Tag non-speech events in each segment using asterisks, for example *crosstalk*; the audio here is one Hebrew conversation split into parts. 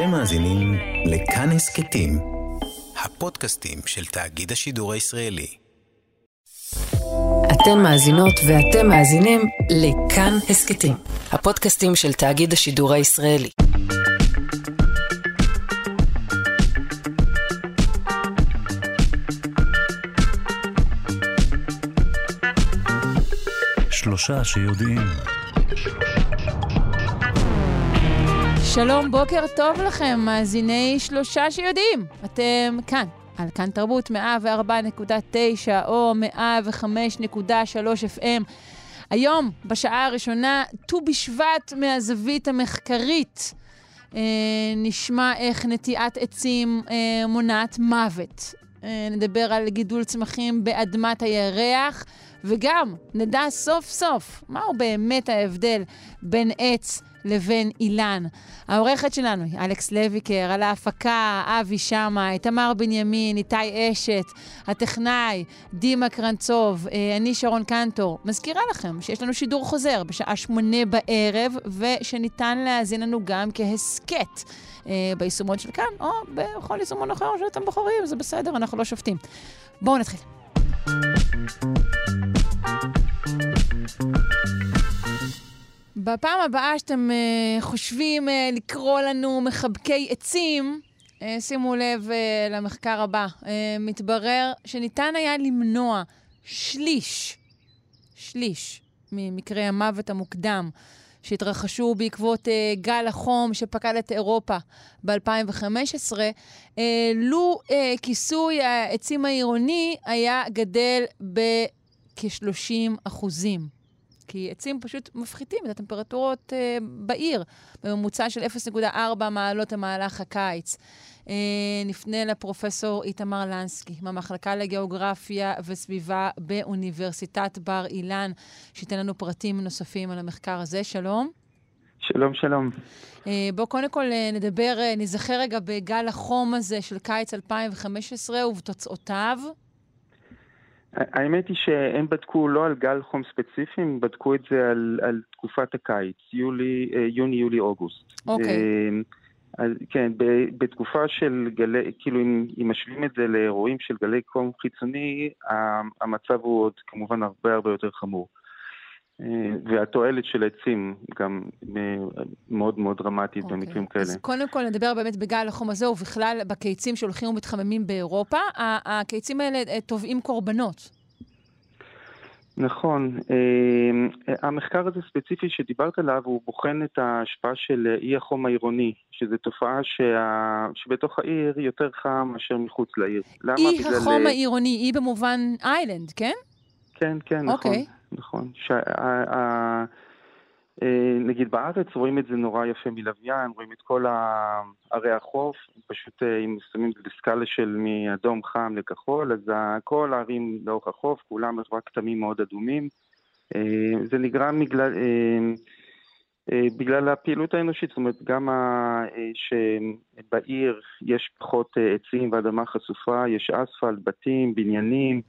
אתם מאזינים לכאן הסכתים, הפודקאסטים של תאגיד השידור הישראלי. אתן מאזינות ואתם מאזינים לכאן הסכתים, הפודקאסטים של תאגיד השידור הישראלי. שלושה שיודעים. שלום, בוקר טוב לכם, מאזיני שלושה שיודעים. אתם כאן, על כאן תרבות 104.9 או 105.3 FM. היום, בשעה הראשונה, ט"ו בשבט מהזווית המחקרית. אה, נשמע איך נטיעת עצים אה, מונעת מוות. אה, נדבר על גידול צמחים באדמת הירח, וגם נדע סוף סוף מהו באמת ההבדל בין עץ לבין אילן. העורכת שלנו היא אלכס לויקר, על ההפקה אבי שמאי, תמר בנימין, איתי אשת, הטכנאי, דימה קרנצוב, אה, אני שרון קנטור. מזכירה לכם שיש לנו שידור חוזר בשעה שמונה בערב, ושניתן להאזין לנו גם כהסכת. אה, ביישומות של כאן, או בכל יישומון אחר שאתם בוחרים, זה בסדר, אנחנו לא שופטים. בואו נתחיל. בפעם הבאה שאתם uh, חושבים uh, לקרוא לנו מחבקי עצים, uh, שימו לב uh, למחקר הבא. Uh, מתברר שניתן היה למנוע שליש, שליש ממקרי המוות המוקדם שהתרחשו בעקבות uh, גל החום שפקד את אירופה ב-2015, uh, לו uh, כיסוי העצים העירוני היה גדל בכ-30 אחוזים. כי עצים פשוט מפחיתים את הטמפרטורות אה, בעיר, בממוצע של 0.4 מעלות במהלך הקיץ. אה, נפנה לפרופסור איתמר לנסקי, מהמחלקה לגיאוגרפיה וסביבה באוניברסיטת בר אילן, שייתן לנו פרטים נוספים על המחקר הזה. שלום. שלום, שלום. אה, בואו קודם כל אה, נדבר, אה, נזכר רגע בגל החום הזה של קיץ 2015 ובתוצאותיו. האמת היא שהם בדקו לא על גל חום ספציפי, הם בדקו את זה על, על תקופת הקיץ, יולי, אה, יוני, יולי, אוגוסט. אוקיי. אה, אז כן, בתקופה של גלי, כאילו אם, אם משווים את זה לאירועים של גלי חום חיצוני, המצב הוא עוד כמובן הרבה הרבה יותר חמור. אה, והתועלת של העצים גם מאוד מאוד דרמטית okay. אוקיי. במקרים כאלה. אז קודם כל נדבר באמת בגל החום הזה, ובכלל בקיצים שהולכים ומתחממים באירופה. הקיצים האלה טובעים קורבנות. נכון. המחקר הזה ספציפי שדיברת עליו, הוא בוחן את ההשפעה של אי החום העירוני, שזו תופעה שה... שבתוך העיר יותר חם מאשר מחוץ לעיר. למה? אי בגלל... החום העירוני, אי במובן איילנד, כן? כן, כן, נכון. נכון. שה, אה, נגיד בארץ רואים את זה נורא יפה מלוויין, רואים את כל ערי החוף, פשוט אה, אם שמים את זה בסקאלה של מאדום חם לכחול, אז כל הערים לאורך החוף, כולם רק כתמים מאוד אדומים. אה, זה נגרם בגלל, בגלל הפעילות האנושית, זאת אומרת, גם שבעיר יש פחות עצים ואדמה חשופה, יש אספלט, בתים, בניינים.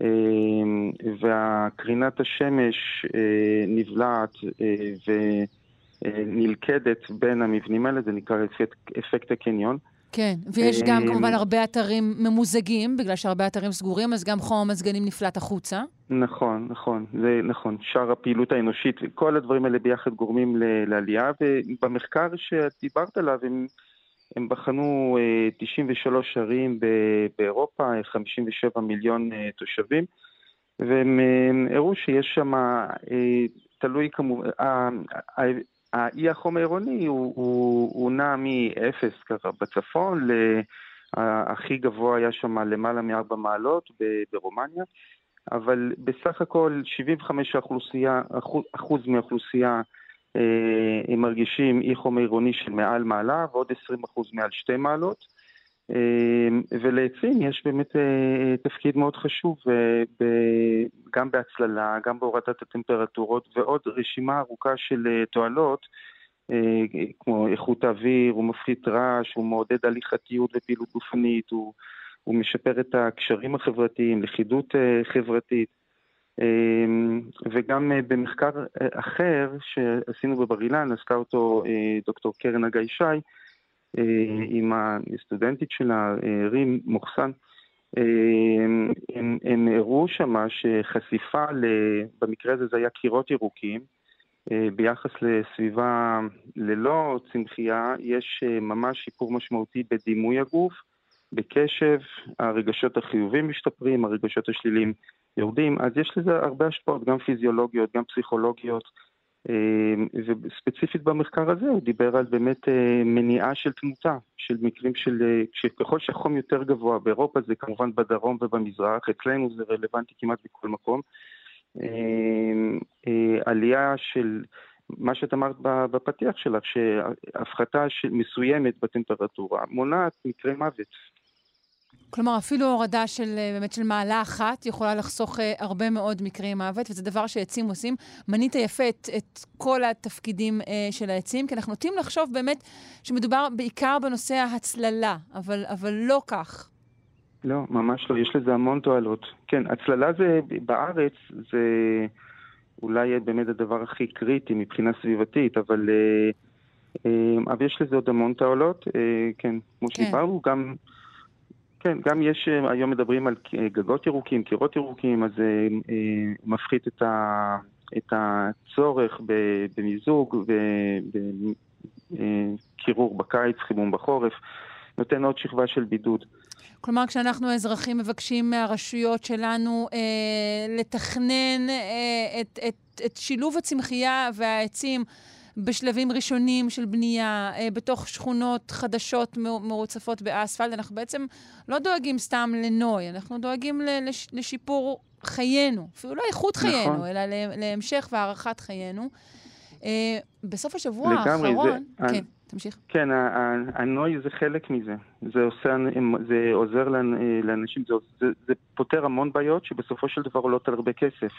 אמ, והקרינת השמש אה, נבלעת אה, ונלכדת בין המבנים האלה, זה נקרא אפקט, אפקט הקניון. כן, ויש גם אמ, כמובן הרבה אתרים ממוזגים, בגלל שהרבה אתרים סגורים, אז גם חום המזגנים נפלט החוצה. נכון, נכון, זה נכון. שאר הפעילות האנושית, כל הדברים האלה ביחד גורמים לעלייה, ובמחקר שדיברת עליו, הם... הם בחנו 93 אה, ערים באירופה, 57 מיליון אה, תושבים, והם אה, הראו שיש שם, תלוי כמובן, האי החום העירוני הוא, הוא, הוא נע מ-0 ככה בצפון, הכי גבוה היה שם למעלה מ-4 מעלות ברומניה, אבל בסך הכל 75 אחוז מהאוכלוסייה אה, הם מרגישים אי חום עירוני של מעל מעלה ועוד 20% מעל שתי מעלות. אה, ולעצים יש באמת אה, תפקיד מאוד חשוב גם בהצללה, גם בהורדת הטמפרטורות ועוד רשימה ארוכה של תועלות כמו איכות האוויר, הוא מפחית רעש, הוא מעודד הליכתיות ופעילות גופנית, הוא, הוא משפר את הקשרים החברתיים, לכידות חברתית. אמ, וגם אה, במחקר אה, אחר שעשינו בבר אילן, עשתה אותו אה, דוקטור קרן אגי שי, עם הסטודנטית שלה, רים מוחסן, הם, הם הראו שמה שחשיפה, במקרה הזה זה היה קירות ירוקים, ביחס לסביבה ללא צמחייה, יש ממש שיפור משמעותי בדימוי הגוף, בקשב, הרגשות החיובים משתפרים, הרגשות השליליים יורדים, אז יש לזה הרבה השפעות, גם פיזיולוגיות, גם פסיכולוגיות, אה, וספציפית במחקר הזה הוא דיבר על באמת אה, מניעה של תמותה, של מקרים של, אה, שככל שהחום יותר גבוה, באירופה זה כמובן בדרום ובמזרח, אצלנו זה רלוונטי כמעט בכל מקום, עלייה של מה שאת אמרת בפתיח שלך, שהפחתה מסוימת בטמפרטורה מונעת מקרי מוות. כלומר, אפילו הורדה של, אה, באמת של מעלה אחת יכולה לחסוך אה, הרבה מאוד מקרי מוות, וזה דבר שעצים עושים. מנית יפה את, את כל התפקידים אה, של העצים, כי אנחנו נוטים לחשוב באמת שמדובר בעיקר בנושא ההצללה, אבל, אבל לא כך. לא, ממש לא, יש לזה המון תועלות. כן, הצללה זה, בארץ זה אולי באמת הדבר הכי קריטי מבחינה סביבתית, אבל, אבל יש לזה עוד המון תועלות. כן, כמו כן. שדיברנו, גם... כן, גם יש, אה, היום מדברים על גגות ירוקים, קירות ירוקים, אז זה אה, אה, מפחית את, ה, את הצורך במיזוג ובקירור בקיץ, חימום בחורף, נותן עוד שכבה של בידוד. כלומר, כשאנחנו האזרחים מבקשים מהרשויות שלנו אה, לתכנן אה, את, את, את שילוב הצמחייה והעצים בשלבים ראשונים של בנייה, אה, בתוך שכונות חדשות מרוצפות באספלט. אנחנו בעצם לא דואגים סתם לנוי, אנחנו דואגים לש, לשיפור חיינו, אפילו לא איכות נכון. חיינו, אלא להמשך והארכת חיינו. אה, בסוף השבוע לגמרי, האחרון... זה, כן. תמשיך. כן, הנוי זה חלק מזה. זה, עושה, זה עוזר לאנשים, זה, זה, זה פותר המון בעיות שבסופו של דבר עולות על הרבה כסף.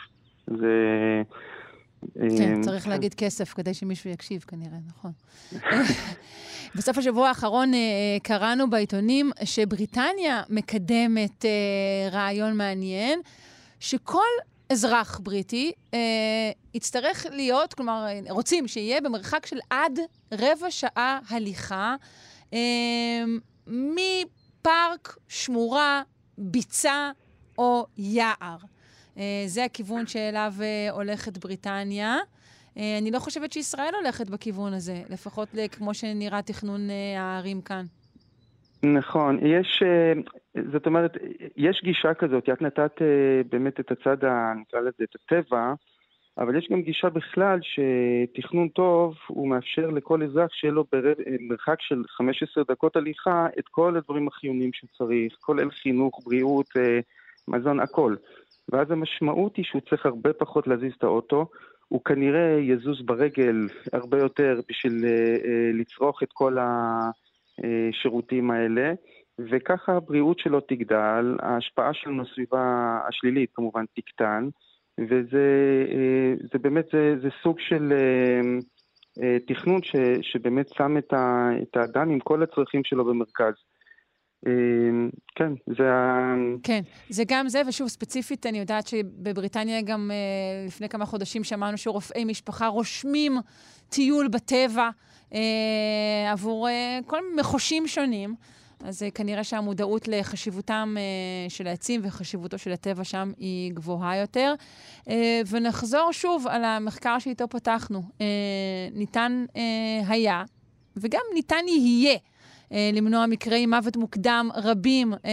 זה... כן, אמ, צריך להגיד כסף כדי שמישהו יקשיב כנראה, נכון. *laughs* בסוף השבוע האחרון אה, קראנו בעיתונים שבריטניה מקדמת אה, רעיון מעניין, שכל אזרח בריטי אה, יצטרך להיות, כלומר, רוצים שיהיה במרחק של עד רבע שעה הליכה מפארק, שמורה, ביצה או יער. אה, זה הכיוון שאליו אה, הולכת בריטניה. אה, אני לא חושבת שישראל הולכת בכיוון הזה, לפחות כמו שנראה תכנון הערים כאן. נכון, יש, זאת אומרת, יש גישה כזאת, את נתת באמת את הצד, נקרא לזה, את הטבע, אבל יש גם גישה בכלל שתכנון טוב, הוא מאפשר לכל אזרח שיהיה לו במרחק של 15 דקות הליכה את כל הדברים החיוניים שצריך, כולל חינוך, בריאות, מזון, הכל. ואז המשמעות היא שהוא צריך הרבה פחות להזיז את האוטו, הוא כנראה יזוז ברגל הרבה יותר בשביל uh, uh, לצרוך את כל השירותים האלה, וככה הבריאות שלו תגדל, ההשפעה שלנו לסביבה השלילית כמובן תקטן, וזה uh, זה באמת, זה, זה סוג של תכנון ש, שבאמת שם את, ה, את האדם עם כל הצרכים שלו במרכז. אמ, כן, זה ה... כן, זה גם זה, ושוב, ספציפית, אני יודעת שבבריטניה גם אה, לפני כמה חודשים שמענו שרופאי משפחה רושמים טיול בטבע אה, עבור אה, כל מחושים שונים. אז כנראה שהמודעות לחשיבותם של העצים וחשיבותו של הטבע שם היא גבוהה יותר. ונחזור שוב על המחקר שאיתו פתחנו. ניתן היה, וגם ניתן יהיה, למנוע מקרי מוות מוקדם רבים אה,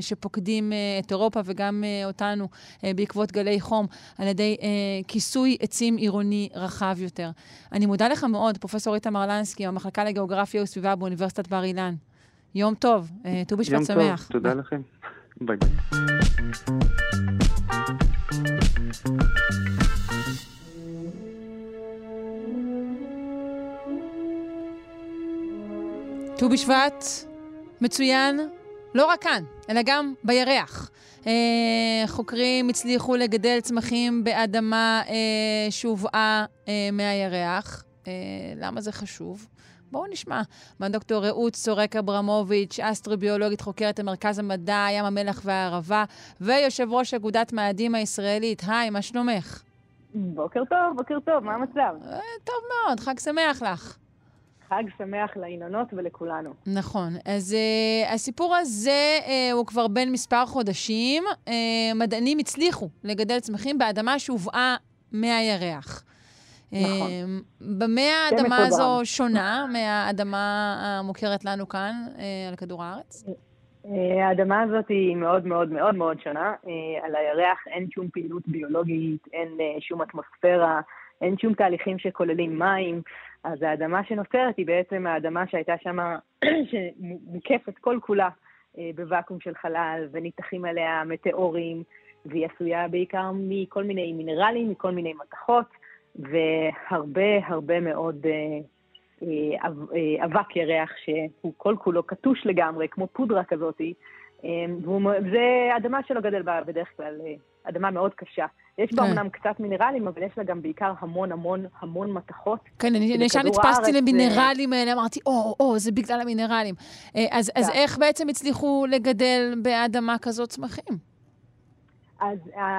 שפוקדים אה, את אירופה וגם אה, אותנו אה, בעקבות גלי חום, על ידי אה, כיסוי עצים עירוני רחב יותר. אני מודה לך מאוד, פרופ' איתמר לנסקי, המחלקה לגיאוגרפיה וסביבה באוניברסיטת בר אילן. יום טוב, אה, ט"ו בשבט שמח. יום טוב, תודה לכם. ביי. ט"ו בשבט מצוין לא רק כאן, אלא גם בירח. אה, חוקרים הצליחו לגדל צמחים באדמה אה, שהובאה אה, מהירח. אה, למה זה חשוב? בואו נשמע מהדוקטור רעות סורק אברמוביץ', אסטרוביולוגית חוקרת המרכז המדע, ים המלח והערבה, ויושב ראש אגודת מאדים הישראלית. היי, מה שלומך? בוקר טוב, בוקר טוב, מה המצב? אה, טוב מאוד, חג שמח לך. חג שמח לאילנות ולכולנו. נכון. אז uh, הסיפור הזה uh, הוא כבר בין מספר חודשים. Uh, מדענים הצליחו לגדל צמחים באדמה שהובאה מהירח. נכון. במה האדמה הזו שונה מהאדמה המוכרת לנו כאן על כדור הארץ? האדמה הזאת היא מאוד מאוד מאוד מאוד שונה. על הירח אין שום פעילות ביולוגית, אין שום אטמוספירה, אין שום תהליכים שכוללים מים. אז האדמה שנוצרת היא בעצם האדמה שהייתה שם, *clears throat* שמוקפת כל כולה אה, בוואקום של חלל, וניתחים עליה מטאורים, והיא עשויה בעיקר מכל מיני מינרלים, מכל מיני מתכות, והרבה הרבה מאוד אה, אה, אבק ירח שהוא כל כולו קטוש לגמרי, כמו פודרה כזאתי. וזה אדמה שלא גדל בה בדרך כלל, אדמה מאוד קשה. יש בה אמנם כן. קצת מינרלים, אבל יש לה גם בעיקר המון המון המון מתכות. כן, אני ישר נתפסתי למינרלים האלה, אמרתי, או, או, זה בגלל המינרלים. אה, אז, אז כן. איך בעצם הצליחו לגדל באדמה כזאת צמחים? אז,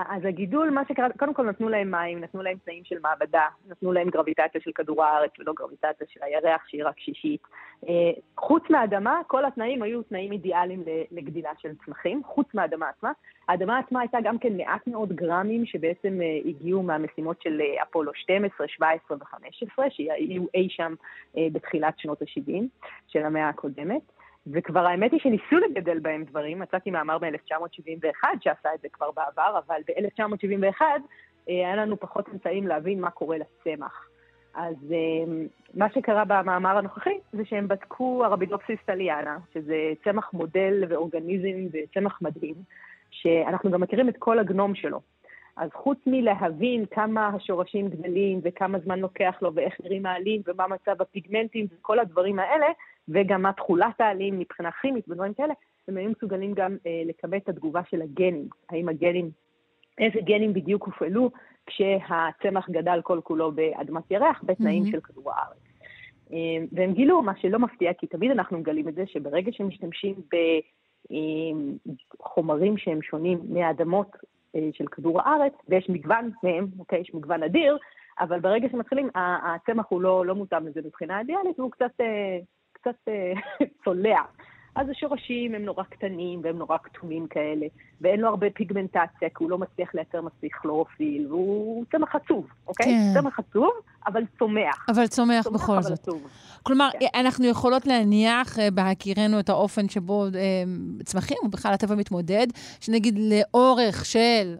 אז הגידול, מה שקרה, קודם כל נתנו להם מים, נתנו להם תנאים של מעבדה, נתנו להם גרביטציה של כדור הארץ ולא גרביטציה של הירח שהיא רק שישית. אה, חוץ מהאדמה, כל התנאים היו תנאים אידיאליים לגדילה של צמחים, חוץ מהאדמה עצמה. האדמה עצמה הייתה גם כן מעט מאוד גרמים שבעצם אה, הגיעו מהמשימות של אה, אפולו 12, 17 ו-15, שהיו אי שם בתחילת שנות ה-70 של המאה הקודמת. וכבר האמת היא שניסו לגדל בהם דברים, מצאתי מאמר ב-1971 שעשה את זה כבר בעבר, אבל ב-1971 אה, היה לנו פחות אמצעים להבין מה קורה לצמח. אז אה, מה שקרה במאמר הנוכחי זה שהם בדקו הרבידופסיס טליאנה, שזה צמח מודל ואורגניזם וצמח מדהים, שאנחנו גם מכירים את כל הגנום שלו. אז חוץ מלהבין כמה השורשים גדלים וכמה זמן לוקח לו ואיך נראים העלים ומה מצב הפיגמנטים וכל הדברים האלה, וגם מה תכולת העלים מבחינה כימית ודברים כאלה, הם היו מסוגלים גם אה, לקבל את התגובה של הגנים. האם הגנים, איזה גנים בדיוק הופעלו כשהצמח גדל כל כולו באדמת ירח בתנאים mm-hmm. של כדור הארץ. אה, והם גילו, מה שלא מפתיע, כי תמיד אנחנו מגלים את זה, שברגע שמשתמשים בחומרים אה, שהם שונים מהאדמות אה, של כדור הארץ, ויש מגוון מהם, אוקיי? יש מגוון אדיר, אבל ברגע שמתחילים, הצמח הוא לא, לא מותאם לזה מבחינה אידיאלית, והוא קצת קצת אה, *laughs* צולע. אז השורשים הם נורא קטנים והם נורא כתומים כאלה, ואין לו הרבה פיגמנטציה, כי הוא לא מצליח לייצר מספיק כלורופיל, והוא צמח עצוב, אוקיי? כן. צמח עצוב, אבל צומח. אבל צומח, צומח בכל אבל זאת. עצוב. כלומר, כן. אנחנו יכולות להניח, אה, בהכירנו את האופן שבו אה, צמחים, ובכלל הטבע מתמודד, שנגיד לאורך של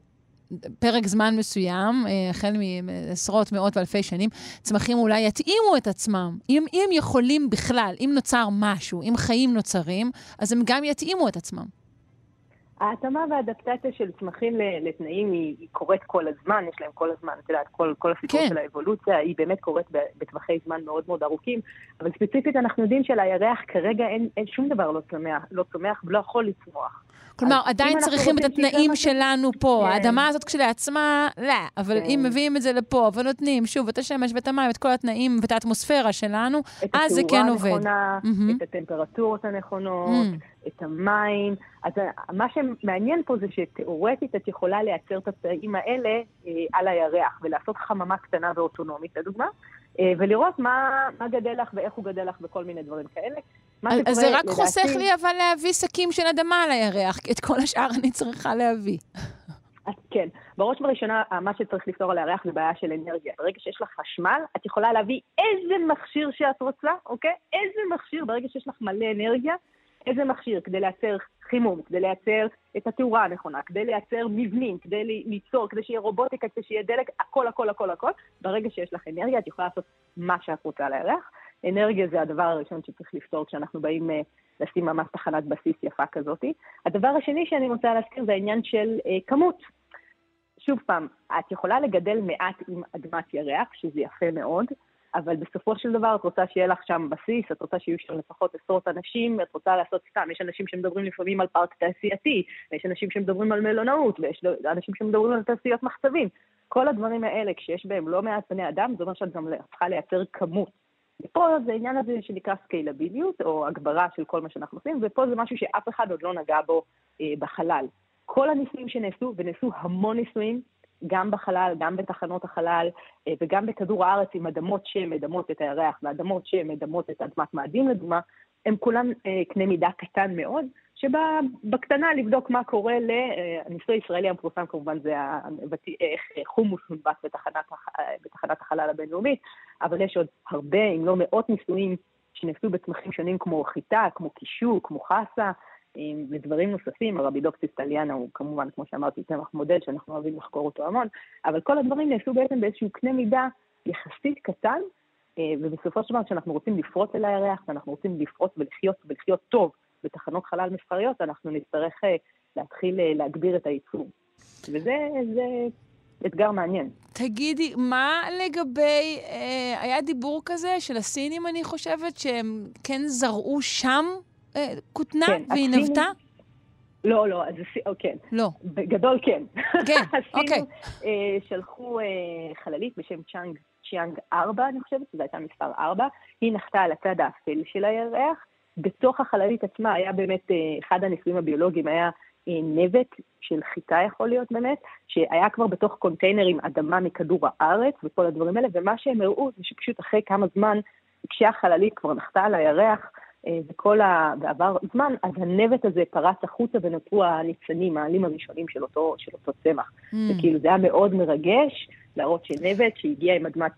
פרק זמן מסוים, אה, החל מעשרות, מאות ואלפי שנים, צמחים אולי יתאימו את עצמם. אם, אם יכולים בכלל, אם נוצר משהו, אם חיים נוצרים, אז הם גם יתאימו את עצמם. ההתאמה והאדפטציה של צמחים לתנאים היא, היא קורית כל הזמן, יש להם כל הזמן, את יודעת, כל, כל הסיפור כן. של האבולוציה, היא באמת קורית בטווחי זמן מאוד מאוד ארוכים, אבל ספציפית אנחנו יודעים שלירח כרגע אין, אין שום דבר לא צומח, לא צומח ולא יכול לצמוח. כלומר, עדיין צריכים את התנאים שלנו פה. כן. האדמה הזאת כשלעצמה, לא. אבל כן. אם מביאים את זה לפה ונותנים, שוב, את השמש ואת המים, את כל התנאים ואת האטמוספירה שלנו, אז זה כן עובד. את התאורה הנכונה. את הטמפרטורות הנכונות, mm-hmm. את המים. אז מה שמעניין פה זה שתאורטית את יכולה לייצר את התנאים האלה אה, על הירח, ולעשות חממה קטנה ואוטונומית, לדוגמה, אה, ולראות מה, מה גדל לך ואיך הוא גדל לך וכל מיני דברים כאלה. אז זה רק לדעתי... חוסך לי אבל להביא שקים של אדמה על הירח, כי את כל השאר אני צריכה להביא. אז כן, בראש ובראשונה, מה שצריך לפתור על הירח זה בעיה של אנרגיה. ברגע שיש לך חשמל, את יכולה להביא איזה מכשיר שאת רוצה, אוקיי? איזה מכשיר, ברגע שיש לך מלא אנרגיה, איזה מכשיר כדי לייצר חימום, כדי לייצר את התאורה הנכונה, כדי לייצר מבנים, כדי ליצור, כדי שיהיה רובוטיקה, כדי שיהיה דלק, הכל, הכל, הכל, הכל. ברגע שיש לך אנרגיה, את יכולה לעשות מה שאת רוצה על. אנרגיה זה הדבר הראשון שצריך לפתור כשאנחנו באים uh, לשים ממש תחנת בסיס יפה כזאת. הדבר השני שאני רוצה להזכיר זה העניין של uh, כמות. שוב פעם, את יכולה לגדל מעט עם אדמת ירח, שזה יפה מאוד, אבל בסופו של דבר את רוצה שיהיה לך שם בסיס, את רוצה שיהיו שם לפחות עשרות אנשים, את רוצה לעשות סתם, יש אנשים שמדברים לפעמים על פארק תעשייתי, ויש אנשים שמדברים על מלונאות, ויש אנשים שמדברים על תעשיות מחצבים. כל הדברים האלה, כשיש בהם לא מעט בני אדם, זה אומר שאת גם צריכה לייצר כמות. ופה זה העניין הזה שנקרא סקיילביליות, או הגברה של כל מה שאנחנו עושים, ופה זה משהו שאף אחד עוד לא נגע בו אה, בחלל. כל הניסויים שנעשו, ונעשו המון ניסויים, גם בחלל, גם בתחנות החלל אה, וגם בכדור הארץ עם אדמות שמדמות את הירח ואדמות שמדמות את אדמת מאדים לדוגמה, הם כולם אה, קנה מידה קטן מאוד, שבא בקטנה לבדוק מה קורה ל... הניסוי הישראלי המפורסם כמובן זה איך חומוס מונבט בתחנת, בתחנת החלל הבינלאומית, אבל יש עוד הרבה, אם לא מאות ניסויים שנעשו בצמחים שונים כמו חיטה, כמו קישו, כמו חסה, ודברים נוספים, הרבידוקסיס טליאנה הוא כמובן, כמו שאמרתי, צמח מודל שאנחנו אוהבים לחקור אותו המון, אבל כל הדברים נעשו בעצם באיזשהו קנה מידה יחסית קטן, אה, ובסופו של דבר כשאנחנו רוצים לפרוץ אל הירח, ואנחנו רוצים לפרוץ ולחיות, ולחיות טוב בתחנות חלל מסחריות, אנחנו נצטרך אה, להתחיל אה, להגביר את הייצור. וזה אתגר מעניין. תגידי, מה לגבי, אה, היה דיבור כזה של הסינים, אני חושבת, שהם כן זרעו שם כותנה כן, והיא הסינים... נבטה? לא, לא, אז או, כן. לא. בגדול כן. כן, *laughs* אוקיי. הסינים אה, שלחו אה, חללית בשם צ'אנג, צ'יאנג 4, אני חושבת, זו הייתה מספר 4. היא נחתה על הצד האפל של הירח. בתוך החללית עצמה היה באמת, אה, אחד הניסויים הביולוגיים היה אה, נבט של חיטה יכול להיות באמת, שהיה כבר בתוך קונטיינר עם אדמה מכדור הארץ וכל הדברים האלה, ומה שהם הראו זה שפשוט אחרי כמה זמן, כשהחללית כבר נחתה על הירח, אה, וכל ה... ועבר זמן, אז הנבט הזה פרץ החוצה ונותרו הניצנים, העלים הראשונים של אותו, של אותו צמח. Mm. וכאילו זה היה מאוד מרגש להראות שנבט שהגיע עם אדמת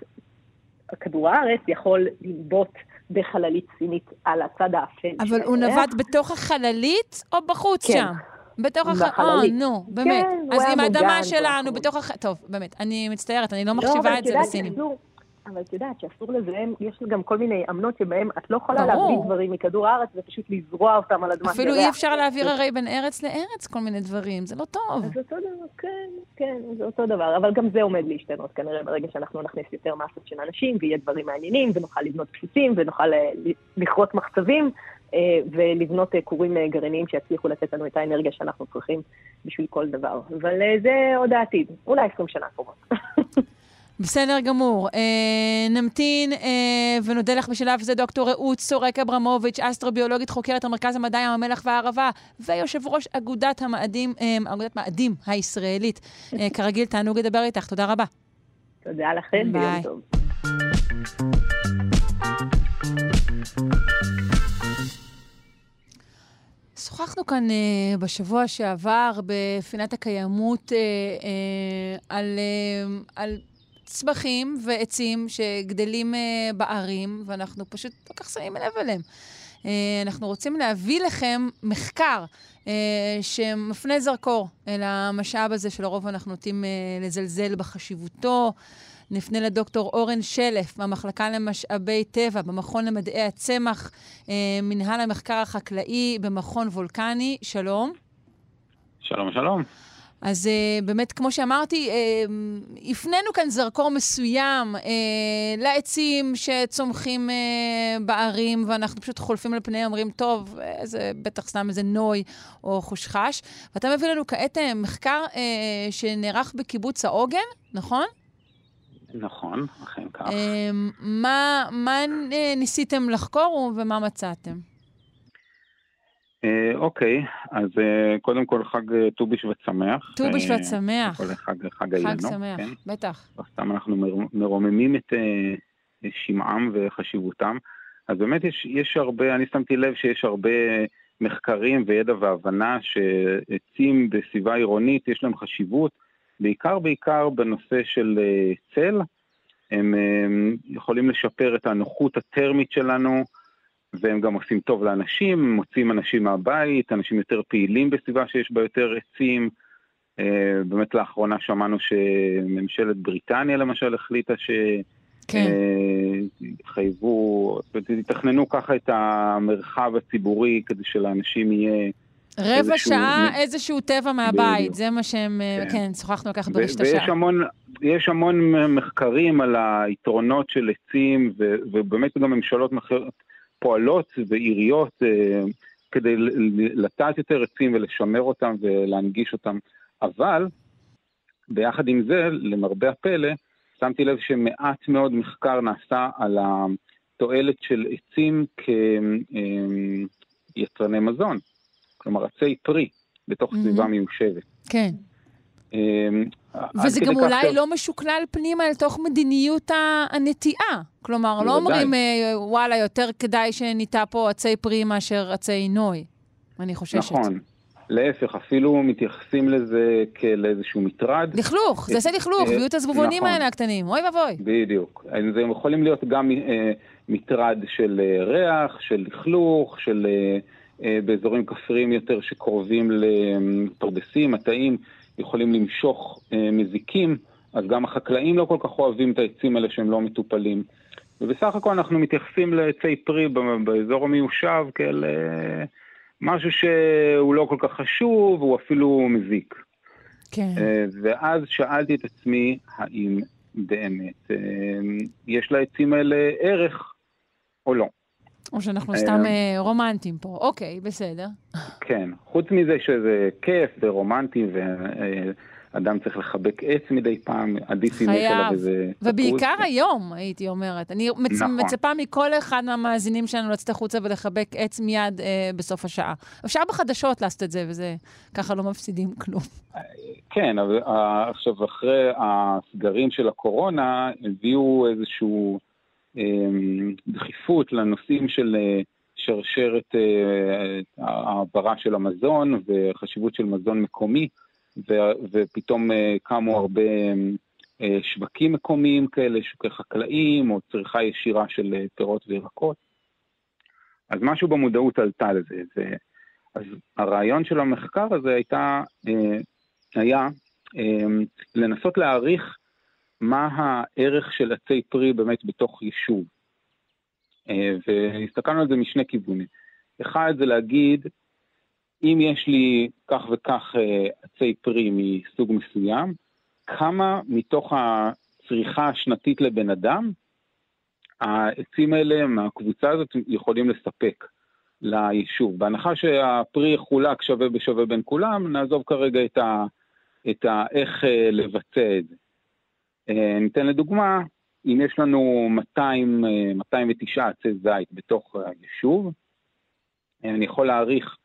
כדור הארץ יכול לנבוט בחללית סינית על הצד האפל. אבל הוא נבט בתוך החללית או בחוץ כן. שם? בתוך החללית. אה, נו, באמת. כן, אז עם האדמה שלנו, בתוך הח... טוב, באמת, אני מצטערת, אני לא מחשיבה את זה לסינים. אבל את יודעת שאסור לזהם, יש גם כל מיני אמנות שבהן את לא יכולה להביא דברים מכדור הארץ ופשוט לזרוע אותם על אדמת ירח. אפילו אי אפשר להעביר הרי בין ארץ לארץ כל מיני דברים, זה לא טוב. אז אותו דבר, כן, כן, זה אותו דבר, אבל גם זה עומד להשתנות כנראה ברגע שאנחנו נכניס יותר מסות של אנשים ויהיה דברים מעניינים ונוכל לבנות בסיסים ונוכל אה, לכרות מחצבים. אה, ולבנות כורים אה, גרעיניים שיצליחו לתת לנו את האנרגיה שאנחנו צריכים בשביל כל דבר. אבל זה עוד העתיד, אולי 20 שנה קרובות. *laughs* בסדר גמור. אה, נמתין אה, ונודה לך בשלב זה דוקטור רעות סורק אברמוביץ', אסטרוביולוגית חוקרת המרכז המדעי ים המלח והערבה, ויושב ראש אגודת המאדים, אה, אגודת מאדים הישראלית. אה, *laughs* כרגיל, תענוג לדבר איתך, תודה רבה. תודה לכם, ביום טוב. שוחחנו כאן uh, בשבוע שעבר בפינת הקיימות uh, uh, על, uh, על צמחים ועצים שגדלים uh, בערים, ואנחנו פשוט לא כך שמים לב אליהם. Uh, אנחנו רוצים להביא לכם מחקר uh, שמפנה זרקור אל המשאב הזה שלרוב אנחנו נוטים uh, לזלזל בחשיבותו. נפנה לדוקטור אורן שלף מהמחלקה למשאבי טבע במכון למדעי הצמח, אה, מנהל המחקר החקלאי במכון וולקני. שלום. שלום, שלום. אז uh, באמת, כמו שאמרתי, uh, הפנינו כאן זרקור מסוים uh, לעצים שצומחים uh, בערים, ואנחנו פשוט חולפים על פניהם, אומרים, טוב, זה בטח סתם איזה נוי או חושחש. ואתה מביא לנו כעת uh, מחקר uh, שנערך בקיבוץ העוגן, נכון? נכון, אכן כך. מה, מה ניסיתם לחקור ומה מצאתם? אה, אוקיי, אז אה, קודם כל חג אה, ט"ו בשבט שמח. ט"ו בשבט שמח. כל חג, חג היינו. חג שמח, כן? בטח. סתם אנחנו מרוממים את שמעם וחשיבותם. אז באמת יש, יש הרבה, אני שמתי לב שיש הרבה מחקרים וידע והבנה שעצים בסביבה עירונית יש להם חשיבות, בעיקר בעיקר בנושא של צל. הם יכולים לשפר את הנוחות הטרמית שלנו, והם גם עושים טוב לאנשים, מוצאים אנשים מהבית, אנשים יותר פעילים בסביבה שיש בה יותר עצים. אה, באמת לאחרונה שמענו שממשלת בריטניה למשל החליטה ש... כן. יתחייבו, כן. יתכננו ככה את המרחב הציבורי כדי שלאנשים יהיה... רבע איזשהו... שעה איזשהו טבע מהבית, בדיוק. זה מה שהם, כן, כן שוחחנו על כך ברשת השעה. ויש המון, יש המון מחקרים על היתרונות של עצים, ו, ובאמת גם ממשלות פועלות ועיריות אה, כדי לטעת יותר עצים ולשמר אותם ולהנגיש אותם. אבל, ביחד עם זה, למרבה הפלא, שמתי לב שמעט מאוד מחקר נעשה על התועלת של עצים כיצרני מזון. כלומר, עצי פרי בתוך mm-hmm. סביבה מיושבת. כן. אמ, וזה גם אולי ש... לא משוקלל פנימה אל תוך מדיניות הנטיעה. כלומר, לא אומרים, אה, וואלה, יותר כדאי שניטע פה עצי פרי מאשר עצי נוי. אני חוששת. נכון. להפך, אפילו מתייחסים לזה כאל איזשהו מטרד. לכלוך, זה עושה לכלוך, ויהיו את הזבובונים נכון. האלה הקטנים, אוי ואבוי. בדיוק. אז הם יכולים להיות גם אה, מטרד של אה, ריח, של לכלוך, של אה, אה, באזורים כפריים יותר שקרובים לפרדסים, מטעים, יכולים למשוך אה, מזיקים, אז גם החקלאים לא כל כך אוהבים את העצים האלה שהם לא מטופלים. ובסך הכל אנחנו מתייחסים לעצי פרי באזור המיושב כאל... אה, משהו שהוא לא כל כך חשוב, הוא אפילו מזיק. כן. אה, ואז שאלתי את עצמי, האם באמת אה, יש לעצים האלה ערך או לא. או שאנחנו סתם אה, רומנטיים פה. אוקיי, בסדר. כן. חוץ מזה שזה כיף ורומנטי, אדם צריך לחבק עץ מדי פעם, עדיף אם יש עליו איזה... ובעיקר היום, הייתי אומרת. אני מצ... נכון. מצפה מכל אחד מהמאזינים שלנו לצאת החוצה ולחבק עץ מיד אה, בסוף השעה. אפשר בחדשות לעשות את זה, וזה ככה לא מפסידים כלום. כן, אבל אה, עכשיו, אחרי הסגרים של הקורונה, הביאו איזושהי אה, דחיפות לנושאים של... אה, שרשרת אה, העברה של המזון וחשיבות של מזון מקומי. ופתאום קמו הרבה uh, שווקים מקומיים כאלה, שוקי חקלאים, או צריכה ישירה של פירות וירקות. אז משהו במודעות עלתה לזה. ו- אז הרעיון של המחקר הזה הייתה, היה uh, לנסות להעריך מה הערך של עצי פרי באמת בתוך יישוב. Uh, והסתכלנו על זה משני כיוונים. אחד זה להגיד, אם יש לי כך וכך אה, עצי פרי מסוג מסוים, כמה מתוך הצריכה השנתית לבן אדם, העצים האלה מהקבוצה הזאת יכולים לספק ליישוב. בהנחה שהפרי יחולק שווה בשווה בין כולם, נעזוב כרגע את, ה, את ה, איך אה, לבצע את זה. אה, ניתן לדוגמה, אם יש לנו 200, 209 עצי זית בתוך היישוב, אני יכול להעריך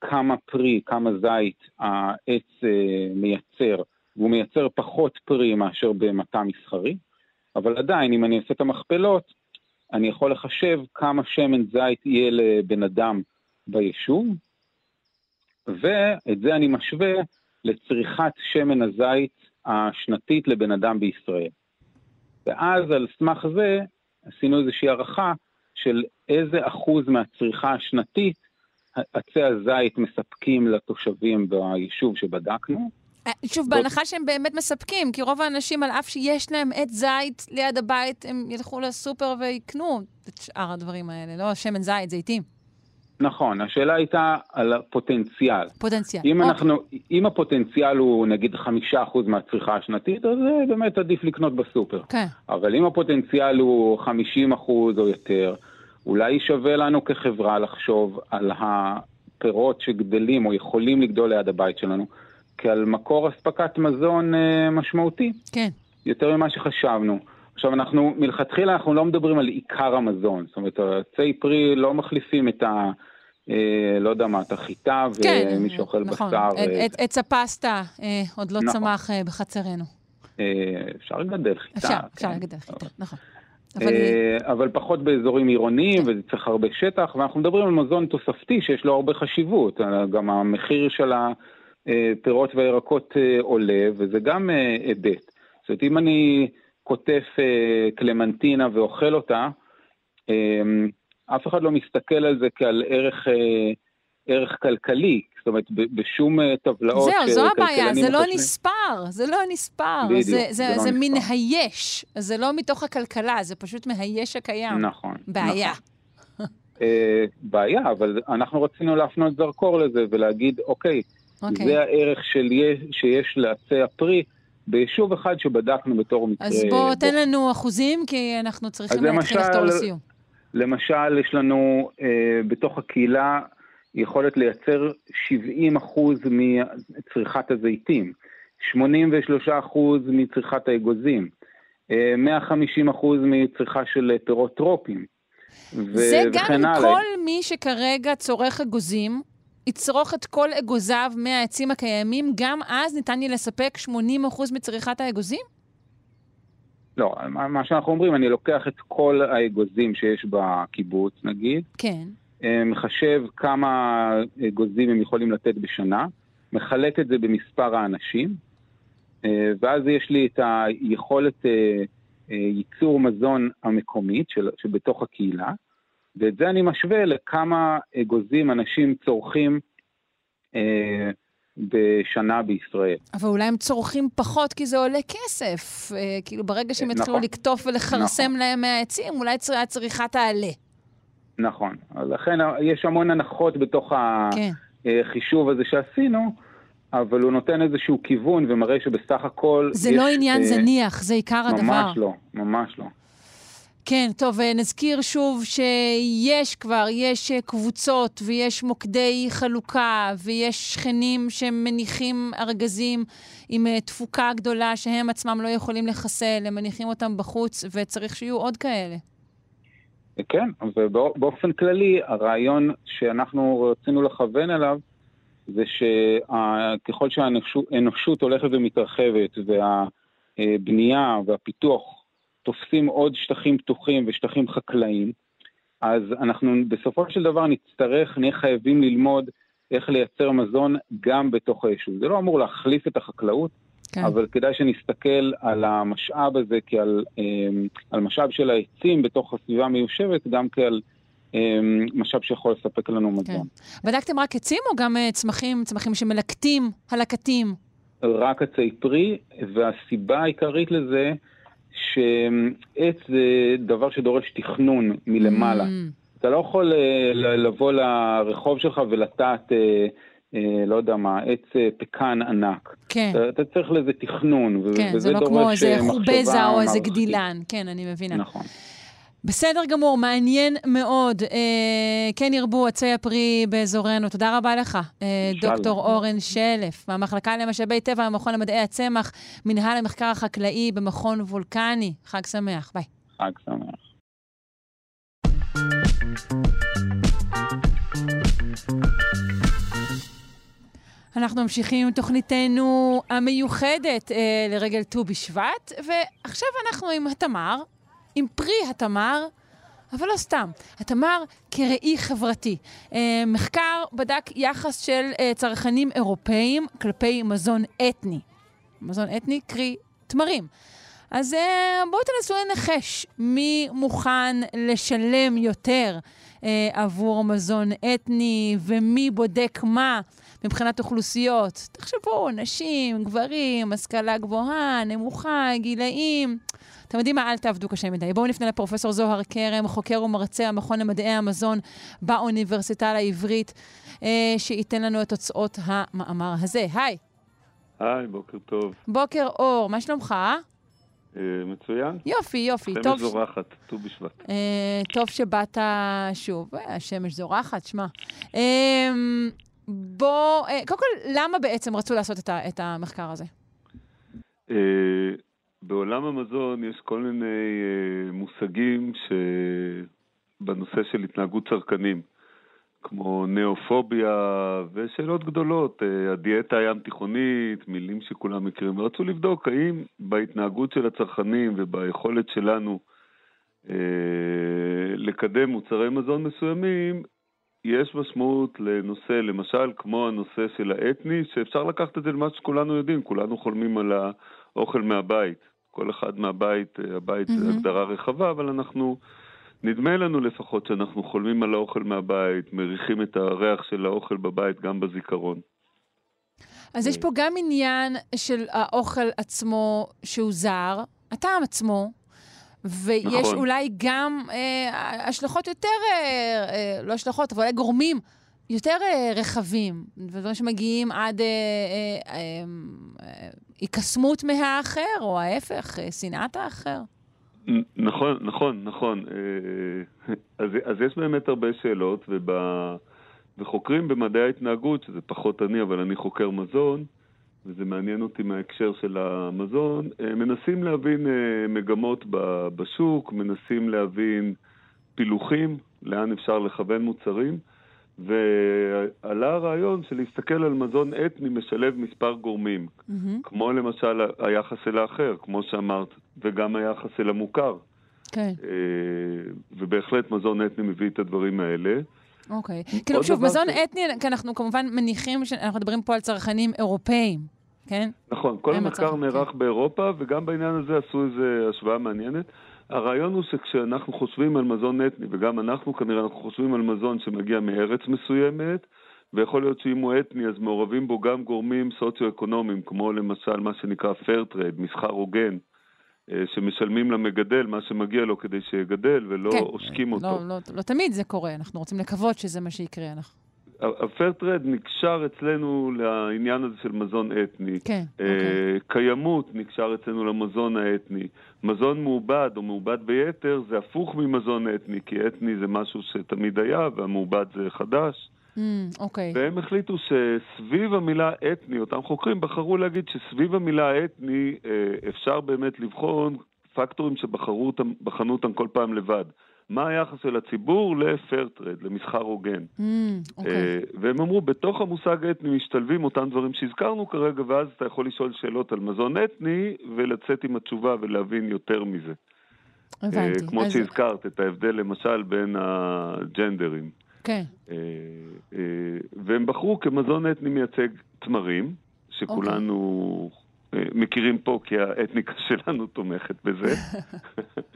כמה פרי, כמה זית העץ אה, מייצר, והוא מייצר פחות פרי מאשר במטע מסחרי, אבל עדיין, אם אני אעשה את המכפלות, אני יכול לחשב כמה שמן זית יהיה לבן אדם ביישוב, ואת זה אני משווה לצריכת שמן הזית השנתית לבן אדם בישראל. ואז על סמך זה עשינו איזושהי הערכה של איזה אחוז מהצריכה השנתית עצי הזית מספקים לתושבים ביישוב שבדקנו. אה, שוב, בהנחה שהם באמת מספקים, כי רוב האנשים, על אף שיש להם עץ זית ליד הבית, הם ילכו לסופר ויקנו את שאר הדברים האלה, לא שמן זית, זיתים. נכון, השאלה הייתה על הפוטנציאל. פוטנציאל, אם, אוקיי. אנחנו, אם הפוטנציאל הוא נגיד חמישה אחוז מהצריכה השנתית, אז באמת עדיף לקנות בסופר. כן. אבל אם הפוטנציאל הוא חמישים אחוז או יותר, אולי שווה לנו כחברה לחשוב על הפירות שגדלים או יכולים לגדול ליד הבית שלנו כעל מקור אספקת מזון אה, משמעותי. כן. יותר ממה שחשבנו. עכשיו, אנחנו, מלכתחילה אנחנו לא מדברים על עיקר המזון. זאת אומרת, עצי פרי לא מחליפים את ה... אה, לא יודע מה, את החיטה כן, ומי שאוכל נכון. בשר. עץ הפסטה אה, עוד לא נכון. צמח אה, בחצרנו. אה, אפשר לגדל חיטה. אפשר, כן. אפשר לגדל חיטה, נכון. אבל... אה, אבל פחות באזורים עירוניים, וזה צריך הרבה שטח, ואנחנו מדברים על מזון תוספתי שיש לו הרבה חשיבות. גם המחיר של הפירות והירקות אה, עולה, וזה גם אה, היבט. זאת אומרת, אם אני קוטף קלמנטינה ואוכל אותה, אף אחד לא מסתכל על זה כעל ערך, ערך כלכלי, זאת אומרת, בשום אה, טבלאות... זהו, זו הבעיה, זה לא נספר, זה לא נספר. בדיוק, זה, זה, זה, לא זה מן היש, זה לא מתוך הכלכלה, זה פשוט מהיש הקיים. נכון. בעיה. נכון. *laughs* בעיה, אבל אנחנו רצינו להפנות זרקור לזה ולהגיד, אוקיי, אוקיי. זה הערך של, שיש לעצי הפרי. ביישוב אחד שבדקנו בתור מקרה... אז בוא, תן לנו אחוזים, כי אנחנו צריכים להתחיל לחתור לסיום. למשל, יש לנו אה, בתוך הקהילה יכולת לייצר 70% מצריכת הזיתים, 83% מצריכת האגוזים, 150% אה, מצריכה של פירות טרופיים. זה גם עם כל מי שכרגע צורך אגוזים, יצרוך את כל אגוזיו מהעצים הקיימים, גם אז ניתן יהיה לספק 80% מצריכת האגוזים? לא, מה שאנחנו אומרים, אני לוקח את כל האגוזים שיש בקיבוץ, נגיד. כן. אה, מחשב כמה אגוזים הם יכולים לתת בשנה, מחלק את זה במספר האנשים, אה, ואז יש לי את היכולת אה, ייצור מזון המקומית של, שבתוך הקהילה, ואת זה אני משווה לכמה אגוזים אנשים צורכים אה, בשנה בישראל. אבל אולי הם צורכים פחות כי זה עולה כסף. אה, כאילו, ברגע שהם יתחילו נכון, לקטוף ולכרסם נכון. להם מהעצים, אולי הצריכה תעלה. נכון. לכן יש המון הנחות בתוך כן. החישוב הזה שעשינו, אבל הוא נותן איזשהו כיוון ומראה שבסך הכל... זה לא יש, לא עניין אה, זניח, זה עיקר ממש הדבר. ממש לא, ממש לא. כן, טוב, נזכיר שוב שיש כבר, יש קבוצות ויש מוקדי חלוקה ויש שכנים שמניחים ארגזים עם אה, תפוקה גדולה שהם עצמם לא יכולים לחסל, הם מניחים אותם בחוץ וצריך שיהיו עוד כאלה. כן, ובאופן כללי, הרעיון שאנחנו רצינו לכוון אליו זה שככל שהאנושות הולכת ומתרחבת והבנייה והפיתוח תופסים עוד שטחים פתוחים ושטחים חקלאיים, אז אנחנו בסופו של דבר נצטרך, נהיה חייבים ללמוד איך לייצר מזון גם בתוך היישוב. זה לא אמור להחליף את החקלאות, כן. אבל כדאי שנסתכל על המשאב הזה כעל אמ, על משאב של העצים בתוך הסביבה המיושבת, גם כעל אמ, משאב שיכול לספק לנו כן. מזון. כן. בדקתם רק עצים או גם אה, צמחים, צמחים שמלקטים, הלקטים? רק עצי פרי, והסיבה העיקרית לזה שעץ זה דבר שדורש תכנון מלמעלה. Mm. אתה לא יכול אה, לבוא לרחוב שלך ולטעת, אה, אה, לא יודע מה, עץ פקן ענק. כן. אתה, אתה צריך לזה תכנון, כן, וזה דורש מחשבה כן, זה לא כמו איזה חובזה או איזה גדילן. כן, אני מבינה. נכון. בסדר גמור, מעניין מאוד. אה, כן ירבו עצי הפרי באזורנו. תודה רבה לך, אה, דוקטור אורן שלף, מהמחלקה למשאבי טבע במכון למדעי הצמח, מנהל המחקר החקלאי במכון וולקני. חג שמח, ביי. חג שמח. אנחנו ממשיכים עם תוכניתנו המיוחדת אה, לרגל ט"ו בשבט, ועכשיו אנחנו עם התמר, עם פרי התמר, אבל לא סתם. התמר כראי חברתי. אה, מחקר בדק יחס של אה, צרכנים אירופאים כלפי מזון אתני. מזון אתני, קרי תמרים. אז אה, בואו תנסו לנחש מי מוכן לשלם יותר עבור מזון אתני ומי בודק מה מבחינת אוכלוסיות. תחשבו, נשים, גברים, השכלה גבוהה, נמוכה, גילאים. אתם יודעים מה? אל תעבדו קשה מדי. בואו נפנה לפרופסור זוהר כרם, חוקר ומרצה המכון למדעי המזון באוניברסיטה העברית, אה, שייתן לנו את תוצאות המאמר הזה. היי. היי, בוקר טוב. בוקר אור, מה שלומך? אה, מצוין. יופי, יופי. השמש טוב זורחת, ט"ו בשבט. אה, טוב שבאת שוב. אה, השמש זורחת, שמע. אה, בוא, אה, קודם כל, למה בעצם רצו לעשות את, ה, את המחקר הזה? בעולם המזון יש כל מיני אה, מושגים שבנושא של התנהגות צרכנים, כמו ניאופוביה ושאלות גדולות, אה, הדיאטה הים תיכונית, מילים שכולם מכירים, ורצו לבדוק האם בהתנהגות של הצרכנים וביכולת שלנו אה, לקדם מוצרי מזון מסוימים, יש משמעות לנושא, למשל, כמו הנושא של האתני, שאפשר לקחת את זה למה שכולנו יודעים, כולנו חולמים על האוכל מהבית. כל אחד מהבית, אה, הבית mm-hmm. זה הגדרה רחבה, אבל אנחנו, נדמה לנו לפחות שאנחנו חולמים על האוכל מהבית, מריחים את הריח של האוכל בבית גם בזיכרון. אז יש פה גם עניין של האוכל עצמו שהוא זר, הטעם עצמו, ויש נכון. אולי גם אה, השלכות יותר, אה, אה, לא השלכות, אבל אולי גורמים יותר אה, רחבים, ודברים שמגיעים עד אה, אה, אה, אה, היקסמות מהאחר, או ההפך, אה, שנאת האחר. נכון, נכון, נכון. אה, אז, אז יש באמת הרבה שאלות, וב, וחוקרים במדעי ההתנהגות, שזה פחות אני, אבל אני חוקר מזון, וזה מעניין אותי מההקשר של המזון, אה, מנסים להבין מגמות בשוק, מנסים להבין פילוחים, לאן אפשר לכוון מוצרים. ועלה הרעיון של להסתכל על מזון אתני משלב מספר גורמים, מהמם. כמו למשל היחס אל האחר, כמו שאמרת, וגם היחס אל המוכר. כן, אה, ובהחלט מזון אתני מביא את הדברים האלה. אוקיי. כאילו, עוד שוב, מזון ש- אתני, כי אנחנו כמובן מניחים שאנחנו מדברים פה על צרכנים אירופאים, כן? נכון, כל המחקר נערך באירופה, וגם בעניין הזה עשו איזו השוואה מעניינת. הרעיון הוא שכשאנחנו חושבים על מזון אתני, וגם אנחנו כנראה, אנחנו חושבים על מזון שמגיע מארץ מסוימת, ויכול להיות שאם הוא אתני אז מעורבים בו גם גורמים סוציו-אקונומיים, כמו למשל מה שנקרא fair trade, מסחר הוגן, אה, שמשלמים למגדל מה שמגיע לו כדי שיגדל ולא כן. עושקים אותו. לא, לא, לא תמיד זה קורה, אנחנו רוצים לקוות שזה מה שיקרה. אנחנו... הפייר טרד נקשר אצלנו לעניין הזה של מזון אתני. כן, אה, אוקיי. קיימות נקשר אצלנו למזון האתני. מזון מעובד או מעובד ביתר זה הפוך ממזון אתני, כי אתני זה משהו שתמיד היה והמעובד זה חדש. Mm, אוקיי. והם החליטו שסביב המילה אתני, אותם חוקרים בחרו להגיד שסביב המילה אתני אה, אפשר באמת לבחון פקטורים שבחרו אותם, בחנו אותם כל פעם לבד. מה היחס של הציבור לפייר טרד, למסחר הוגן. Mm, אוקיי. אה, והם אמרו, בתוך המושג אתני משתלבים אותם דברים שהזכרנו כרגע, ואז אתה יכול לשאול שאלות על מזון אתני, ולצאת עם התשובה ולהבין יותר מזה. הבנתי. כמו אז- שהזכרת, את ההבדל למשל בין הג'נדרים. כן, אה, אה, והם בחרו כמזון אתני מייצג תמרים, שכולנו אה, מכירים פה כי האתניקה שלנו תומכת בזה. *laughs*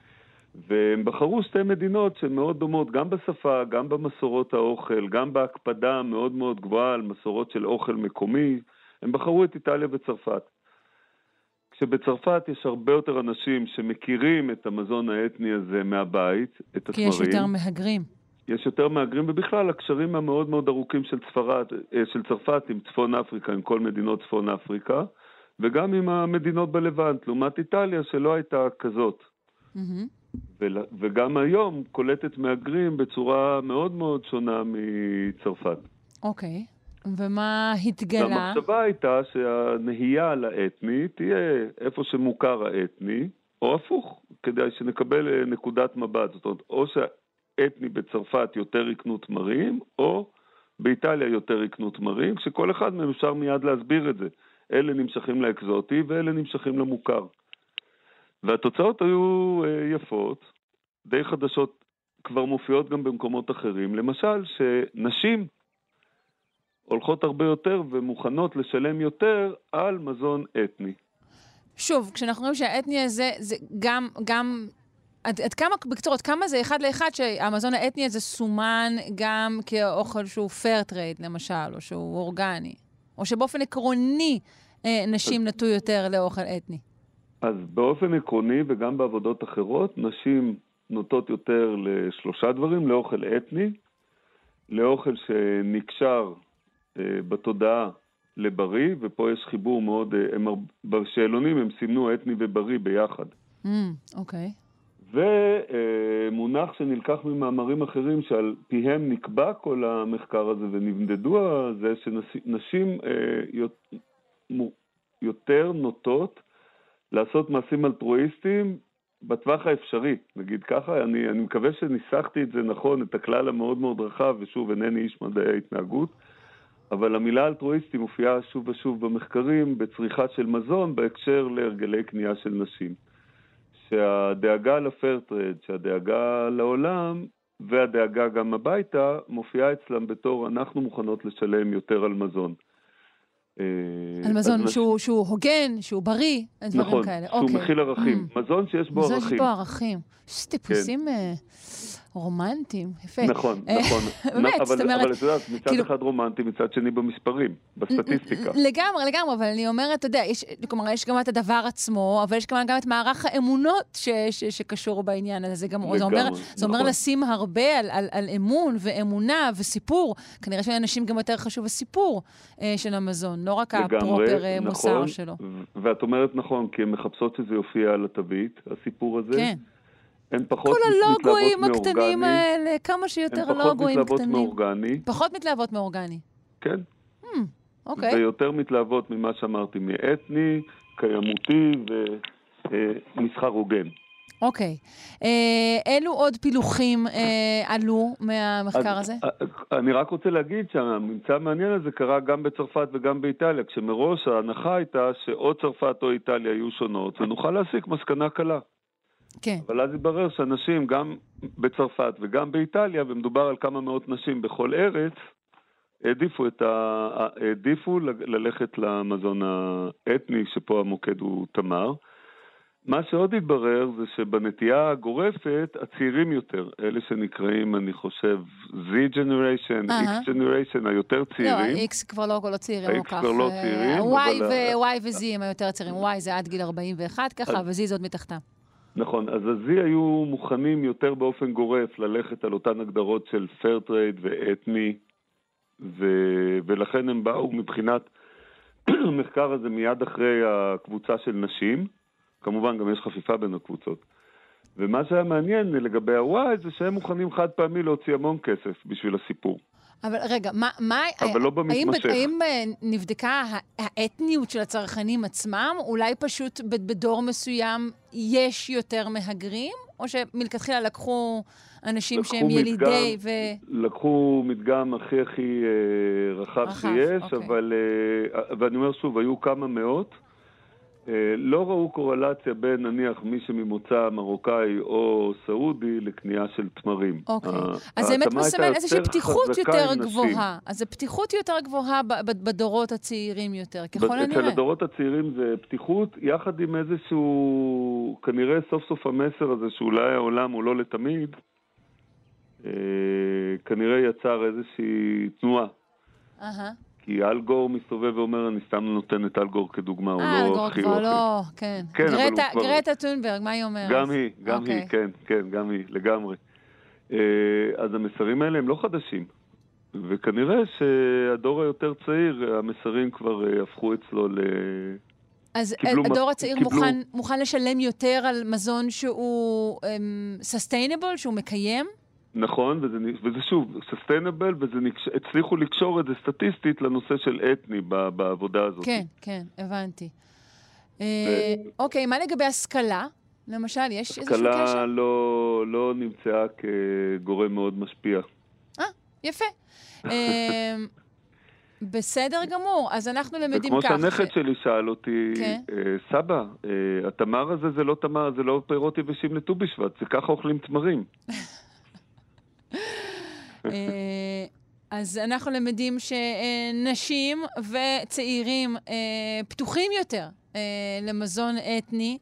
והם בחרו שתי מדינות שהן מאוד דומות, גם בשפה, גם במסורות האוכל, גם בהקפדה המאוד מאוד גבוהה על מסורות של אוכל מקומי. הם בחרו את איטליה וצרפת. כשבצרפת יש הרבה יותר אנשים שמכירים את המזון האתני הזה מהבית, את כי התמרים. יש יותר מהגרים. יש יותר מהגרים, ובכלל הקשרים המאוד מאוד ארוכים של, צפרד, אה, של צרפת עם צפון אפריקה, עם כל מדינות צפון אפריקה, וגם עם המדינות בלבנט, לעומת איטליה שלא הייתה כזאת. מהמם. וגם היום קולטת מהגרים בצורה מאוד מאוד שונה מצרפת. אוקיי. ומה התגלה? והמחשבה הייתה שהנהייה לאתני תהיה איפה שמוכר האתני, או הפוך, כדי שנקבל אה, נקודת מבט. זאת אומרת, או שהאתני בצרפת יותר יקנו תמרים, או באיטליה יותר יקנו תמרים, כשכל אחד מהם אפשר מיד להסביר את זה. אלה נמשכים לאקזוטי ואלה נמשכים למוכר. והתוצאות היו אה, יפות, די חדשות, כבר מופיעות גם במקומות אחרים. למשל, שנשים הולכות הרבה יותר ומוכנות לשלם יותר על מזון אתני. שוב, כשאנחנו רואים שהאתני הזה, זה גם, גם, עד, עד כמה, בקצור, עד כמה זה אחד לאחד שהמזון האתני הזה סומן גם כאוכל שהוא fair trade, למשל, או שהוא אורגני, או שבאופן עקרוני אה, נשים נטו יותר לאוכל אתני. אז באופן עקרוני וגם בעבודות אחרות, נשים נוטות יותר לשלושה דברים, לאוכל אתני, לאוכל שנקשר אה, בתודעה לבריא, ופה יש חיבור מאוד, אה, הם, בשאלונים הם סימנו אתני ובריא ביחד. Mm, אוקיי. ומונח שנלקח ממאמרים אחרים שעל פיהם נקבע כל המחקר הזה ונמדדו זה שנשים אה, יותר נוטות לעשות מעשים אלטרואיסטיים בטווח האפשרי, נגיד ככה, אני, אני מקווה שניסחתי את זה נכון, את הכלל המאוד מאוד רחב, ושוב, אינני איש מדעי ההתנהגות, אבל המילה אלטרואיסטי מופיעה שוב ושוב במחקרים בצריכה של מזון בהקשר להרגלי קנייה של נשים. שהדאגה לפרטרד, שהדאגה לעולם והדאגה גם הביתה מופיעה אצלם בתור אנחנו מוכנות לשלם יותר על מזון. על מזון שהוא, שהוא הוגן, שהוא בריא, דברים נכון, כאלה. שהוא אוקיי. מכיל ערכים. Mm. מזון שיש בו מזון ערכים. שיש בו ערכים. יש טיפוסים אה, רומנטיים, יפה. נכון, אה, נכון. *laughs* באמת, אבל, זאת אומרת, אבל את יודעת, מצד כאילו- אחד רומנטי, מצד שני במספרים, בסטטיסטיקה. לגמרי, לגמרי, אבל אני אומרת, אתה יודע, יש, כלומר, יש גם את הדבר עצמו, אבל יש כמובן גם את מערך האמונות ש, ש, שקשור בעניין הזה. זה, גם, זה אומר, לגמרי, זה אומר נכון. לשים הרבה על, על, על אמון ואמונה וסיפור. כנראה שלאנשים גם יותר חשוב הסיפור אה, של המזון, לא רק הפרופר אה, מוסר נכון, שלו. ו- ואת אומרת נכון, כי הן מחפשות שזה יופיע על התווית, הסיפור הזה. כן. הן פחות כל מתלהבות הלוגויים מאורגני. הקטנים האלה, כמה שיותר הן פחות לוגויים מתלהבות קטנים. מאורגני, פחות מתלהבות מאורגני. כן. אוקיי. ויותר מתלהבות ממה שאמרתי, מאתני, קיימותי ומסחר הוגן. אוקיי. אה, אילו עוד פילוחים אה, עלו מהמחקר אז, הזה? אה, אני רק רוצה להגיד שהממצא המעניין הזה קרה גם בצרפת וגם באיטליה, כשמראש ההנחה הייתה שאו צרפת או איטליה יהיו שונות, ונוכל להסיק מסקנה קלה. כן. אבל אז התברר שאנשים גם בצרפת וגם באיטליה, ומדובר על כמה מאות נשים בכל ארץ, העדיפו, את ה... העדיפו ללכת למזון האתני, שפה המוקד הוא תמר. מה שעוד התברר זה שבנטייה הגורפת, הצעירים יותר, אלה שנקראים, אני חושב, Z Generation, אהה. X Generation, היותר לא, צעירים. ה-X כבר לא, לא צעירים ה-X כל כך. כבר לא אה, צעירים, ה- ו- Y ו-Z הם היותר צעירים. Y זה עד גיל 41 ככה, ו-Z זה עוד מתחתם. נכון, אז ה-Z היו מוכנים יותר באופן גורף ללכת על אותן הגדרות של fair trade ואתני, ו... ולכן הם באו מבחינת *clears throat* המחקר הזה מיד אחרי הקבוצה של נשים, כמובן גם יש חפיפה בין הקבוצות. ומה שהיה מעניין לגבי ה-Y זה שהם מוכנים חד פעמי להוציא המון כסף בשביל הסיפור. אבל רגע, מה... מה אבל לא האם, במתמשך. האם אה, נבדקה האתניות של הצרכנים עצמם? אולי פשוט בדור מסוים יש יותר מהגרים? או שמלכתחילה לקחו אנשים לקחו שהם מדגם- ילידי ו... לקחו מדגם הכי הכי אה, רחב, רחב, שיש, אוקיי. אבל, אה, ואני אומר שוב, היו כמה מאות. אה, לא ראו קורלציה בין נניח מי שממוצא מרוקאי או סעודי לקנייה של תמרים. אוקיי. ה- אז זה באמת מסמן איזושהי פתיחות יותר נשים. גבוהה. אז זו פתיחות יותר גבוהה בדורות הצעירים יותר, ככל אצל הנראה. הדורות הצעירים זה פתיחות, יחד עם איזשהו, כנראה סוף סוף המסר הזה שאולי העולם הוא לא לתמיד, אה, כנראה יצר איזושהי תנועה. אהה. כי אל גור מסתובב ואומר, אני סתם נותן את אל גור כדוגמה, הוא אה, לא אלגור הכי כבר אוכל. לא, כן. כן, אבל הוא גרטה- כבר- גרטה טונברג, מה היא אומרת? גם היא, גם אוקיי. היא, כן, כן, גם היא, לגמרי. אה, אז המסרים האלה הם לא חדשים. וכנראה שהדור היותר צעיר, המסרים כבר אה, הפכו אצלו ל... אז הדור הצעיר קיבלו- מוכן, מוכן לשלם יותר על מזון שהוא סוסטיינבל, שהוא מקיים? נכון, וזה, וזה שוב, sustainable, והצליחו לקשור את זה סטטיסטית לנושא של אתני ב- בעבודה הזאת. כן, כן, הבנתי. אה, אוקיי, מה לגבי השכלה? למשל, יש איזשהו קשר? השכלה לא, לא נמצאה כגורם מאוד משפיע. יפה. אה, *laughs* בסדר גמור, אז אנחנו למדים וכמו כך. שהנכד שלי שאל אותי, כן. אה, סבא, אה, התמר הזה זה לא תמר, זה לא פירות יבשים לט"ו בשבט, זה ככה אוכלים תמרים. *laughs* אה, אז אנחנו למדים שנשים וצעירים אה, פתוחים יותר אה, למזון אתני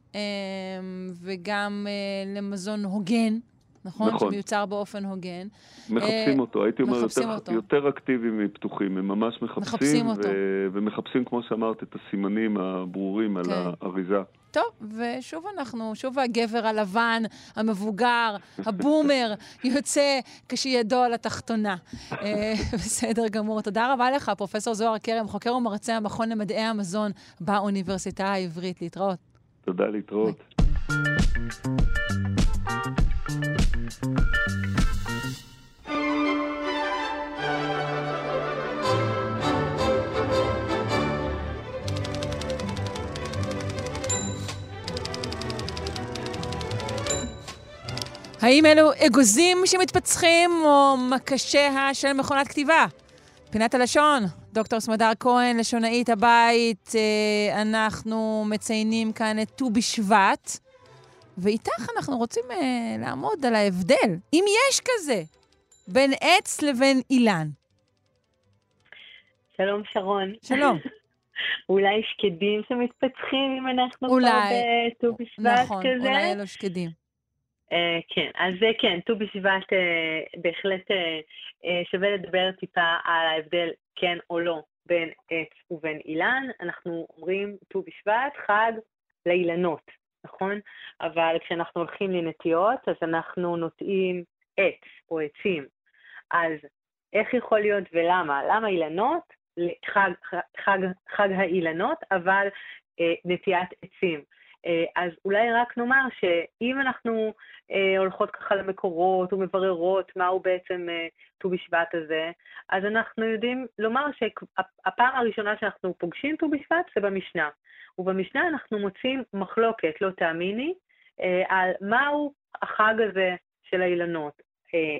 וגם למזון הוגן, נכון? נכון. שמיוצר באופן הוגן. מחפשים אותו, הייתי אומר יותר, אותו. יותר אקטיביים מפתוחים, הם ממש מחפשים, מחפשים אותו. ו- ומחפשים, כמו שאמרת, את הסימנים הברורים על כן. האריזה. טוב, ושוב אנחנו, שוב הגבר הלבן, המבוגר, הבומר, *laughs* יוצא כשידו על התחתונה. אה, *laughs* בסדר גמור. תודה רבה לך, פרופ' זוהר כרם, חוקר ומרצה המכון למדעי המזון באוניברסיטה העברית. להתראות. תודה להתראות. האם אלו אגוזים שמתפצחים או מקשיה של מכונת כתיבה? פינת הלשון, דוקטור סמדר כהן, לשונאית הבית, אה, אנחנו מציינים כאן את ט"ו בשבט, ואיתך אנחנו רוצים אה, לעמוד על ההבדל, אם יש כזה, בין עץ לבין אילן. שלום, שרון. שלום. *laughs* אולי שקדים שמתפתחים אם אנחנו אולי. פה בט"ו בשבט נכון, כזה? אולי אלו שקדים. אה, כן, אז זה כן, ט"ו בשבט אה, בהחלט אה, אה, שווה לדבר טיפה על ההבדל כן או לא בין עץ ובין אילן. אנחנו אומרים ט"ו בשבט חג לאילנות, נכון? אבל כשאנחנו הולכים לנטיעות, אז אנחנו נוטעים עץ או עצים. אז איך יכול להיות ולמה? למה אילנות? חג, חג, חג האילנות, אבל אה, נטיית עצים. אה, אז אולי רק נאמר שאם אנחנו אה, הולכות ככה למקורות ומבררות מהו בעצם אה, ט"ו בשבט הזה, אז אנחנו יודעים לומר שהפעם הראשונה שאנחנו פוגשים ט"ו בשבט זה במשנה. ובמשנה אנחנו מוצאים מחלוקת, לא תאמיני, על מהו החג הזה של האילנות.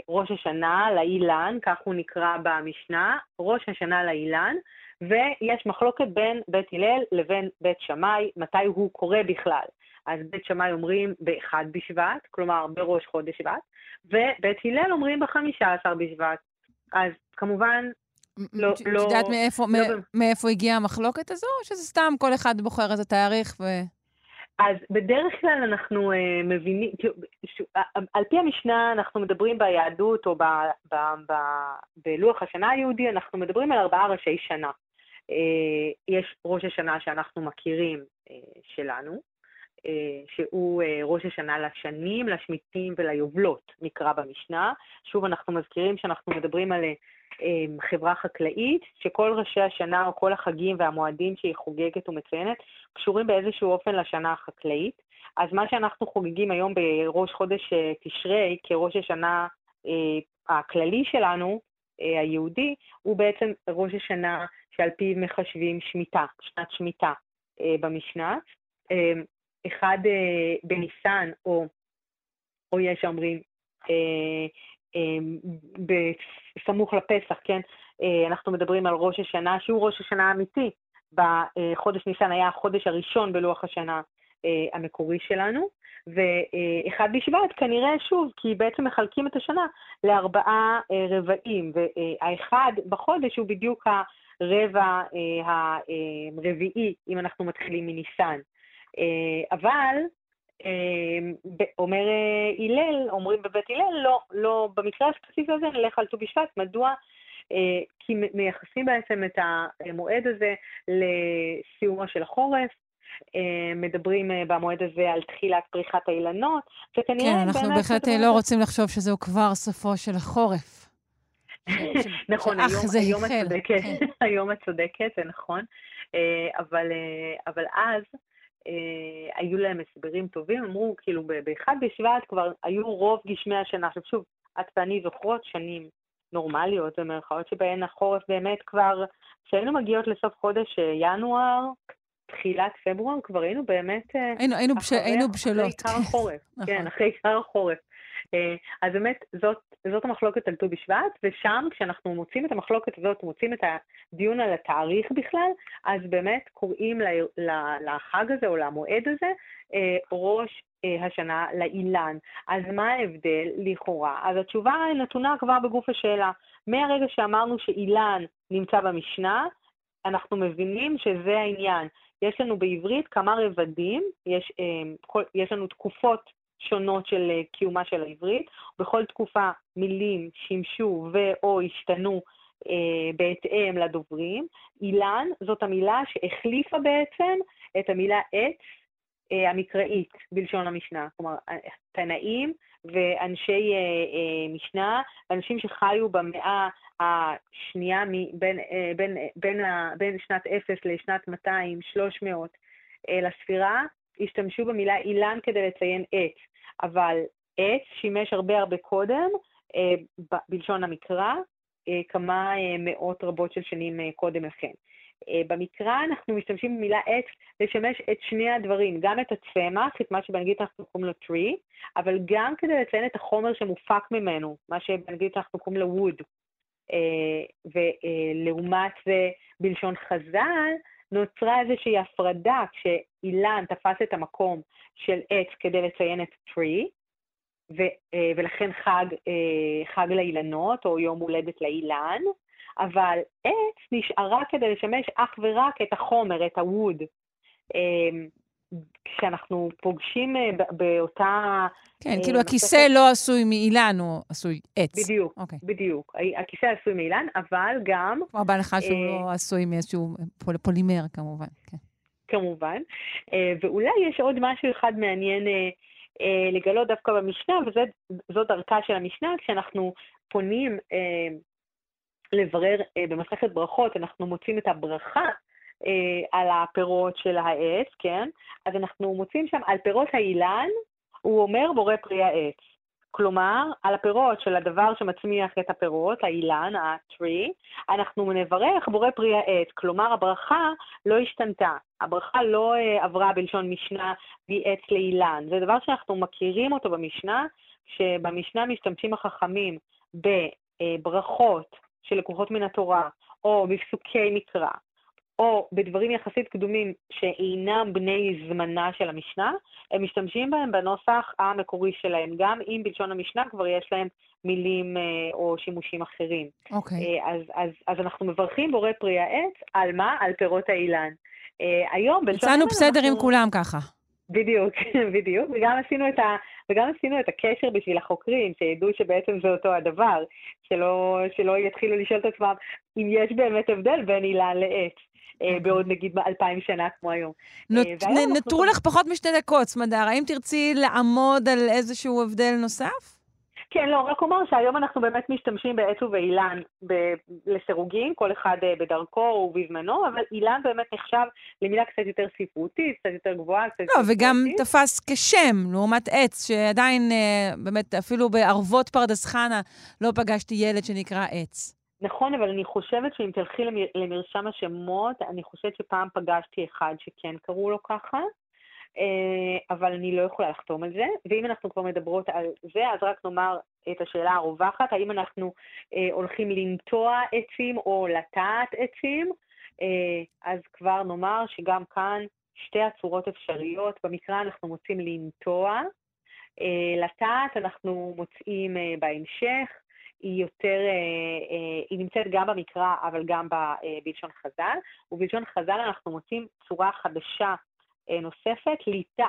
ראש השנה לאילן, כך הוא נקרא במשנה, ראש השנה לאילן, ויש מחלוקת בין בית הלל לבין בית שמאי, מתי הוא קורה בכלל. אז בית שמאי אומרים באחד בשבט, כלומר בראש חודש שבט, ובית הלל אומרים בחמישה עשר בשבט. אז כמובן, לא... את לא- יודעת מאיפה, לא מאיפה הגיעה המחלוקת הזו, או שזה סתם כל אחד בוחר איזה תאריך ו... אז בדרך כלל אנחנו uh, מבינים, ש- על פי המשנה אנחנו מדברים ביהדות או ב, ב, ב, בלוח השנה היהודי, אנחנו מדברים על ארבעה ראשי שנה. Uh, יש ראש השנה שאנחנו מכירים uh, שלנו, uh, שהוא ראש השנה לשנים, לשמיטים וליובלות, נקרא במשנה. שוב, אנחנו מזכירים שאנחנו מדברים על חברה חקלאית, שכל ראשי השנה או כל החגים והמועדים שהיא חוגגת ומציינת קשורים באיזשהו אופן לשנה החקלאית. אז מה שאנחנו חוגגים היום בראש חודש אה, תשרי, כראש השנה אה, הכללי שלנו, אה, היהודי, הוא בעצם ראש השנה שעל פיו מחשבים שמיטה, שנת שמיטה אה, במשנה. אה, אחד אה, בניסן, או, או יש שאומרים אה, אה, בסמוך לפסח, כן? אה, אנחנו מדברים על ראש השנה, שהוא ראש השנה האמיתי. בחודש ניסן היה החודש הראשון בלוח השנה אה, המקורי שלנו, ואחד בשבט כנראה שוב, כי בעצם מחלקים את השנה לארבעה אה, רבעים, והאחד בחודש הוא בדיוק הרבע אה, הרביעי, אם אנחנו מתחילים מניסן. אה, אבל אה, אומר אה, הלל, אומרים בבית הלל, לא, לא, במקרה הספציפי הזה נלך על ט"ו בשבט, מדוע? אה, כי מייחסים בעצם את המועד הזה לסיומו של החורף, אה, מדברים אה, במועד הזה על תחילת פריחת האילנות, וכנראה כן, אנחנו בהחלט הדבר לא רוצים לחשוב שזהו כבר סופו של החורף. *laughs* נכון, היום, זה היום החל. את צודקת, כן. *laughs* היום את צודקת, זה נכון, אה, אבל, אה, אבל אז אה, היו להם הסברים טובים, אמרו, כאילו, באחד בשבט כבר היו רוב גשמי השנה. עכשיו שוב, את ואני זוכרות שנים נורמליות, במרכאות שבהן החורף באמת כבר, כשהיינו מגיעות לסוף חודש אה, ינואר, תחילת פברואר, כבר היינו באמת... אה, היינו- היינו בש- אחרי- היינו אחרי בשלות. עיקר החורף, *laughs* נכון. כן, אחרי עיקר החורף. אה, אז באמת, זאת, זאת המחלוקת על ט"ו בשבט, ושם, כשאנחנו מוצאים את המחלוקת הזאת, מוצאים את הדיון על התאריך בכלל, אז באמת קוראים לחג הזה או למועד הזה אה, ראש השנה לאילן. אז מה ההבדל לכאורה? אז התשובה נתונה כבר בגוף השאלה. מהרגע שאמרנו שאילן נמצא במשנה, אנחנו מבינים שזה העניין. יש לנו בעברית כמה רבדים, יש, אה, כל, יש לנו תקופות שונות של אה, קיומה של העברית. בכל תקופה מילים שימשו ו/או השתנו אה, בהתאם לדוברים. אילן זאת המילה שהחליפה בעצם את המילה עץ המקראית בלשון המשנה. כלומר, תנאים ואנשי אה, אה, משנה, אנשים שחיו במאה השנייה בין, אה, בין, אה, בין, בין שנת 0 לשנת 200, 300 אה, לספירה, השתמשו במילה אילן כדי לציין עץ. אבל עץ שימש הרבה הרבה קודם, אה, בלשון המקרא, אה, כמה אה, מאות רבות של שנים אה, קודם לכן. אה, במקרא אנחנו משתמשים במילה עץ לשמש את שני הדברים, גם את הצמח, את מה שבאנגלית אנחנו קוראים לו tree, אבל גם כדי לציין את החומר שמופק ממנו, מה שבאנגלית אנחנו קוראים לו wood. אה, ולעומת זה, בלשון חז"ל, נוצרה איזושהי הפרדה כשאילן תפס את המקום של עץ כדי לציין את tree, אה, ולכן חג, אה, חג לאילנות או יום הולדת לאילן, אבל עץ נשארה כדי לשמש אך ורק את החומר, את הווד. כשאנחנו פוגשים אה, באותה... כן, אה, כאילו הכיסא לא עשוי מאילן, הוא עשוי עץ. בדיוק, אוקיי. בדיוק. הכיסא עשוי מאילן, אבל גם, כמו בהנחה שהוא אה, לא עשוי מאיזשהו פול- פולימר, כמובן. כן. כמובן, אה, ואולי יש עוד משהו אחד מעניין אה, אה, לגלות דווקא במשנה, וזו דרכה של המשנה, כשאנחנו פונים אה, לברר אה, במסכת ברכות, אנחנו מוצאים את הברכה אה, על הפירות של העץ, כן? אז אנחנו מוצאים שם, על פירות האילן, הוא אומר בורא פרי העץ. כלומר, על הפירות של הדבר שמצמיח את הפירות, האילן, ה-tree, אנחנו נברך בורא פרי העץ. כלומר, הברכה לא השתנתה. הברכה לא uh, עברה בלשון משנה מעץ לאילן. זה דבר שאנחנו מכירים אותו במשנה, שבמשנה משתמשים החכמים בברכות שלקוחות מן התורה, או בפסוקי מקרא, או בדברים יחסית קדומים שאינם בני זמנה של המשנה, הם משתמשים בהם בנוסח המקורי שלהם, גם אם בלשון המשנה כבר יש להם מילים אה, או שימושים אחרים. אוקיי. Okay. אז, אז, אז אנחנו מברכים בורא פרי העץ, על מה? על פירות האילן. אה, היום, בלשון... יצאנו בסדר אנחנו... עם כולם ככה. בדיוק, *laughs* בדיוק, וגם עשינו, את ה, וגם עשינו את הקשר בשביל החוקרים, שידעו שבעצם זה אותו הדבר, שלא, שלא יתחילו לשאול את עצמם אם יש באמת הבדל בין אילן לעץ. אה, אוקיי. בעוד נגיד אלפיים שנה כמו היום. נות, אה, נותרו לך פחות משתי דקות, סמדר. האם תרצי לעמוד על איזשהו הבדל נוסף? כן, לא, רק אומר שהיום אנחנו באמת משתמשים בעץ ובאילן ב- לסירוגין, כל אחד uh, בדרכו ובזמנו, אבל אילן באמת נחשב למילה קצת יותר ספרותית, קצת יותר גבוהה, קצת לא, וגם תפס כשם, לעומת עץ, שעדיין uh, באמת אפילו בערבות פרדס חנה לא פגשתי ילד שנקרא עץ. נכון, אבל אני חושבת שאם תלכי למרשם השמות, אני חושבת שפעם פגשתי אחד שכן קראו לו ככה, אה, אבל אני לא יכולה לחתום על זה. ואם אנחנו כבר מדברות על זה, אז רק נאמר את השאלה הרווחת, האם אנחנו אה, הולכים לנטוע עצים או לטעת עצים? אה, אז כבר נאמר שגם כאן שתי הצורות אפשריות. במקרא אנחנו מוצאים לנטוע, לטעת אנחנו מוצאים בהמשך. היא יותר, אה, אה, היא נמצאת גם במקרא, אבל גם אה, בלשון חז"ל, ובלשון חז"ל אנחנו מוצאים צורה חדשה נוספת, ליטה.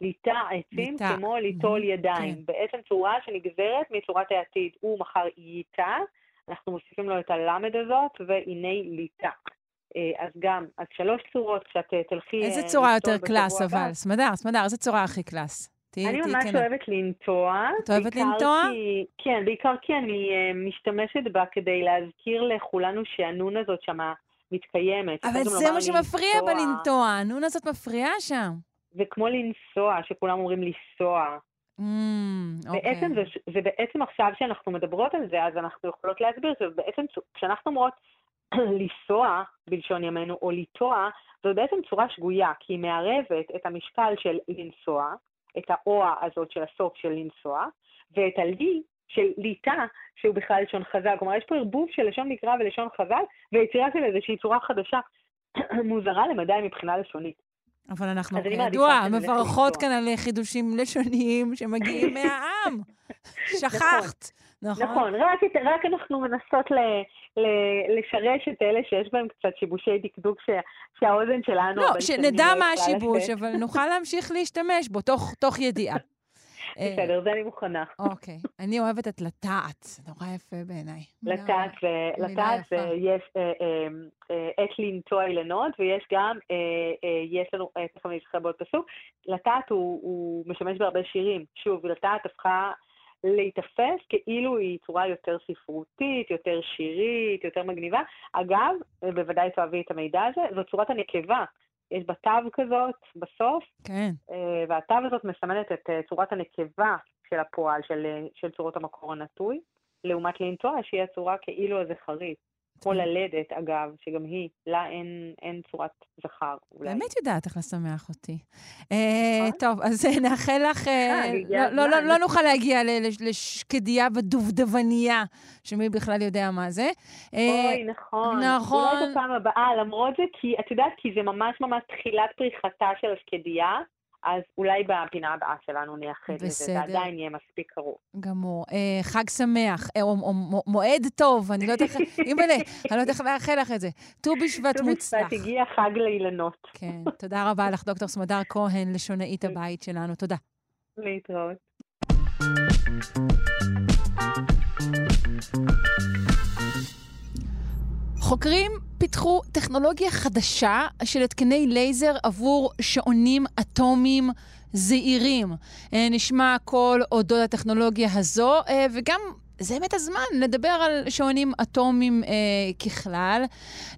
ליטע עצים כמו ליטול mm-hmm. ידיים. כן. בעצם צורה שנגזרת מצורת העתיד. הוא מחר ייטע, אנחנו מוסיפים לו את הלמד הזאת, והנה ליטע. אז גם, אז שלוש צורות, כשאת תלכי... איזה צורה יותר קלאס, אבל? סמדר, סמדר, איזה צורה הכי קלאס? תראי אני ממש כן. אוהבת לנטוע. את אוהבת לנטוע? כי, כן, בעיקר כי אני משתמשת בה כדי להזכיר לכולנו שהנון הזאת שמה מתקיימת. אבל זה מה שמפריע בלנטוע, הנון הזאת מפריעה שם. זה כמו לנסוע, שכולם אומרים לנסוע. Mm, אוקיי. בעצם זה, זה בעצם עכשיו שאנחנו מדברות על זה, אז אנחנו יכולות להסביר, זה בעצם, כשאנחנו אומרות *clears throat* לנסוע בלשון ימינו, או לטוע, זו בעצם צורה שגויה, כי היא מערבת את המשקל של לנסוע, את האוה הזאת של הסוף של לנסוע, ואת הלי של ליטה, שהוא בכלל לשון חז"ל. כלומר, יש פה ערבוב של לשון מקרא ולשון חז"ל, ויצירה של איזושהי צורה חדשה *clears throat* מוזרה למדי מבחינה לשונית. אבל אנחנו כידוע מברכות כאן על חידושים לשוניים שמגיעים *laughs* מהעם. שכחת. נכון. נכון, רק, רק אנחנו מנסות ל, ל, לשרש את אלה שיש בהם קצת שיבושי דקדוק ש, שהאוזן שלנו... לא, שנדע מה השיבוש, אבל נוכל להמשיך להשתמש בו תוך, תוך ידיעה. *laughs* בסדר, זה אני מוכנה. אוקיי. אני אוהבת את לטעת, נורא יפה בעיניי. לטעת זה, יש עת לנטוע אילנות, ויש גם, יש לנו, תכף אני אשחרר בעוד פסוק, לטעת הוא משמש בהרבה שירים. שוב, לטעת הפכה להיתפס כאילו היא צורה יותר ספרותית, יותר שירית, יותר מגניבה. אגב, בוודאי תאהבי את המידע הזה, זו צורת הנקבה. יש בה תו כזאת בסוף, כן. אה, והתו הזאת מסמנת את אה, צורת הנקבה של הפועל, של, אה, של צורות המקור הנטוי, לעומת לנטוע, שהיא הצורה כאילו הזכרית. כמו כן. ללדת, אגב, שגם היא, לה אין, אין צורת זכר. אולי. באמת יודעת איך לשמח אותי. אה, נכון. טוב, אז *laughs* נאחל לך... אה, לא, לא, לא, לא נוכל להגיע לשקדיה ודובדבניה, שמי בכלל יודע מה זה. אוי, נכון. נכון. אולי בפעם הבאה, למרות זה, כי את יודעת, כי זה ממש ממש תחילת פריחתה של השקדיה. אז אולי בפינה הבאה שלנו נייחד לזה, זה עדיין יהיה מספיק קרוב. גמור. אה, חג שמח, אה, או, או, מועד טוב, אני לא יודעת איך, *laughs* אימא'לה, אני לא יודעת איך לאחל לך את זה. ט"ו בשבט מוצלח. ט"ו בשבט הגיע חג לאילנות. כן, תודה רבה לך, דוקטור סמדר כהן, לשונאית הבית שלנו. תודה. להתראות. חוקרים פיתחו טכנולוגיה חדשה של התקני לייזר עבור שעונים אטומיים זעירים. אה, נשמע הכל אודות הטכנולוגיה הזו, אה, וגם זה באמת הזמן לדבר על שעונים אטומיים אה, ככלל.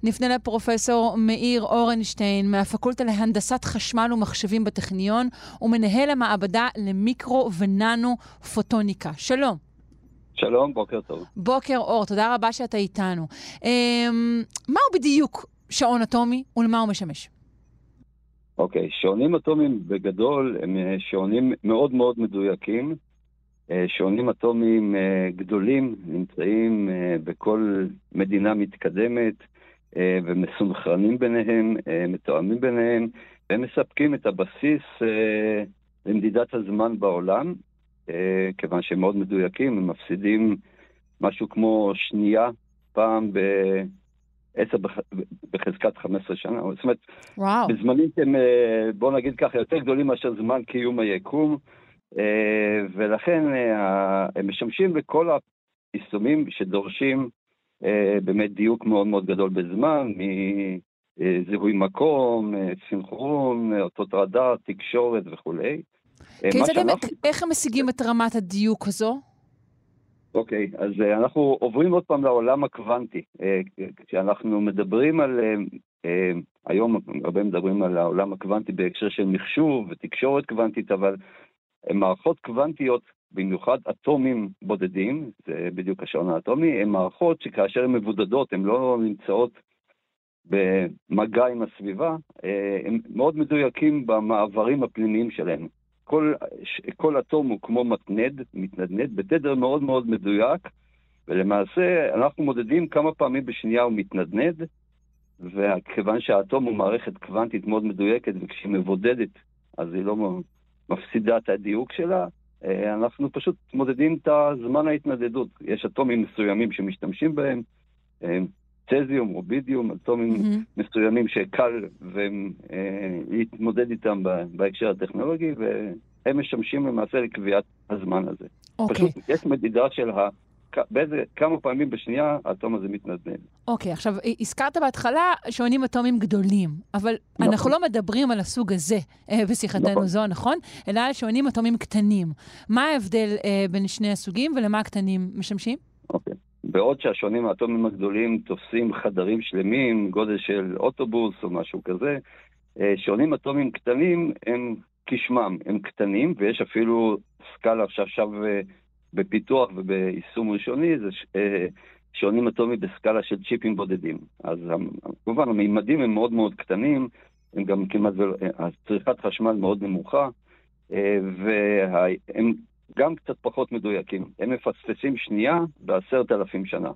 נפנה לפרופסור מאיר אורנשטיין מהפקולטה להנדסת חשמל ומחשבים בטכניון, ומנהל המעבדה למיקרו וננו פוטוניקה. שלום. שלום, בוקר טוב. בוקר אור, תודה רבה שאתה איתנו. אה, מהו בדיוק שעון אטומי ולמה הוא משמש? אוקיי, שעונים אטומיים בגדול הם אה, שעונים מאוד מאוד מדויקים. אה, שעונים אטומיים אה, גדולים נמצאים בכל מדינה מתקדמת ומסונכרנים ביניהם, מתואמים ביניהם, והם מספקים את הבסיס למדידת הזמן בעולם, כיוון שהם מאוד מדויקים, הם מפסידים משהו כמו שנייה פעם ב... עשר בחזקת 15 שנה. זאת אומרת, וואו. בזמנים שהם, אה, בוא נגיד ככה, יותר גדולים מאשר זמן קיום היקום, אה, ולכן אה, הם משמשים לכל היישומים שדורשים באמת דיוק מאוד מאוד גדול בזמן, מזיהוי מקום, סינכרון, אותות רדאר, תקשורת וכולי. כיצד הם, איך הם משיגים את רמת הדיוק הזו? אוקיי, אז uh, אנחנו עוברים עוד פעם לעולם הקוונטי. Uh, כשאנחנו מדברים על, uh, היום הרבה מדברים על העולם הקוונטי בהקשר של מחשוב ותקשורת קוונטית, אבל מערכות קוונטיות, במיוחד אטומים בודדים, זה בדיוק השעון האטומי, הן מערכות שכאשר הן מבודדות, הן לא נמצאות במגע עם הסביבה, הן מאוד מדויקים במעברים הפנימיים שלהם. כל, כל אטום הוא כמו מתנד, מתנדנד, בתדר מאוד מאוד מדויק, ולמעשה אנחנו מודדים כמה פעמים בשנייה הוא מתנדנד, וכיוון שהאטום הוא מערכת קוונטית מאוד מדויקת, וכשהיא מבודדת אז היא לא מפסידה את הדיוק שלה, אה, אנחנו פשוט מודדים את הזמן ההתנדדות. יש אטומים מסוימים שמשתמשים בהם, אה, צזיום, רובידיום, אטומים mm-hmm. מסוימים שקל אה, להתמודד איתם בהקשר הטכנולוגי, והם משמשים למעשה לקביעת הזמן הזה. Okay. אוקיי. פשוט יש מדידה של ה... באיזה, כמה פעמים בשנייה האטום הזה מתנדנד. אוקיי, okay, עכשיו, הזכרת בהתחלה שעונים אטומיים גדולים, אבל נכון. אנחנו לא מדברים על הסוג הזה אה, בשיחתנו נכון. זו, נכון? אלא על שעונים אטומיים קטנים. מה ההבדל אה, בין שני הסוגים ולמה הקטנים משמשים? אוקיי. Okay. בעוד שהשעונים האטומיים הגדולים תופסים חדרים שלמים, גודל של אוטובוס או משהו כזה, אה, שעונים אטומיים קטנים הם כשמם, הם קטנים, ויש אפילו סקאלה שעכשיו אה, בפיתוח וביישום ראשוני, זה אה, שעונים אטומיים בסקאלה של צ'יפים בודדים. אז כמובן המימדים הם מאוד מאוד קטנים, הם גם כמעט, צריכת חשמל מאוד נמוכה, והם גם קצת פחות מדויקים. הם מפספסים שנייה בעשרת אלפים שנה.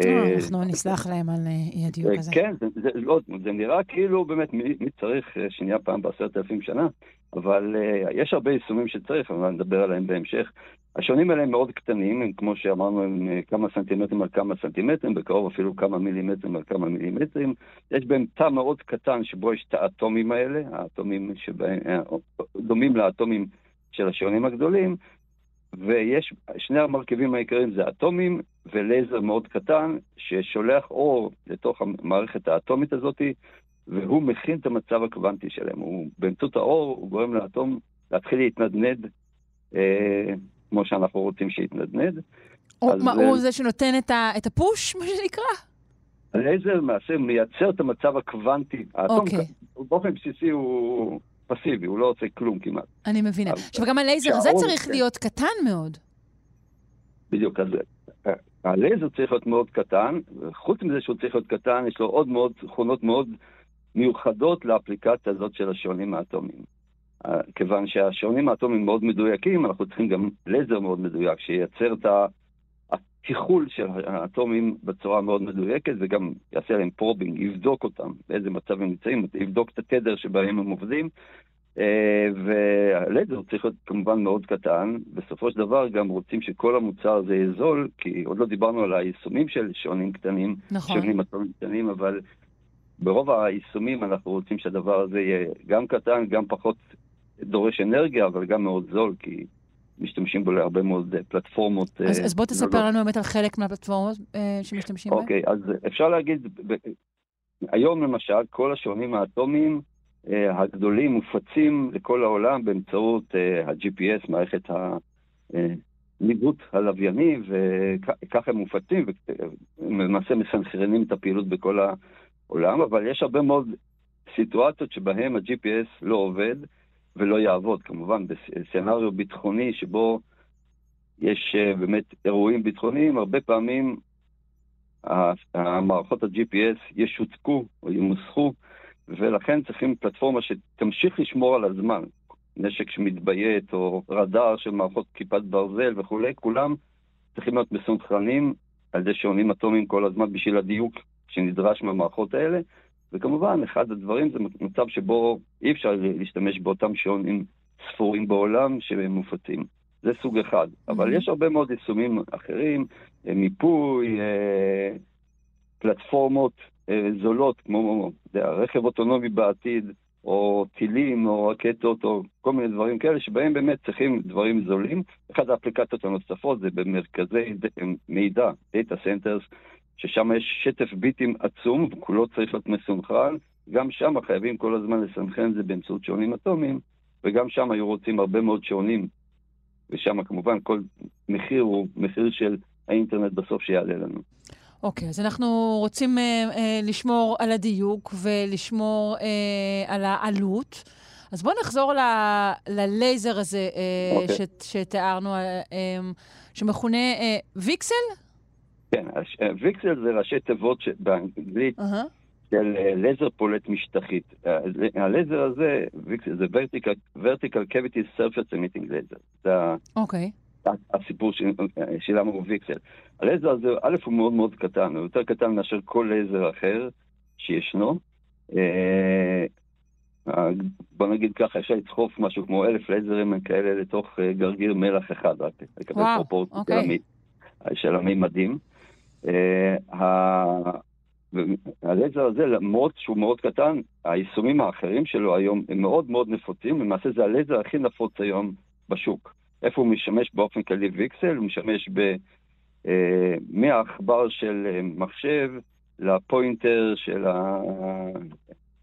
אה, אה, אנחנו נסלח להם על אה, אי הדיוק הזה. כן, זה, לא, זה נראה כאילו באמת מי, מי צריך שנייה פעם בעשרת אלפים שנה, אבל uh, יש הרבה יישומים שצריך, אבל נדבר עליהם בהמשך. השונים האלה הם מאוד קטנים, הם כמו שאמרנו, הם כמה סנטימטרים על כמה סנטימטרים, בקרוב אפילו כמה מילימטרים על כמה מילימטרים. יש בהם תא מאוד קטן שבו יש את האטומים האלה, האטומים שבהם, דומים לאטומים של השעונים הגדולים, ויש, שני המרכיבים העיקריים זה אטומים ולייזר מאוד קטן ששולח אור לתוך המערכת האטומית הזאת, והוא מכין את המצב הקוונטי שלהם. הוא, באמצעות האור הוא גורם לאטום להתחיל להתנדנד אה, כמו שאנחנו רוצים שיתנדנד. או, אז, מה, הוא זה שנותן את, ה, את הפוש, מה שנקרא? הלייזר למעשה מייצר את המצב הקוונטי. האטום אוקיי. באופן בסיסי הוא... פסיבי, הוא לא עושה כלום כמעט. אני מבינה. עכשיו, גם הלייזר הזה צריך להיות קטן מאוד. בדיוק, אז אה, הלייזר צריך להיות מאוד קטן, וחוץ מזה שהוא צריך להיות קטן, יש לו עוד מאוד תכונות מאוד מיוחדות לאפליקציה הזאת של השעונים האטומיים. אה, כיוון שהשעונים האטומיים מאוד מדויקים, אנחנו צריכים גם לייזר מאוד מדויק, שייצר את התיכול של האטומים בצורה מאוד מדויקת, וגם יעשה להם probing, יבדוק אותם, באיזה מצב הם נמצאים, יבדוק את התדר שבהם הם עובדים. אה, והלייזר צריך להיות כמובן מאוד קטן, בסופו של דבר גם רוצים שכל המוצר הזה יהיה זול, כי עוד לא דיברנו על היישומים של שעונים קטנים, נכון. שעונים אטומים קטנים, אבל ברוב היישומים אנחנו רוצים שהדבר הזה יהיה גם קטן, גם פחות דורש אנרגיה, אבל גם מאוד זול, כי משתמשים בו להרבה מאוד אה, פלטפורמות. אז, uh, אז בוא תספר לנו באמת על חלק מהפלטפורמות uh, שמשתמשים בהן. אוקיי, אז אפשר להגיד, ב- היום למשל, כל השעונים האטומיים uh, הגדולים מופצים לכל העולם באמצעות uh, ה-GPS, מערכת הניווט הלווייני, וכך הם מופצים, ולמעשה מסנכרנים את הפעילות בכל העולם, אבל יש הרבה מאוד סיטואציות שבהן ה-GPS לא עובד ולא יעבוד. כמובן, בסצנריו ביטחוני שבו יש אה, באמת אירועים ביטחוניים, הרבה פעמים המערכות ה-GPS ישותקו או ימוסכו, ולכן צריכים פלטפורמה שתמשיך לשמור על הזמן. נשק שמתביית, או רדאר של מערכות כיפת ברזל וכולי, כולם צריכים להיות מסונכרנים על ידי שעונים אטומיים כל הזמן בשביל הדיוק שנדרש מהמערכות האלה. וכמובן, אחד הדברים זה מצב שבו אי אפשר להשתמש באותם שעונים ספורים בעולם שמופצים. זה סוג אחד. Mm-hmm. אבל יש הרבה מאוד יישומים אחרים, אה, מיפוי, אה, פלטפורמות אה, זולות, כמו רכב אוטונומי בעתיד, או טילים, או רקטות, או כל מיני דברים כאלה, שבהם באמת צריכים דברים זולים. אחת האפליקציות הנוספות זה במרכזי מידע, Data Centers, ששם יש שטף ביטים עצום, וכולו צריך להיות מסונכרן. גם שם חייבים כל הזמן לסנכרן את זה באמצעות שעונים אטומיים, וגם שם היו רוצים הרבה מאוד שעונים ושם כמובן כל מחיר הוא מחיר של האינטרנט בסוף שיעלה לנו. אוקיי, okay, אז אנחנו רוצים uh, uh, לשמור על הדיוק ולשמור uh, על העלות. אז בואו נחזור ל- ללייזר הזה uh, okay. ש- שתיארנו, uh, um, שמכונה uh, ויקסל? כן, ויקסל זה ראשי תיבות באנגלית. Uh-huh. של אה, לייזר פולט משטחית. הלייזר הזה, זה vertical cavity surface emitting laser. זה אוקיי. הסיפור שלנו הוא VCSEL. הלייזר הזה, א', הוא מאוד מאוד קטן, הוא יותר קטן מאשר כל לייזר אחר שישנו. אה, בוא נגיד ככה, אפשר לדחוף משהו כמו אלף לייזרים כאלה לתוך אה, גרגיר מלח אחד, רק לקבל פרופורציה אוקיי. של המימדים. והלייזר הזה, למרות שהוא מאוד קטן, היישומים האחרים שלו היום הם מאוד מאוד נפוצים, למעשה זה הלייזר הכי נפוץ היום בשוק. איפה הוא משמש באופן כללי VCSEL? הוא משמש ב... אה, מהעכבר של אה, מחשב ל pointer של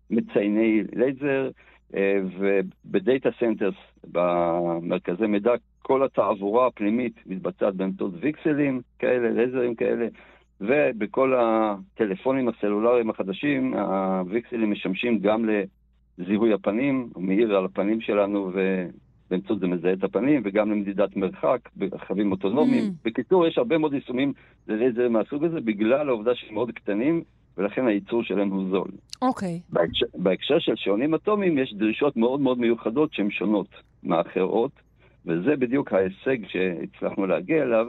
מצייני לייזר, אה, וב data centers, במרכזי מידע, כל התעבורה הפנימית מתבצעת באמצעות ויקסלים כאלה, לייזרים כאלה. ובכל הטלפונים הסלולריים החדשים, הוויקסלים משמשים גם לזיהוי הפנים, הוא מאיר על הפנים שלנו ובאמצעות זה מזהה את הפנים, וגם למדידת מרחק ברכבים אוטונומיים. Mm. בקיצור, יש הרבה מאוד יישומים ללייזר מהסוג הזה, בגלל העובדה שהם מאוד קטנים, ולכן הייצור שלהם הוא זול. אוקיי. Okay. בהקשר, בהקשר של שעונים אטומיים יש דרישות מאוד מאוד מיוחדות שהן שונות מאחרות, וזה בדיוק ההישג שהצלחנו להגיע אליו.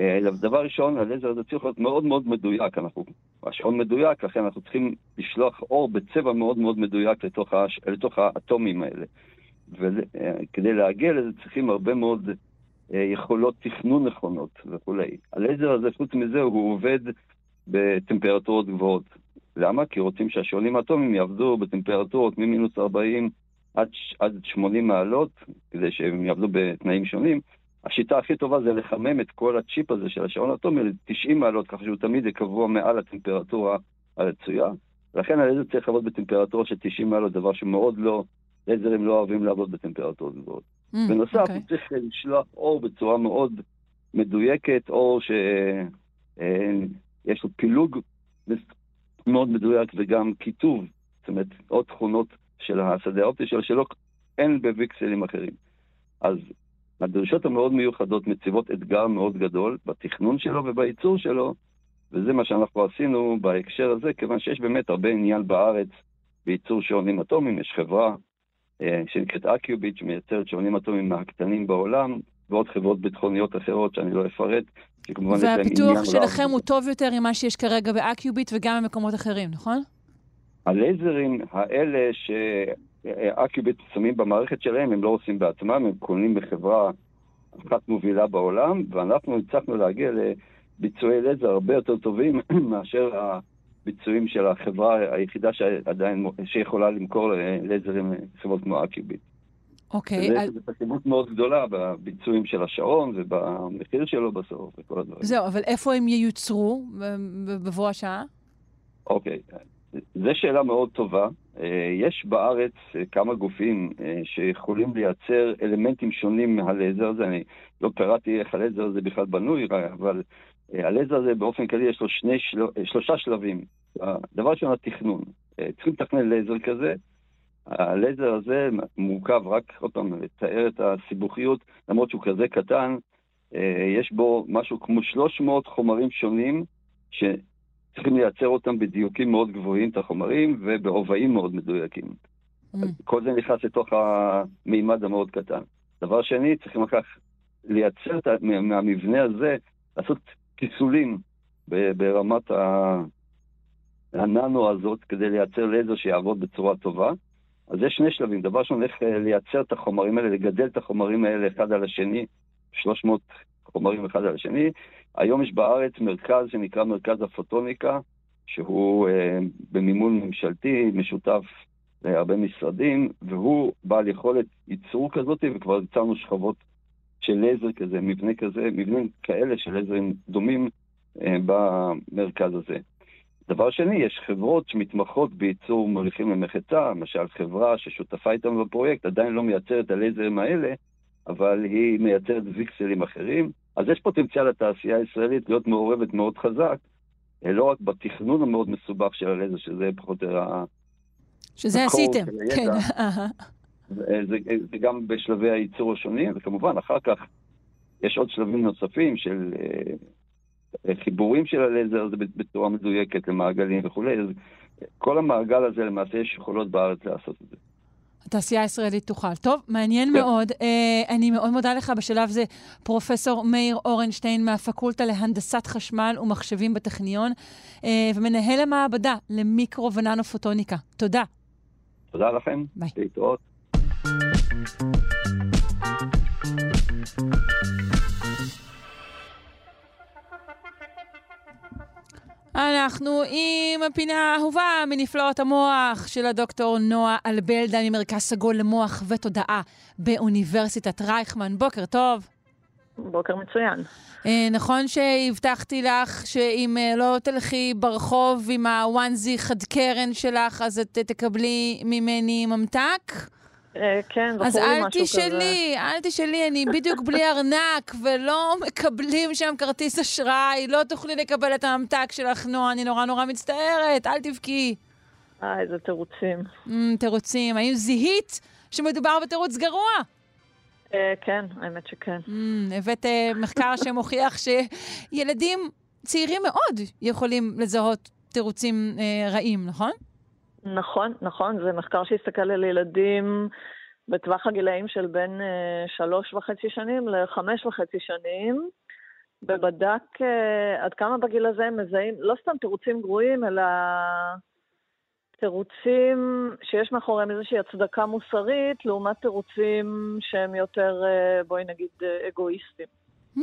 אה, דבר ראשון, הלייזר הזה צריך להיות מאוד מאוד מדויק. אנחנו, השעון מדויק, לכן אנחנו צריכים לשלוח אור בצבע מאוד מאוד מדויק לתוך, הש, לתוך האטומים האלה. וכדי להגיע לזה צריכים הרבה מאוד אה, יכולות תכנון נכונות וכולי. הלייזר הזה, חוץ מזה, הוא עובד בטמפרטורות גבוהות. למה? כי רוצים שהשעונים האטומיים יעבדו בטמפרטורות ממינוס 40 עד, עד 80 מעלות, כדי שהם יעבדו בתנאים שונים. השיטה הכי טובה זה לחמם את כל הצ'יפ הזה של השעון האטומי ל-90 מעלות, ככה שהוא תמיד יהיה קבוע מעל הטמפרטורה הרצויה. לכן הלייזר צריך לעבוד בטמפרטורה של 90 מעלות, דבר שמאוד לא, לייזרים לא אוהבים לעבוד בטמפרטורות גבוהות. Mm, בנוסף, okay. אוקיי. צריך לשלוח אור בצורה מאוד מדויקת, אור שיש אה, לו פילוג מאוד מדויק וגם כיתוב, זאת אומרת, עוד תכונות של השדה האופטי שלו, שלא אין בוויקסלים אחרים. אז הדרישות המאוד מיוחדות מציבות אתגר מאוד גדול בתכנון שלו ובייצור שלו, וזה מה שאנחנו עשינו בהקשר הזה, כיוון שיש באמת הרבה עניין בארץ בייצור שעונים אטומיים. יש חברה אה, שנקראת אקיוביט, שמייצרת שעונים אטומיים מהקטנים בעולם, ועוד חברות ביטחוניות אחרות שאני לא אפרט, שכמובן יש להם עניין... והפיתוח שלכם הוא טוב יותר ממה שיש כרגע באקיוביט וגם במקומות אחרים, נכון? הלייזרים האלה ש... אקיוביט שמים במערכת שלהם, הם לא עושים בעצמם, הם קונים בחברה אחת מובילה בעולם, ואנחנו הצלחנו להגיע לביצועי לייזר הרבה יותר טובים *clears throat* מאשר הביצועים של החברה היחידה שעדיין, שיכולה למכור לייזרים חברות כמו אקיוביט. אוקיי. אוקיי, אז... חשיבות מאוד גדולה בביצועים של השעון ובמחיר שלו בסוף וכל הדברים. זהו, אבל איפה הם ייוצרו בבוא השעה? אוקיי, אוקיי. זו שאלה מאוד טובה. אה, יש בארץ אה, כמה גופים אה, שיכולים לייצר אלמנטים שונים מהלייזר הזה. אני לא קראתי איך הלייזר הזה בכלל בנוי, אבל הלייזר הזה באופן כללי יש לו שני של... שלושה שלבים. דבר ראשון, התכנון. צריכים לתכנן לייזר כזה. הלייזר הזה מורכב רק, עוד פעם, לתאר את הסיבוכיות, למרות שהוא כזה קטן, יש בו משהו כמו 300 חומרים שונים. צריכים לייצר אותם בדיוקים מאוד גבוהים, את החומרים, וברובעים מאוד מדויקים. Mm. כל זה נכנס לתוך המימד המאוד קטן. דבר שני, צריכים אחר כך לייצר מהמבנה הזה, לעשות כיסולים ברמת הננו הזאת, כדי לייצר לייזר שיעבוד בצורה טובה. אז יש שני שלבים. דבר ראשון, איך אה, לייצר את החומרים האלה, לגדל את החומרים האלה אחד על השני, 300 חומרים אחד על השני. היום יש בארץ מרכז שנקרא מרכז הפוטוניקה, שהוא אה, במימון ממשלתי, משותף להרבה משרדים, והוא בעל יכולת ייצור כזאת, וכבר יצרנו שכבות של לייזר כזה, מבנה כזה, מבנים כאלה של לייזרים דומים אה, במרכז הזה. דבר שני, יש חברות שמתמחות בייצור מוליכים למחצה, למשל חברה ששותפה איתנו בפרויקט, עדיין לא מייצרת את הלייזרים האלה, אבל היא מייצרת ויקסלים אחרים. אז יש פוטנציאל לתעשייה הישראלית להיות מעורבת מאוד חזק, אה, לא רק בתכנון המאוד מסובך של הלייזר, שזה פחות או יותר שזה עשיתם, כן. זה, זה גם בשלבי הייצור השונים, וכמובן, אחר כך יש עוד שלבים נוספים של אה, חיבורים של הלייזר הזה בצורה מדויקת למעגלים וכולי. אז כל המעגל הזה, למעשה, יש יכולות בארץ לעשות את זה. התעשייה הישראלית תוכל. טוב, מעניין כן. מאוד. אה, אני מאוד מודה לך בשלב זה, פרופ' מאיר אורנשטיין מהפקולטה להנדסת חשמל ומחשבים בטכניון, אה, ומנהל המעבדה למיקרו וננו-פוטוניקה. תודה. תודה לכם. ביי. להתראות. אנחנו עם הפינה האהובה מנפלאות המוח של הדוקטור נועה אלבלדה ממרכז סגול למוח ותודעה באוניברסיטת רייכמן. בוקר טוב. בוקר מצוין. אה, נכון שהבטחתי לך שאם אה, לא תלכי ברחוב עם הוואנזי חד קרן שלך, אז את תקבלי ממני ממתק? אה, כן, זכור לי משהו כזה. אז אל תשאלי, אל תשאלי, אני בדיוק בלי ארנק, ולא מקבלים שם כרטיס אשראי, לא תוכלי לקבל את הממתק שלך, נועה, אני נורא נורא מצטערת, אל תבכי. אה, איזה תירוצים. Mm, תירוצים. האם זיהית שמדובר בתירוץ גרוע? אה, כן, האמת שכן. Mm, הבאת אה, מחקר שמוכיח שילדים צעירים מאוד יכולים לזהות תירוצים אה, רעים, נכון? נכון, נכון, זה מחקר שהסתכל על ילדים בטווח הגילאים של בין אה, שלוש וחצי שנים לחמש וחצי שנים, ובדק uh, עד כמה בגיל הזה הם מזהים לא סתם תירוצים גרועים, אלא תירוצים שיש מאחוריהם איזושהי הצדקה מוסרית, לעומת תירוצים שהם יותר, uh, בואי נגיד, אגואיסטים. Hmm,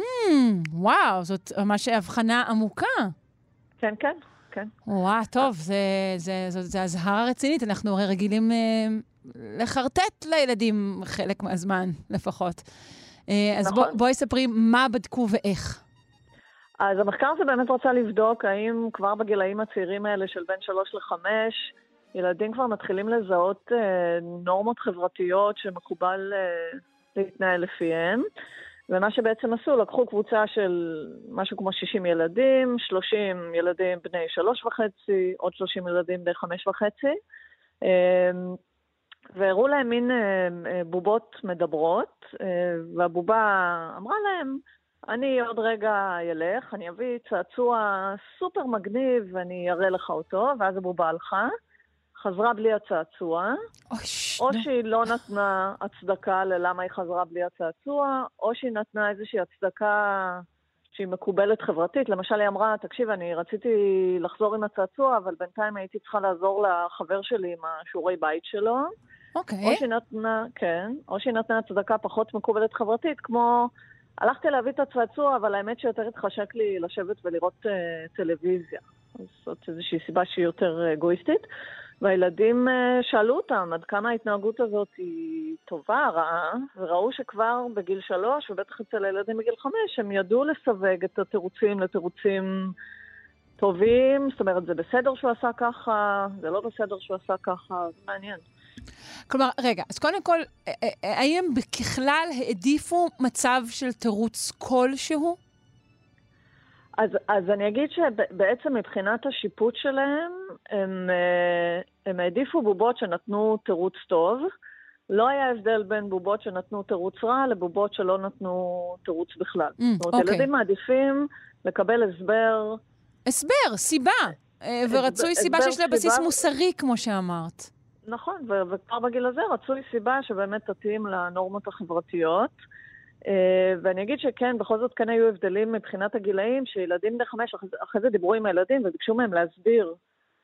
וואו, זאת ממש הבחנה עמוקה. כן, כן. כן. וואו, טוב, זה, זה, זה, זה אזהרה רצינית. אנחנו הרי רגילים אה, לחרטט לילדים חלק מהזמן, לפחות. אה, אז נכון. בוא, בואי ספרי מה בדקו ואיך. אז המחקר הזה באמת רצה לבדוק האם כבר בגילאים הצעירים האלה של בין שלוש לחמש, ילדים כבר מתחילים לזהות אה, נורמות חברתיות שמקובל אה, להתנהל לפיהן. ומה שבעצם עשו, לקחו קבוצה של משהו כמו 60 ילדים, 30 ילדים בני שלוש וחצי, עוד 30 ילדים בני חמש וחצי, אמ, והראו להם מין אה, אה, בובות מדברות, אה, והבובה אמרה להם, אני עוד רגע אלך, אני אביא צעצוע סופר מגניב ואני אראה לך אותו, ואז הבובה הלכה. חזרה בלי הצעצוע, או שהיא לא נתנה הצדקה ללמה היא חזרה בלי הצעצוע, או שהיא נתנה איזושהי הצדקה שהיא מקובלת חברתית. למשל, היא אמרה, תקשיב, אני רציתי לחזור עם הצעצוע, אבל בינתיים הייתי צריכה לעזור לחבר שלי עם השיעורי בית שלו. אוקיי. Okay. או שהיא נתנה, כן, או שהיא נתנה הצדקה פחות מקובלת חברתית, כמו, הלכתי להביא את הצעצוע, אבל האמת שיותר התחשק לי לשבת ולראות uh, טלוויזיה. זאת איזושהי סיבה שהיא יותר אגואיסטית. והילדים אה, שאלו אותם עד כמה ההתנהגות הזאת היא טובה, רעה, וראו שכבר בגיל שלוש, ובטח אצל הילדים בגיל חמש, הם ידעו לסווג את התירוצים לתירוצים טובים, זאת אומרת, זה בסדר שהוא עשה ככה, זה לא בסדר שהוא עשה ככה, זה מעניין. כלומר, רגע, אז קודם כל, האם ככלל העדיפו מצב של תירוץ כלשהו? אז, אז אני אגיד שבעצם מבחינת השיפוט שלהם, הם, אה, הם העדיפו בובות שנתנו תירוץ טוב. לא היה הבדל בין בובות שנתנו תירוץ רע לבובות שלא נתנו תירוץ בכלל. Mm, זאת אומרת, אוקיי. ילדים מעדיפים לקבל הסבר. הסבר, סיבה. ורצוי סיבה שיש לה בסיס מוסרי, כמו שאמרת. נכון, וכבר בגיל הזה רצוי סיבה שבאמת תתאים לנורמות החברתיות. אה, ואני אגיד שכן, בכל זאת כן היו הבדלים מבחינת הגילאים, שילדים בני חמש, אחרי זה דיברו עם הילדים וביקשו מהם להסביר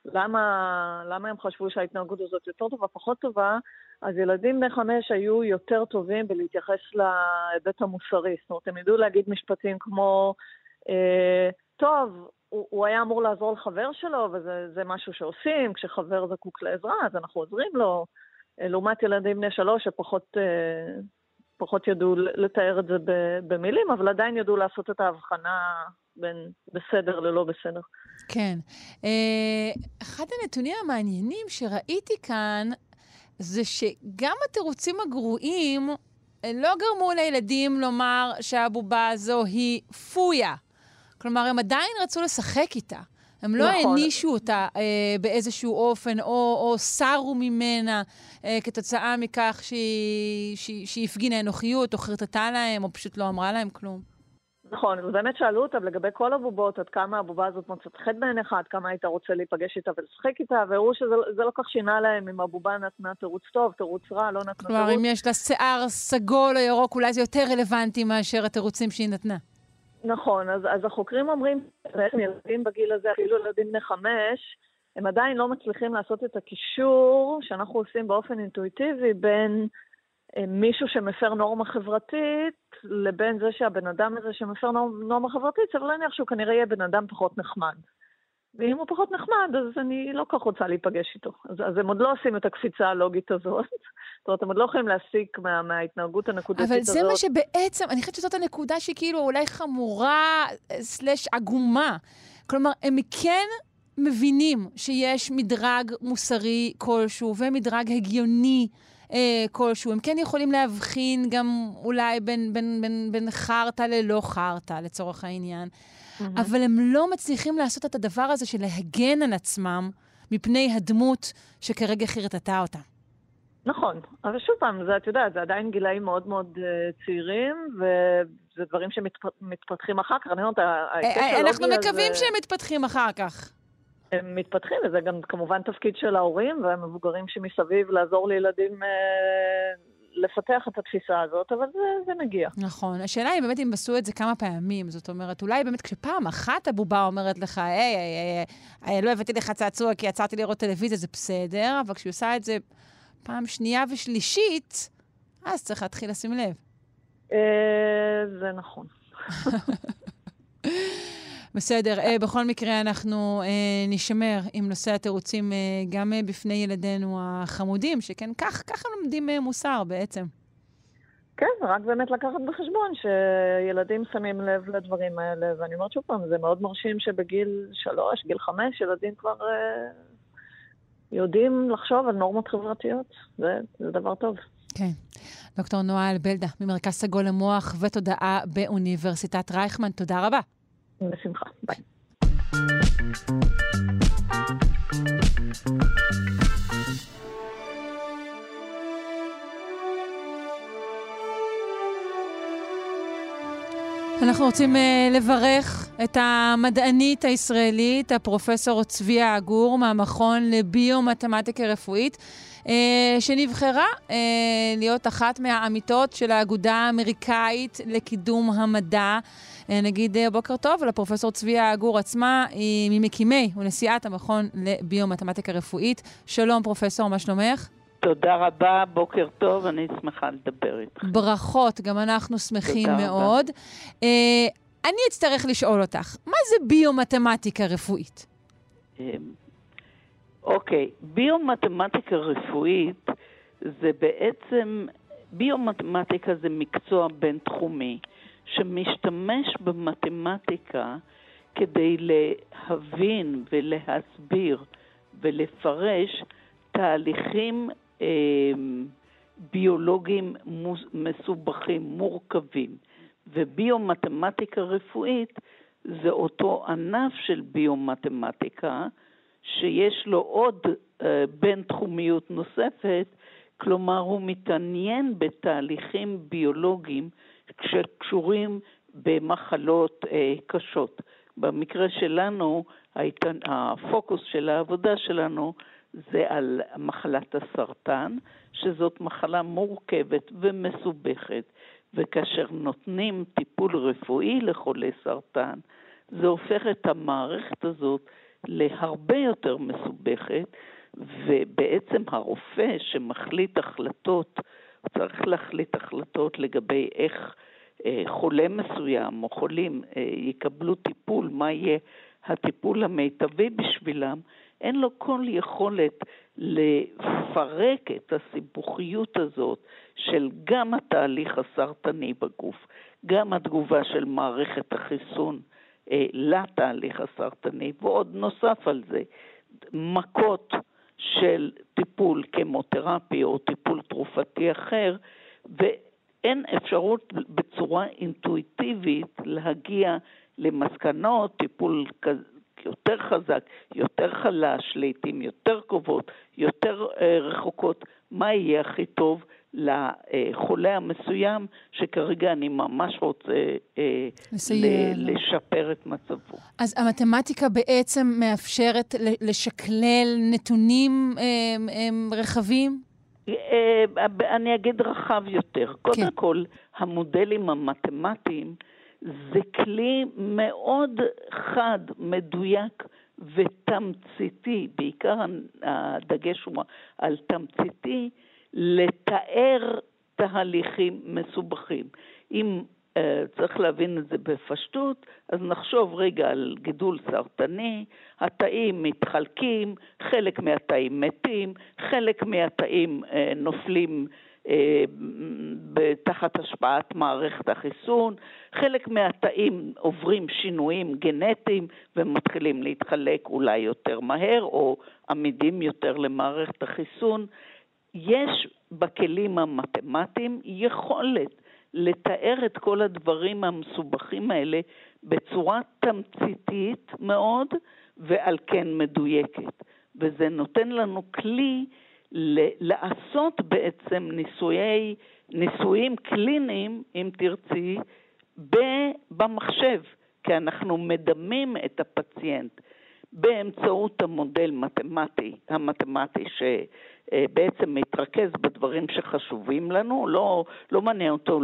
למה, למה הם חשבו שההתנהגות הזאת יותר טובה, פחות טובה, אז ילדים בני חמש היו יותר טובים בלהתייחס להיבט המוסרי. זאת אומרת, הם ידעו להגיד משפטים כמו, אה, טוב, הוא, הוא היה אמור לעזור לחבר שלו, וזה משהו שעושים, כשחבר זקוק לעזרה, אז אנחנו עוזרים לו, אה, לעומת ילדים בני שלוש שפחות פחות ידעו לתאר את זה במילים, אבל עדיין ידעו לעשות את ההבחנה בין בסדר ללא בסדר. כן. אה, אחד הנתונים המעניינים שראיתי כאן, זה שגם התירוצים הגרועים לא גרמו לילדים לומר שהבובה הזו היא פויה. כלומר, הם עדיין רצו לשחק איתה. הם לא נכון. הענישו אותה אה, באיזשהו אופן, או, או סרו ממנה אה, כתוצאה מכך שהיא, שהיא, שהיא הפגינה אנוכיות, או חרטטה להם, או פשוט לא אמרה להם כלום. נכון, ובאמת שאלו אותם לגבי כל הבובות, עד כמה הבובה הזאת מוצאת חן בעיניך, עד כמה היית רוצה להיפגש איתה ולשחק איתה, והראו שזה לא כך שינה להם אם הבובה נתנה תירוץ טוב, תירוץ רע, לא נתנה תירוץ. כלומר, אם יש לה שיער סגול או ירוק, אולי זה יותר רלוונטי מאשר התירוצים שהיא נתנה. נכון, אז, אז החוקרים אומרים, בעצם ילדים בגיל הזה, אפילו ילדים בני חמש, הם עדיין לא מצליחים לעשות את הקישור שאנחנו עושים באופן אינטואיטיבי בין אה, מישהו שמפר נורמה חברתית לבין זה שהבן אדם הזה שמפר נורמה חברתית, צריך להניח שהוא כנראה יהיה בן אדם פחות נחמד. ואם הוא פחות נחמד, אז אני לא כל כך רוצה להיפגש איתו. אז, אז הם עוד לא עושים את הקפיצה הלוגית הזאת. *laughs* זאת אומרת, הם עוד לא יכולים להסיק מה, מההתנהגות הנקודתית הזאת. אבל זה מה שבעצם, אני חושבת שזאת הנקודה שהיא כאילו אולי חמורה, סלש עגומה. כלומר, הם כן מבינים שיש מדרג מוסרי כלשהו ומדרג הגיוני. אה, כלשהו. הם כן יכולים להבחין גם אולי בין, בין, בין, בין חרטא ללא חרטא, לצורך העניין. Mm-hmm. אבל הם לא מצליחים לעשות את הדבר הזה של להגן על עצמם מפני הדמות שכרגע חרטטה אותם. נכון, אבל שוב פעם, זה, את יודעת, זה עדיין גילאים מאוד מאוד uh, צעירים, וזה דברים שמתפתחים אחר כך. אני אומרת, הלוגי הזה... אנחנו מקווים שהם מתפתחים אחר כך. הם מתפתחים, וזה גם כמובן תפקיד של ההורים והמבוגרים שמסביב לעזור לילדים אה, לפתח את התפיסה הזאת, אבל זה, זה מגיע. נכון. השאלה היא באמת אם עשו את זה כמה פעמים. זאת אומרת, אולי באמת כשפעם אחת הבובה אומרת לך, היי, היי, היי, היי, לא הבאתי לך צעצוע כי יצרתי לראות טלוויזיה, זה בסדר, אבל כשהיא עושה את זה פעם שנייה ושלישית, אז צריך להתחיל לשים לב. אה, זה נכון. *laughs* בסדר. Uh, בכל מקרה, אנחנו uh, נשמר עם נושא התירוצים uh, גם בפני ילדינו החמודים, שכן כך, ככה לומדים מוסר בעצם. כן, רק באמת לקחת בחשבון שילדים שמים לב לדברים האלה, ואני אומרת שוב פעם, זה מאוד מרשים שבגיל שלוש, גיל חמש, ילדים כבר uh, יודעים לחשוב על נורמות חברתיות. זה, זה דבר טוב. כן. דוקטור נועה אלבלדה, ממרכז סגול למוח ותודעה באוניברסיטת רייכמן, תודה רבה. בשמחה, ביי. אנחנו רוצים uh, לברך את המדענית הישראלית, הפרופסור צביה עגור, מהמכון לביו-מתמטיקה רפואית, uh, שנבחרה uh, להיות אחת מהעמיתות של האגודה האמריקאית לקידום המדע. אה, נגיד אה, בוקר טוב לפרופסור צביה עגור עצמה, היא ממקימי ונשיאת המכון לביומתמטיקה רפואית. שלום, פרופסור, מה שלומך? תודה רבה, בוקר טוב, אני שמחה לדבר איתך. ברכות, גם אנחנו שמחים מאוד. Uh, אני אצטרך לשאול אותך, מה זה ביומתמטיקה רפואית? אוקיי, okay. ביומתמטיקה רפואית זה בעצם, ביומתמטיקה זה מקצוע בינתחומי. שמשתמש במתמטיקה כדי להבין ולהסביר ולפרש תהליכים אה, ביולוגיים מסובכים, מורכבים. וביומתמטיקה רפואית זה אותו ענף של ביומתמטיקה, שיש לו עוד אה, בינתחומיות נוספת, כלומר הוא מתעניין בתהליכים ביולוגיים שקשורים במחלות אה, קשות. במקרה שלנו, הפוקוס של העבודה שלנו זה על מחלת הסרטן, שזאת מחלה מורכבת ומסובכת, וכאשר נותנים טיפול רפואי לחולי סרטן, זה הופך את המערכת הזאת להרבה יותר מסובכת, ובעצם הרופא שמחליט החלטות, צריך להחליט החלטות לגבי איך אה, חולה מסוים או חולים אה, יקבלו טיפול, מה יהיה הטיפול המיטבי בשבילם, אין לו כל יכולת לפרק את הסיבוכיות הזאת של גם התהליך הסרטני בגוף, גם התגובה של מערכת החיסון אה, לתהליך הסרטני, ועוד נוסף על זה, מכות של טיפול כימותרפי או טיפול תרופתי אחר, ואין אפשרות בצורה אינטואיטיבית להגיע למסקנות, טיפול יותר חזק, יותר חלש, לעיתים יותר קרובות, יותר אה, רחוקות, מה יהיה הכי טוב לחולה המסוים, שכרגע אני ממש רוצה אה, ל- לשפר את מצבו. אז המתמטיקה בעצם מאפשרת לשקלל נתונים אה, רחבים? אה, אני אגיד רחב יותר. קודם כן. כל, המודלים המתמטיים זה כלי מאוד חד, מדויק ותמציתי, בעיקר הדגש הוא על תמציתי, לתאר תהליכים מסובכים. אם uh, צריך להבין את זה בפשטות, אז נחשוב רגע על גידול סרטני, התאים מתחלקים, חלק מהתאים מתים, חלק מהתאים uh, נופלים אה, תחת השפעת מערכת החיסון, חלק מהתאים עוברים שינויים גנטיים ומתחילים להתחלק אולי יותר מהר או עמידים יותר למערכת החיסון. יש בכלים המתמטיים יכולת לתאר את כל הדברים המסובכים האלה בצורה תמציתית מאוד ועל כן מדויקת. וזה נותן לנו כלי לעשות בעצם ניסויי, ניסויים קליניים, אם תרצי, במחשב, כי אנחנו מדמים את הפציינט באמצעות המודל מתמטי, המתמטי שבעצם מתרכז בדברים שחשובים לנו, לא, לא מעניין אותו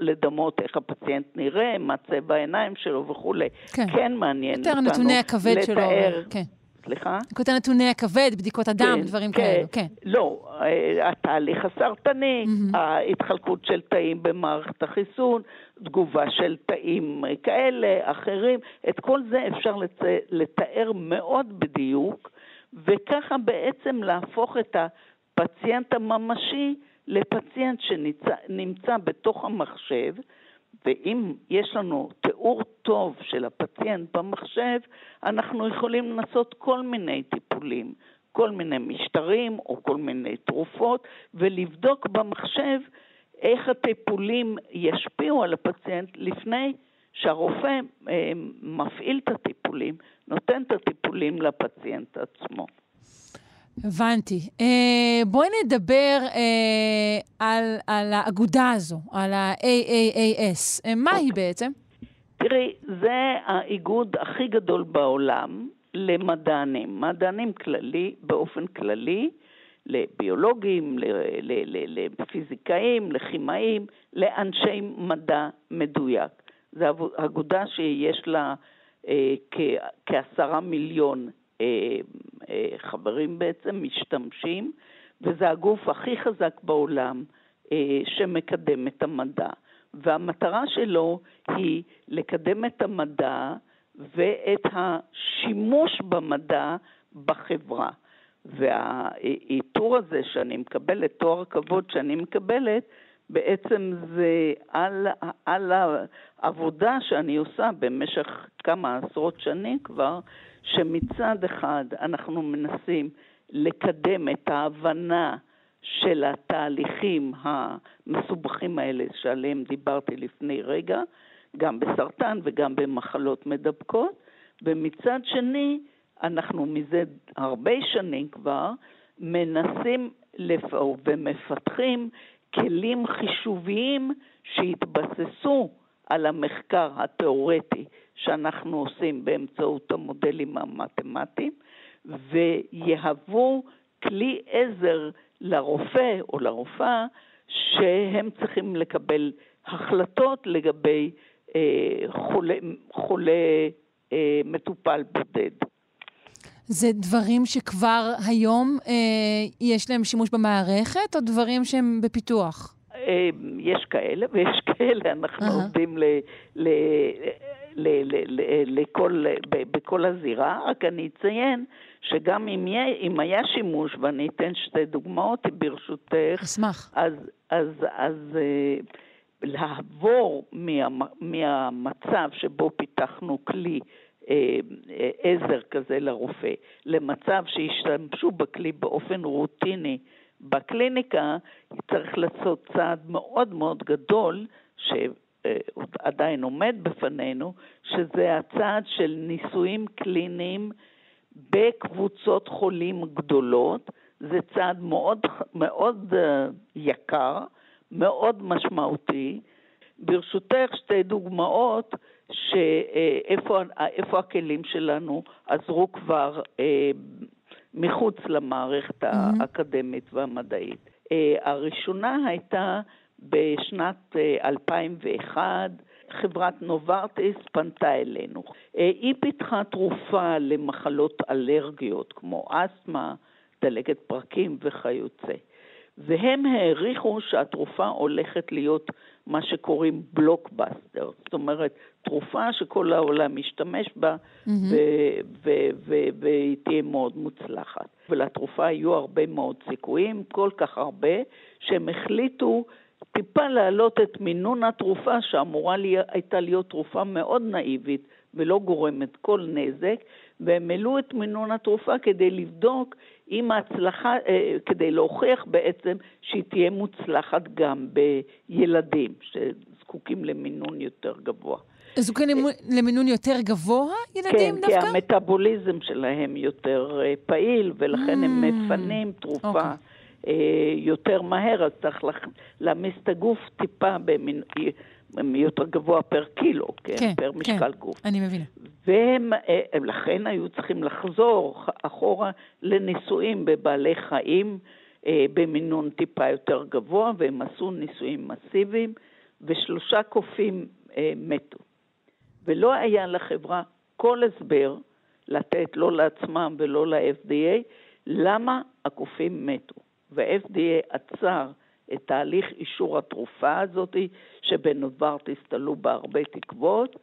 לדמות איך הפציינט נראה, מה צבע העיניים שלו וכולי, כן, כן מעניין אותנו לתאר, יותר נתוני הכבד שלו, כן. סליחה? יותר נתוני הכבד, בדיקות הדם, כן, דברים כן, כאלו, כן. לא, אה, התהליך הסרטני, mm-hmm. ההתחלקות של תאים במערכת החיסון, תגובה של תאים כאלה, אחרים, את כל זה אפשר לצ... לתאר מאוד בדיוק, וככה בעצם להפוך את הפציינט הממשי לפציינט שנמצא בתוך המחשב, ואם יש לנו תיאור טוב של הפציינט במחשב, אנחנו יכולים לנסות כל מיני טיפולים, כל מיני משטרים או כל מיני תרופות, ולבדוק במחשב איך הטיפולים ישפיעו על הפציינט לפני שהרופא אה, מפעיל את הטיפולים, נותן את הטיפולים לפציינט עצמו. הבנתי. Uh, בואי נדבר uh, על, על האגודה הזו, על ה-AAAS. Uh, מה היא בעצם? תראי, זה האיגוד הכי גדול בעולם למדענים. מדענים כללי, באופן כללי, לביולוגים, לפיזיקאים, לכימאים, לאנשי מדע מדויק. זו אגודה שיש לה אה, כעשרה מיליון אה, אה, חברים בעצם, משתמשים, וזה הגוף הכי חזק בעולם אה, שמקדם את המדע. והמטרה שלו היא לקדם את המדע ואת השימוש במדע בחברה. והעיטור הזה שאני מקבלת, תואר הכבוד שאני מקבלת, בעצם זה על, על העבודה שאני עושה במשך כמה עשרות שנים כבר, שמצד אחד אנחנו מנסים לקדם את ההבנה של התהליכים המסובכים האלה שעליהם דיברתי לפני רגע, גם בסרטן וגם במחלות מדבקות, ומצד שני, אנחנו מזה הרבה שנים כבר מנסים לפ... ומפתחים כלים חישוביים שהתבססו על המחקר התיאורטי שאנחנו עושים באמצעות המודלים המתמטיים, ויהוו כלי עזר לרופא או לרופאה שהם צריכים לקבל החלטות לגבי אה, חולה, חולה אה, מטופל בודד. זה דברים שכבר היום אה, יש להם שימוש במערכת, או דברים שהם בפיתוח? אה, יש כאלה ויש *laughs* כאלה, אנחנו uh-huh. עובדים ל, ל, ל, ל, ל, לכל, ב, בכל הזירה, רק אני אציין שגם אם, יהיה, אם היה שימוש, ואני אתן שתי דוגמאות ברשותך, אשמח. אז, אז, אז אה, לעבור מה, מהמצב שבו פיתחנו כלי אה, אה, עזר כזה לרופא, למצב שישתמשו בכלי באופן רוטיני בקליניקה, צריך לעשות צעד מאוד מאוד גדול, שעדיין עומד בפנינו, שזה הצעד של ניסויים קליניים בקבוצות חולים גדולות. זה צעד מאוד, מאוד יקר, מאוד משמעותי. ברשותך שתי דוגמאות שאיפה הכלים שלנו עזרו כבר אה, מחוץ למערכת mm-hmm. האקדמית והמדעית. אה, הראשונה הייתה בשנת אה, 2001, חברת נוברטיס פנתה אלינו. אה, היא פיתחה תרופה למחלות אלרגיות כמו אסתמה, דלקת פרקים וכיוצא. והם העריכו שהתרופה הולכת להיות מה שקוראים בלוקבאסטר, זאת אומרת, תרופה שכל העולם משתמש בה mm-hmm. והיא תהיה מאוד מוצלחת. ולתרופה היו הרבה מאוד סיכויים, כל כך הרבה, שהם החליטו טיפה להעלות את מינון התרופה, שאמורה לי, הייתה להיות תרופה מאוד נאיבית ולא גורמת כל נזק, והם העלו את מינון התרופה כדי לבדוק אם ההצלחה, אה, כדי להוכיח בעצם שהיא תהיה מוצלחת גם בילדים שזקוקים למינון יותר גבוה. זקוקים למינון יותר גבוה, ילדים כן, דווקא? כן, כי המטאבוליזם שלהם יותר אה, פעיל, ולכן mm, הם מפנים תרופה. Okay. אוקיי. אה, יותר מהר, אז צריך להעמיס את הגוף טיפה במין, יותר גבוה פר קילו, כן? כן פר כן, משקל גוף. אני מבינה. והם אה, לכן היו צריכים לחזור אחורה לניסויים בבעלי חיים אה, במינון טיפה יותר גבוה, והם עשו ניסויים מסיביים, ושלושה קופים אה, מתו. ולא היה לחברה כל הסבר לתת, לא לעצמם ולא ל-FDA, למה הקופים מתו. וה-FDA עצר את תהליך אישור התרופה הזאת, שבנוברטיס תלו בה הרבה תקוות,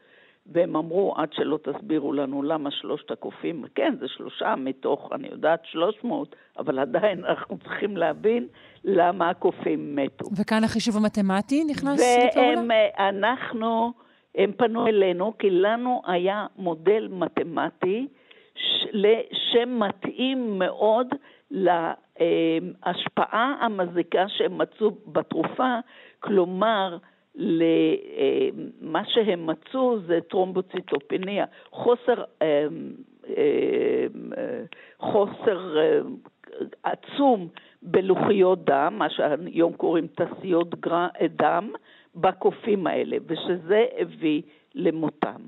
והם אמרו, עד שלא תסבירו לנו למה שלושת הקופים, כן, זה שלושה מתוך, אני יודעת, שלוש מאות, אבל עדיין אנחנו צריכים להבין למה הקופים מתו. וכאן החישוב המתמטי נכנס לפעולה? ואנחנו, הם פנו אלינו, כי לנו היה מודל מתמטי שמתאים מאוד להשפעה המזיקה שהם מצאו בתרופה, כלומר, למה שהם מצאו זה טרומבוציטופניה, חוסר, אה, חוסר עצום בלוחיות דם, מה שהיום קוראים תעשיות דם, בקופים האלה, ושזה הביא למותם.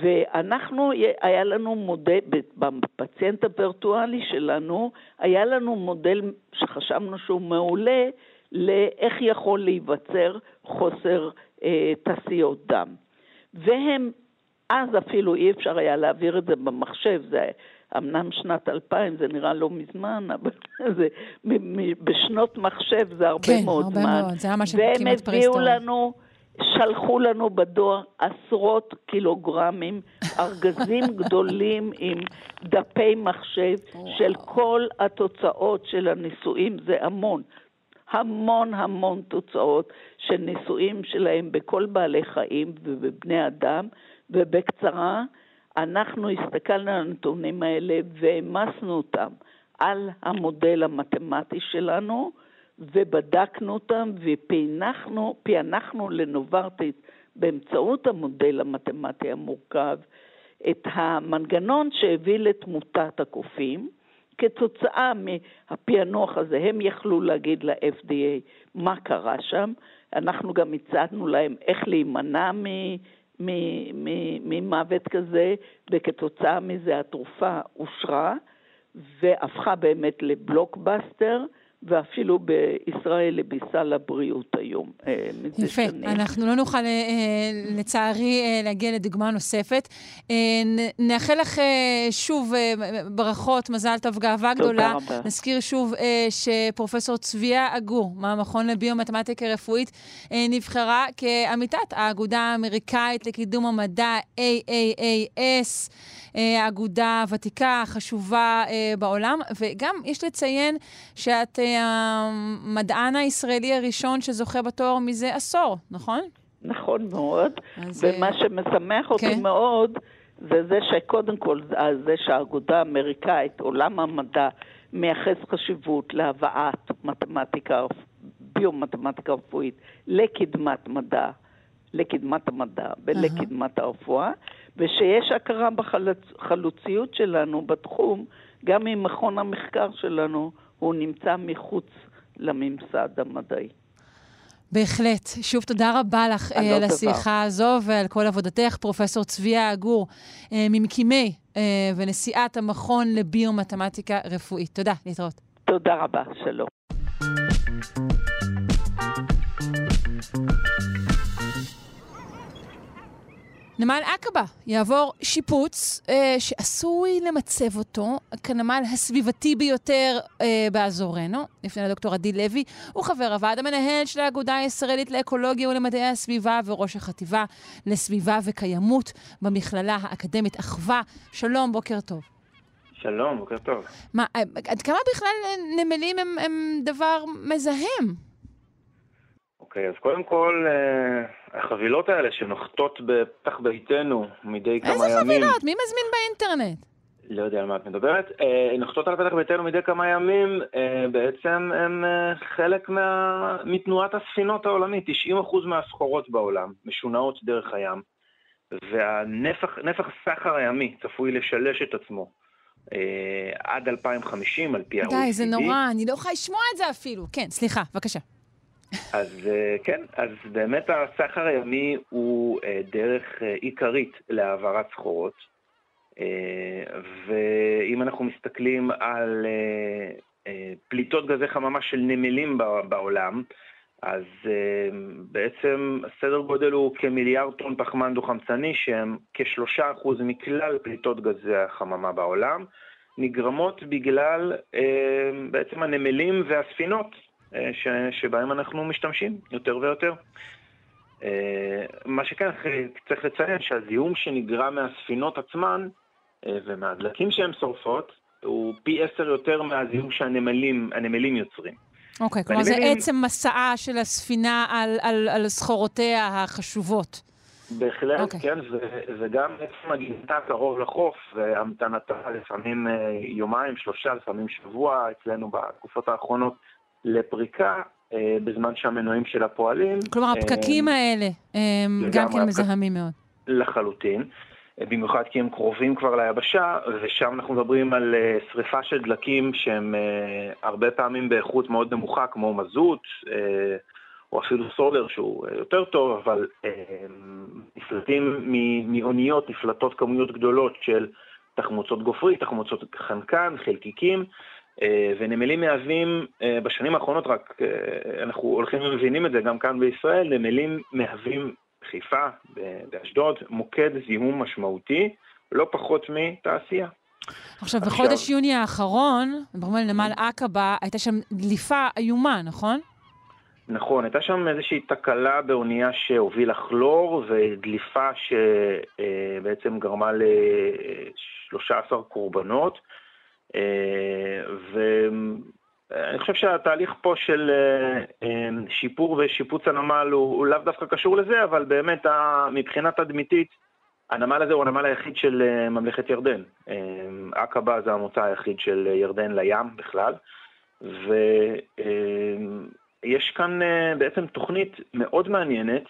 ואנחנו, היה לנו מודל, בפציינט הווירטואלי שלנו, היה לנו מודל שחשבנו שהוא מעולה לאיך יכול להיווצר חוסר אה, תעשיות דם. והם, אז אפילו אי אפשר היה להעביר את זה במחשב, זה אמנם שנת 2000, זה נראה לא מזמן, אבל *laughs* זה, בשנות מחשב זה הרבה כן, מאוד הרבה זמן. כן, הרבה מאוד, זה היה משהו כמעט פרהיסטורי. והם הביאו לנו... שלחו לנו בדואר עשרות קילוגרמים, *laughs* ארגזים גדולים עם דפי מחשב של כל התוצאות של הניסויים, זה המון. המון המון תוצאות של ניסויים שלהם בכל בעלי חיים ובבני אדם, ובקצרה, אנחנו הסתכלנו על הנתונים האלה והעמסנו אותם על המודל המתמטי שלנו, ובדקנו אותם ופענחנו לנוברטיס באמצעות המודל המתמטי המורכב את המנגנון שהביא לתמותת הקופים. כתוצאה מהפענוח הזה הם יכלו להגיד ל-FDA מה קרה שם. אנחנו גם הצענו להם איך להימנע ממוות כזה, וכתוצאה מזה התרופה אושרה והפכה באמת לבלוקבאסטר. ואפילו בישראל בסל הבריאות היום. אה, יפה. אנחנו לא נוכל אה, לצערי אה, להגיע לדוגמה נוספת. נאחל לך שוב ברכות, מזל טוב, גאווה גדולה. תודה רבה. נזכיר שוב שפרופסור צביה אגור מהמכון לביומתמטיקה רפואית נבחרה כעמיתת האגודה האמריקאית לקידום המדע AAAS. האגודה הוותיקה, החשובה בעולם, וגם יש לציין שאת המדען הישראלי הראשון שזוכה בתואר מזה עשור, נכון? נכון מאוד, ומה שמשמח אותי כן. מאוד זה זה שקודם כל, זה שהאגודה האמריקאית, עולם המדע, מייחס חשיבות להבאת מתמטיקה, ביומתמטיקה רפואית לקדמת מדע, לקדמת המדע ולקדמת הרפואה, ושיש הכרה בחלוציות שלנו בתחום, גם אם מכון המחקר שלנו הוא נמצא מחוץ לממסד המדעי. בהחלט. שוב, תודה רבה לך על השיחה הזו ועל כל עבודתך, פרופ' צביה עגור, uh, ממקימי uh, ונשיאת המכון לביומתמטיקה רפואית. תודה, להתראות. תודה רבה, שלום. נמל עקבה יעבור שיפוץ אה, שעשוי למצב אותו כנמל הסביבתי ביותר אה, באזורנו. נפנה לדוקטור עדי לוי, הוא חבר הוועד המנהל של האגודה הישראלית לאקולוגיה ולמדעי הסביבה וראש החטיבה לסביבה וקיימות במכללה האקדמית אחווה. שלום, בוקר טוב. שלום, בוקר טוב. מה, אה, עד כמה בכלל נמלים הם, הם דבר מזהם? אוקיי, אז קודם כל, אה, החבילות האלה שנוחתות בפתח ביתנו מדי כמה ימים... איזה חבילות? מי מזמין באינטרנט? לא יודע על מה את מדברת. אה, נוחתות על פתח ביתנו מדי כמה ימים, אה, בעצם הם חלק מה... מתנועת הספינות העולמית. 90% מהסחורות בעולם משונעות דרך הים, והנפח הסחר הימי צפוי לשלש את עצמו. עד 2050 על פי ה-OECD. די, זה נורא, אני לא יכולה לשמוע את זה אפילו. כן, סליחה, בבקשה. אז אה, כן, אז באמת הסחר הימי הוא אה, דרך אה, עיקרית להעברת סחורות. ואם אנחנו מסתכלים על פליטות גזי חממה של נמלים בעולם, אז בעצם סדר גודל הוא כמיליארד טון פחמן דו-חמצני, שהם כשלושה אחוז מכלל פליטות גזי החממה בעולם, נגרמות בגלל בעצם הנמלים והספינות ש, שבהם אנחנו משתמשים יותר ויותר. אה, מה שכן, צריך לציין שהזיהום שנגרם מהספינות עצמן אה, ומהדלקים שהן שורפות, הוא פי עשר יותר מהזיהום שהנמלים יוצרים. אוקיי, okay, כלומר זה עצם מסעה של הספינה על, על, על סחורותיה החשובות. בהחלט, okay. אוקיי. כן, ו, וגם עצם הגינתה קרוב לחוף, והמתנתה לפעמים יומיים, שלושה, לפעמים שבוע, אצלנו בתקופות האחרונות לפריקה אה, בזמן שהמנועים שלה פועלים. כלומר, הפקקים אה, האלה הם גם כן מזהמים מאוד. לחלוטין. במיוחד כי הם קרובים כבר ליבשה, ושם אנחנו מדברים על שריפה של דלקים שהם הרבה פעמים באיכות מאוד נמוכה, כמו מזוט, או אפילו סולר שהוא יותר טוב, אבל נפלטים מאוניות, נפלטות כמויות גדולות של תחמוצות גופרית, תחמוצות חנקן, חלקיקים, אה, ונמלים מהווים, אה, בשנים האחרונות רק, אה, אנחנו הולכים ומבינים את זה גם כאן בישראל, נמלים מהווים בחיפה, באשדוד, מוקד זיהום משמעותי, לא פחות מתעשייה. עכשיו, בחודש עכשיו... יוני האחרון, מדברים על נמל עקבה, הייתה שם דליפה איומה, נכון? נכון, הייתה שם איזושהי תקלה באונייה שהובילה כלור ודליפה שבעצם גרמה ל-13 קורבנות. ואני אני חושב שהתהליך פה של שיפור ושיפוץ הנמל הוא, הוא לאו דווקא קשור לזה, אבל באמת מבחינה תדמיתית, הנמל הזה הוא הנמל היחיד של ממלכת ירדן. עקבה זה המוצא היחיד של ירדן לים בכלל, ויש כאן בעצם תוכנית מאוד מעניינת,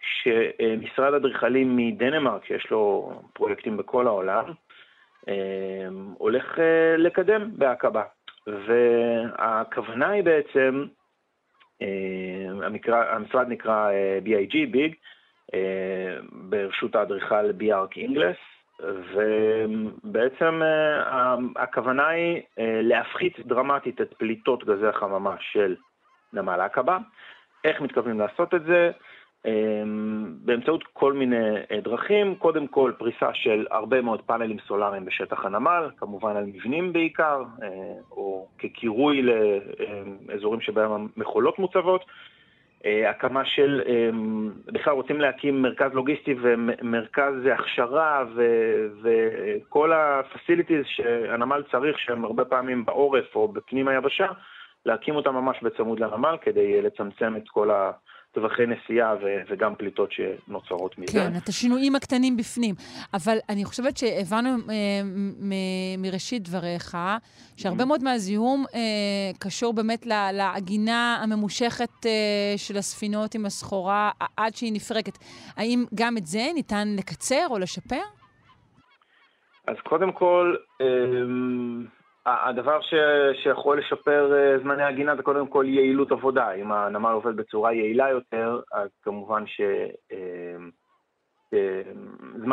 שמשרד אדריכלים מדנמרק, שיש לו פרויקטים בכל העולם, הולך לקדם בעקבה. והכוונה היא בעצם, המקרא, המשרד נקרא BIG, ביג, ברשות האדריכל ביארק אינגלס, ובעצם הכוונה היא להפחית דרמטית את פליטות גזי החממה של נמל עקבה. איך מתכוונים לעשות את זה? אמ, באמצעות כל מיני אה, דרכים, קודם כל פריסה של הרבה מאוד פאנלים סולאריים בשטח הנמל, כמובן על מבנים בעיקר, אה, או כקירוי לאזורים שבהם המכולות מוצבות. אה, הקמה של, בכלל רוצים להקים מרכז לוגיסטי ומרכז הכשרה וכל ה-facilities שהנמל צריך, שהם הרבה פעמים בעורף או בפנים היבשה, להקים אותם ממש בצמוד לנמל כדי לצמצם את כל ה... טווחי נסיעה ו- וגם פליטות שנוצרות מזה. כן, את השינויים הקטנים בפנים. אבל אני חושבת שהבנו אה, מ- מראשית דבריך, שהרבה mm-hmm. מאוד מהזיהום אה, קשור באמת לעגינה הממושכת אה, של הספינות עם הסחורה עד שהיא נפרקת. האם גם את זה ניתן לקצר או לשפר? אז קודם כל, אה, הדבר ש, שיכול לשפר אה, זמני הגינה זה קודם כל יעילות עבודה. אם הנמל עובד בצורה יעילה יותר, אז כמובן שזמן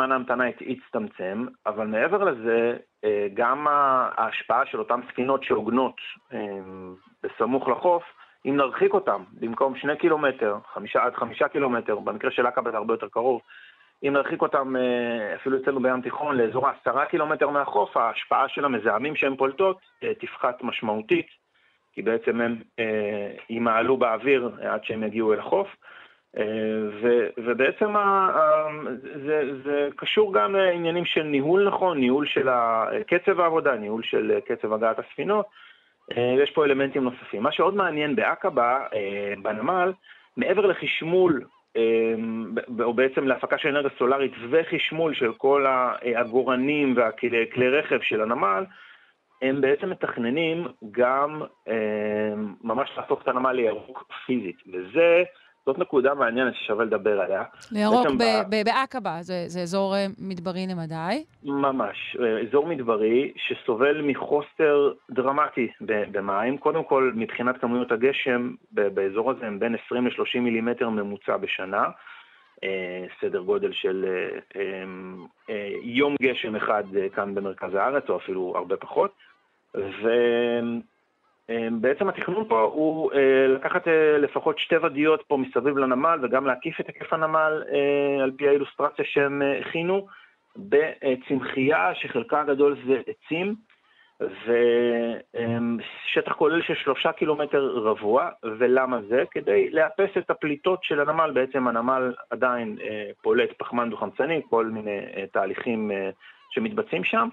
אה, אה, ההמתנה יצטמצם, אבל מעבר לזה, גם ההשפעה של אותן ספינות שעוגנות בסמוך לחוף, אם נרחיק אותן, במקום שני קילומטר, חמישה עד חמישה קילומטר, במקרה של עקבה זה הרבה יותר קרוב, אם נרחיק אותם אה, אפילו אצלנו בים תיכון לאזור העשרה קילומטר מהחוף, ההשפעה של המזהמים שהן פולטות אה, תפחת משמעותית, כי בעצם הם אה, ימעלו באוויר עד שהם יגיעו אל החוף. ו, ובעצם ה, זה, זה קשור גם לעניינים של ניהול נכון, ניהול של קצב העבודה, ניהול של קצב הגעת הספינות. יש פה אלמנטים נוספים. מה שעוד מעניין בעקבה, בנמל, מעבר לחשמול או בעצם להפקה של אנרגיה סולארית וחשמול של כל העגורנים והכלי רכב של הנמל, הם בעצם מתכננים גם אמ, ממש להפוך את הנמל לירוק פיזית, וזה זאת נקודה מעניינת ששווה לדבר עליה. לירוק בעקבה, זה, זה אזור אה, מדברי למדי. ממש, אה, אזור מדברי שסובל מחוסר דרמטי במים. קודם כל, מבחינת כמויות הגשם, באזור הזה הם בין 20 ל-30 מילימטר ממוצע בשנה. אה, סדר גודל של יום גשם אחד כאן במרכז הארץ, או אפילו הרבה פחות. ו... אמ, בעצם התכנון פה הוא אה, לקחת אה, לפחות שתי ודיות פה מסביב לנמל וגם להקיף את היקף הנמל אה, על פי האילוסטרציה שהם הכינו בצמחייה שחלקה הגדול זה עצים ושטח כולל של שלושה קילומטר רבוע, ולמה זה? כדי לאפס את הפליטות של הנמל, בעצם הנמל עדיין פולט פחמן דו-חמצני, כל מיני תהליכים שמתבצעים שם,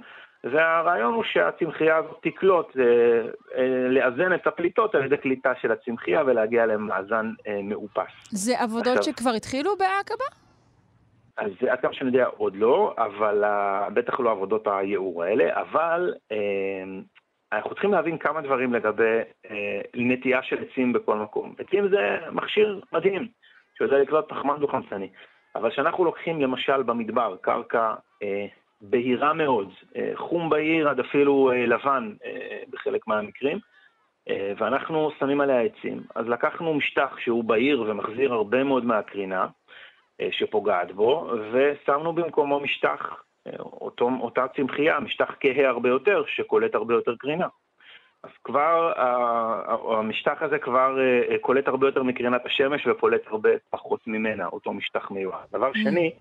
והרעיון הוא שהצמחייה תקלוט, אה, אה, לאזן את הפליטות על ידי קליטה של הצמחייה ולהגיע למאזן אה, מאופס. זה עבודות עכשיו, שכבר התחילו בעקבה? אז עד כמה שאני יודע עוד לא, אבל בטח לא עבודות הייעור האלה, אבל אנחנו צריכים להבין כמה דברים לגבי נטייה של עצים בכל מקום. עצים זה מכשיר מדהים, שיודע לקלוט פחמן דו-חמצני. אבל כשאנחנו לוקחים למשל במדבר קרקע בהירה מאוד, אה, חום בהיר עד אפילו אה, לבן אה, בחלק מהמקרים, ואנחנו שמים עליה עצים. אז לקחנו משטח שהוא בהיר ומחזיר הרבה מאוד מהקרינה שפוגעת בו, ושמנו במקומו משטח, אותו, אותה צמחייה, משטח כהה הרבה יותר, שקולט הרבה יותר קרינה. אז כבר המשטח הזה כבר קולט הרבה יותר מקרינת השמש ופולט הרבה פחות ממנה, אותו משטח מיועד. דבר mm. שני,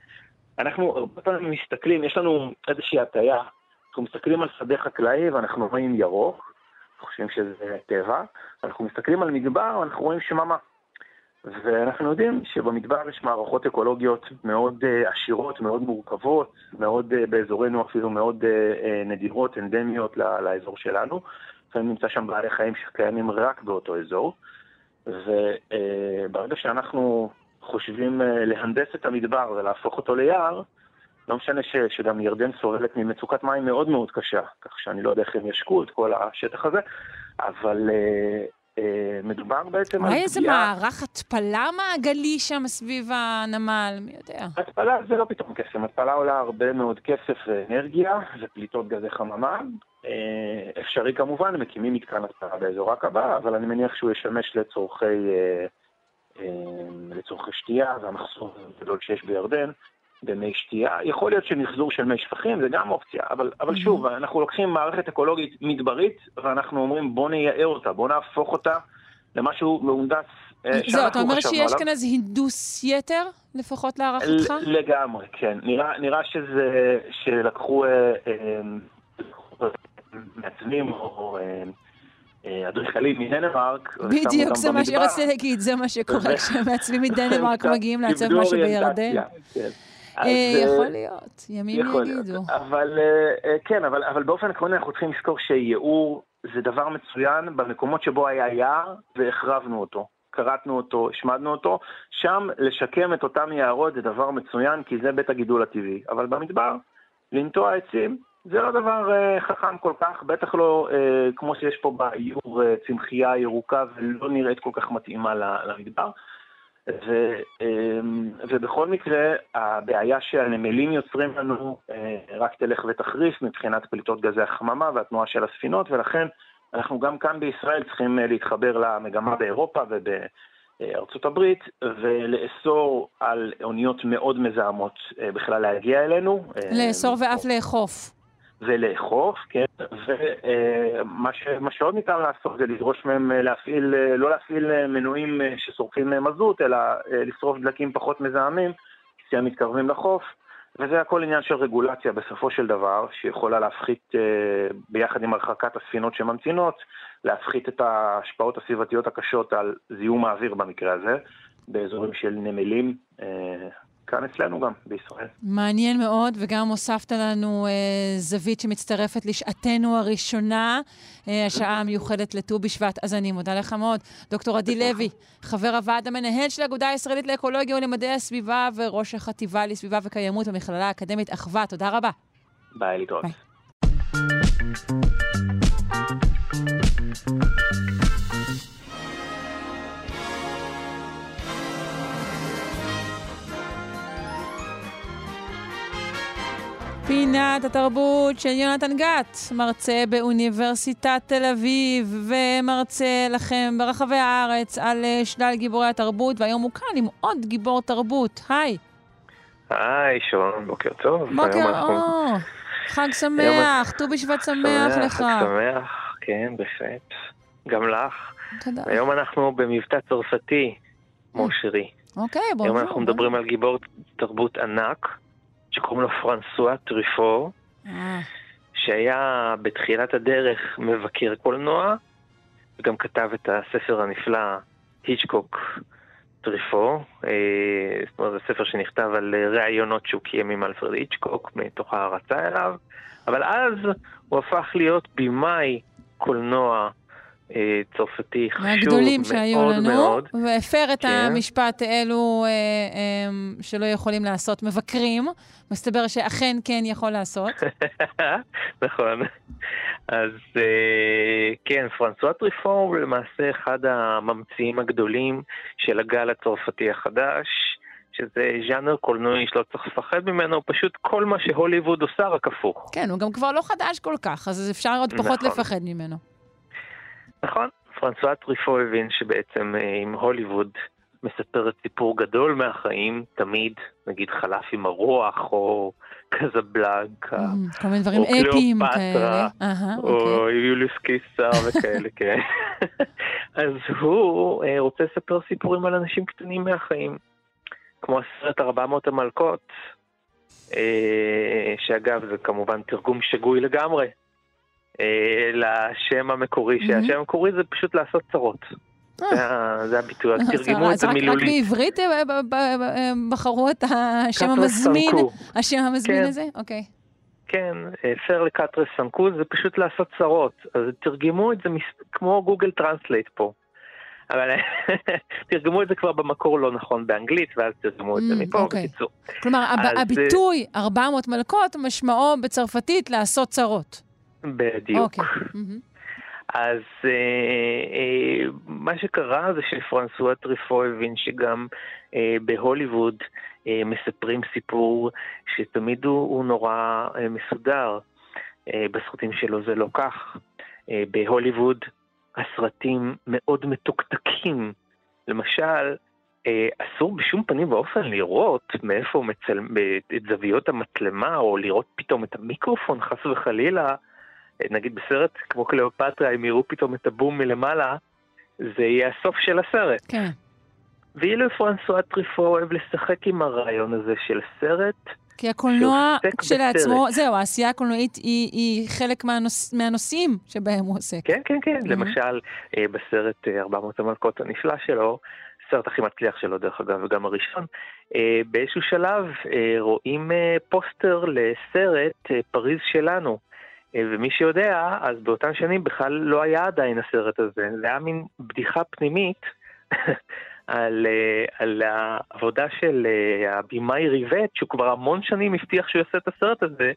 אנחנו הרבה פעמים מסתכלים, יש לנו איזושהי הטיה, אנחנו מסתכלים על שדה חקלאי ואנחנו רואים ירוק, חושבים שזה טבע, אנחנו מסתכלים על מדבר ואנחנו רואים שממה. ואנחנו יודעים שבמדבר יש מערכות אקולוגיות מאוד uh, עשירות, מאוד מורכבות, מאוד uh, באזורנו אפילו מאוד uh, נדירות, אנדמיות לאזור שלנו, לפעמים נמצא שם בעלי חיים שקיימים רק באותו אזור, וברגע שאנחנו חושבים להנדס את המדבר ולהפוך אותו ליער, לא משנה ש, שגם ירדן סובלת ממצוקת מים מאוד מאוד קשה, כך שאני לא יודע איך הם ישקו את כל השטח הזה, אבל אה, אה, מדובר בעצם על פגיעה... איזה מערך התפלה מעגלי שם סביב הנמל, מי יודע. התפלה זה לא פתאום קסם, התפלה עולה הרבה מאוד כסף ואנרגיה ופליטות גזי חממה. אה, אפשרי כמובן, מקימים מתקן התפלה באזור עקבה, אבל אני מניח שהוא ישמש לצורכי, אה, אה, לצורכי שתייה, והמחסור הגדול שיש בירדן. במי שתייה. יכול להיות שמחזור של מי שפכים זה גם אופציה, אבל, אבל שוב, אנחנו לוקחים מערכת אקולוגית מדברית, ואנחנו אומרים בוא נייער אותה, בוא נהפוך אותה למשהו מהונדס אה, זהו, אתה אומר שיש כאן איזה הינדוס יתר, לפחות להערכתך? לגמרי, כן. נראה, נראה שזה, שלקחו אה, אה, מעצבים או... אדריכלים מדנמרק. בדיוק, זה מה שרציתי להגיד, זה מה שקורה כשמעצבים מדנמרק *laughs* מגיעים לעצב משהו בירדן. כן. אה, יכול להיות, ימים יגידו. אבל אה, כן, אבל באופן עקרוני אנחנו צריכים לזכור שייעור זה דבר מצוין במקומות שבו היה יער והחרבנו אותו. כרתנו אותו, השמדנו אותו, שם לשקם את אותם יערות זה דבר מצוין כי זה בית הגידול הטבעי. אבל במדבר, לנטוע עצים זה לא דבר uh, חכם כל כך, בטח לא uh, כמו שיש פה באיור uh, צמחייה ירוקה ולא נראית כל כך מתאימה למדבר. ו, ובכל מקרה, הבעיה שהנמלים יוצרים לנו אה, רק תלך ותחריף מבחינת פליטות גזי החממה והתנועה של הספינות, ולכן אנחנו גם כאן בישראל צריכים אה, להתחבר למגמה באירופה ובארצות הברית, ולאסור על אוניות מאוד מזהמות אה, בכלל להגיע אלינו. לאסור ואף לאכוף. ולאכוף, כן, ומה שעוד ניתן לעשות זה לדרוש מהם להפעיל, לא להפעיל מנועים ששורפים מזוט, אלא לשרוף דלקים פחות מזהמים, כשהם מתקרבים לחוף, וזה הכל עניין של רגולציה בסופו של דבר, שיכולה להפחית, ביחד עם הרחקת הספינות שממתינות, להפחית את ההשפעות הסביבתיות הקשות על זיהום האוויר במקרה הזה, באזורים של נמלים. כאן אצלנו גם, בישראל. מעניין מאוד, וגם הוספת לנו אה, זווית שמצטרפת לשעתנו הראשונה, אה, השעה המיוחדת לט"ו בשבט, אז אני מודה לך מאוד. דוקטור עדי לוי, חבר הוועד המנהל של האגודה הישראלית לאקולוגיה ולמדעי הסביבה וראש החטיבה לסביבה וקיימות במכללה האקדמית אחווה, תודה רבה. ביי, להתראות. ביי. פינת התרבות של יונתן גת, מרצה באוניברסיטת תל אביב ומרצה לכם ברחבי הארץ על אה, שלל גיבורי התרבות, והיום הוא כאן עם עוד גיבור תרבות. היי. היי, שלום, בוקר טוב. בוקר אור. חג שמח, ט"ו בשבט שמח לך. חג שמח, כן, בהחלט. גם לך. תודה. היום אנחנו במבטא צרפתי, מושרי. אוקיי, בואו. היום אנחנו מדברים על גיבור תרבות ענק. שקוראים לו פרנסואה טריפור, אה. שהיה בתחילת הדרך מבקר קולנוע, וגם כתב את הספר הנפלא היצ'קוק טריפור. אה, זאת אומרת, זה ספר שנכתב על ראיונות שהוא קיים עם אלפרד היצ'קוק, מתוך הערצה אליו, אבל אז הוא הפך להיות במאי קולנוע אה, צרפתי חשוב מאוד מאוד. מהגדולים שהיו לנו, והפר את כן. המשפט אלו אה, אה, שלא יכולים לעשות מבקרים. מסתבר שאכן כן יכול לעשות. *laughs* נכון. אז אה, כן, פרנסואה טריפור הוא למעשה אחד הממציאים הגדולים של הגל הצרפתי החדש. שזה ז'אנר קולנועי שלא צריך לפחד ממנו, פשוט כל מה שהוליווד עושה רק הפוך. כן, הוא גם כבר לא חדש כל כך, אז אפשר עוד פחות נכון. לפחד ממנו. נכון, פרנסואה טריפו הבין שבעצם אה, עם הוליווד מספרת סיפור גדול מהחיים, תמיד, נגיד חלף עם הרוח, או קזבלנקה, mm, כל מיני דברים אפיים כאלה. או אוקיי. יוליוס קיסר וכאלה, כן. *laughs* אז הוא אה, רוצה לספר סיפורים על אנשים קטנים מהחיים, כמו הסרט 400 המלכות, אה, שאגב זה כמובן תרגום שגוי לגמרי אה, לשם המקורי, שהשם המקורי זה פשוט לעשות צרות. אה. זה הביטוי, תרגמו את זה מילולית. רק בעברית אה, בחרו את השם המזמין, השם המזמין כן. הזה? אוקיי. כן, faire les quatre cents coups זה פשוט לעשות צרות. אז תרגמו את זה כמו Google Translate פה. אבל *laughs* תרגמו את זה כבר במקור לא נכון באנגלית, ואז תרגמו את זה מפה, אוקיי. בקיצור. כלומר, הביטוי 400 מלקות משמעו בצרפתית לעשות צרות. בדיוק. אוקיי. אז אה, אה, מה שקרה זה שפרנסואה טריפו הבין שגם אה, בהוליווד אה, מספרים סיפור שתמיד הוא, הוא נורא אה, מסודר. אה, בסרטים שלו זה לא כך. אה, בהוליווד הסרטים מאוד מתוקתקים. למשל, אה, אסור בשום פנים ואופן לראות מאיפה מצלם, את זוויות המצלמה, או לראות פתאום את המיקרופון, חס וחלילה. נגיד בסרט כמו קליאופטרה, אם יראו פתאום את הבום מלמעלה, זה יהיה הסוף של הסרט. כן. ואילו פרנסואה טריפו אוהב לשחק עם הרעיון הזה של סרט, כי הקולנוע כשלעצמו, זהו, העשייה הקולנועית היא, היא חלק מהנוש, מהנושאים שבהם הוא עוסק. כן, כן, כן. Mm-hmm. למשל, אה, בסרט 400 אה, המלכות הנפלא שלו, הסרט הכי מצליח שלו, דרך אגב, וגם הראשון, אה, באיזשהו שלב רואים פוסטר לסרט פריז שלנו. ומי שיודע, אז באותן שנים בכלל לא היה עדיין הסרט הזה, זה היה מין בדיחה פנימית *laughs* על, על העבודה של הבמאי ריבט, שהוא כבר המון שנים הבטיח שהוא יעשה את הסרט הזה,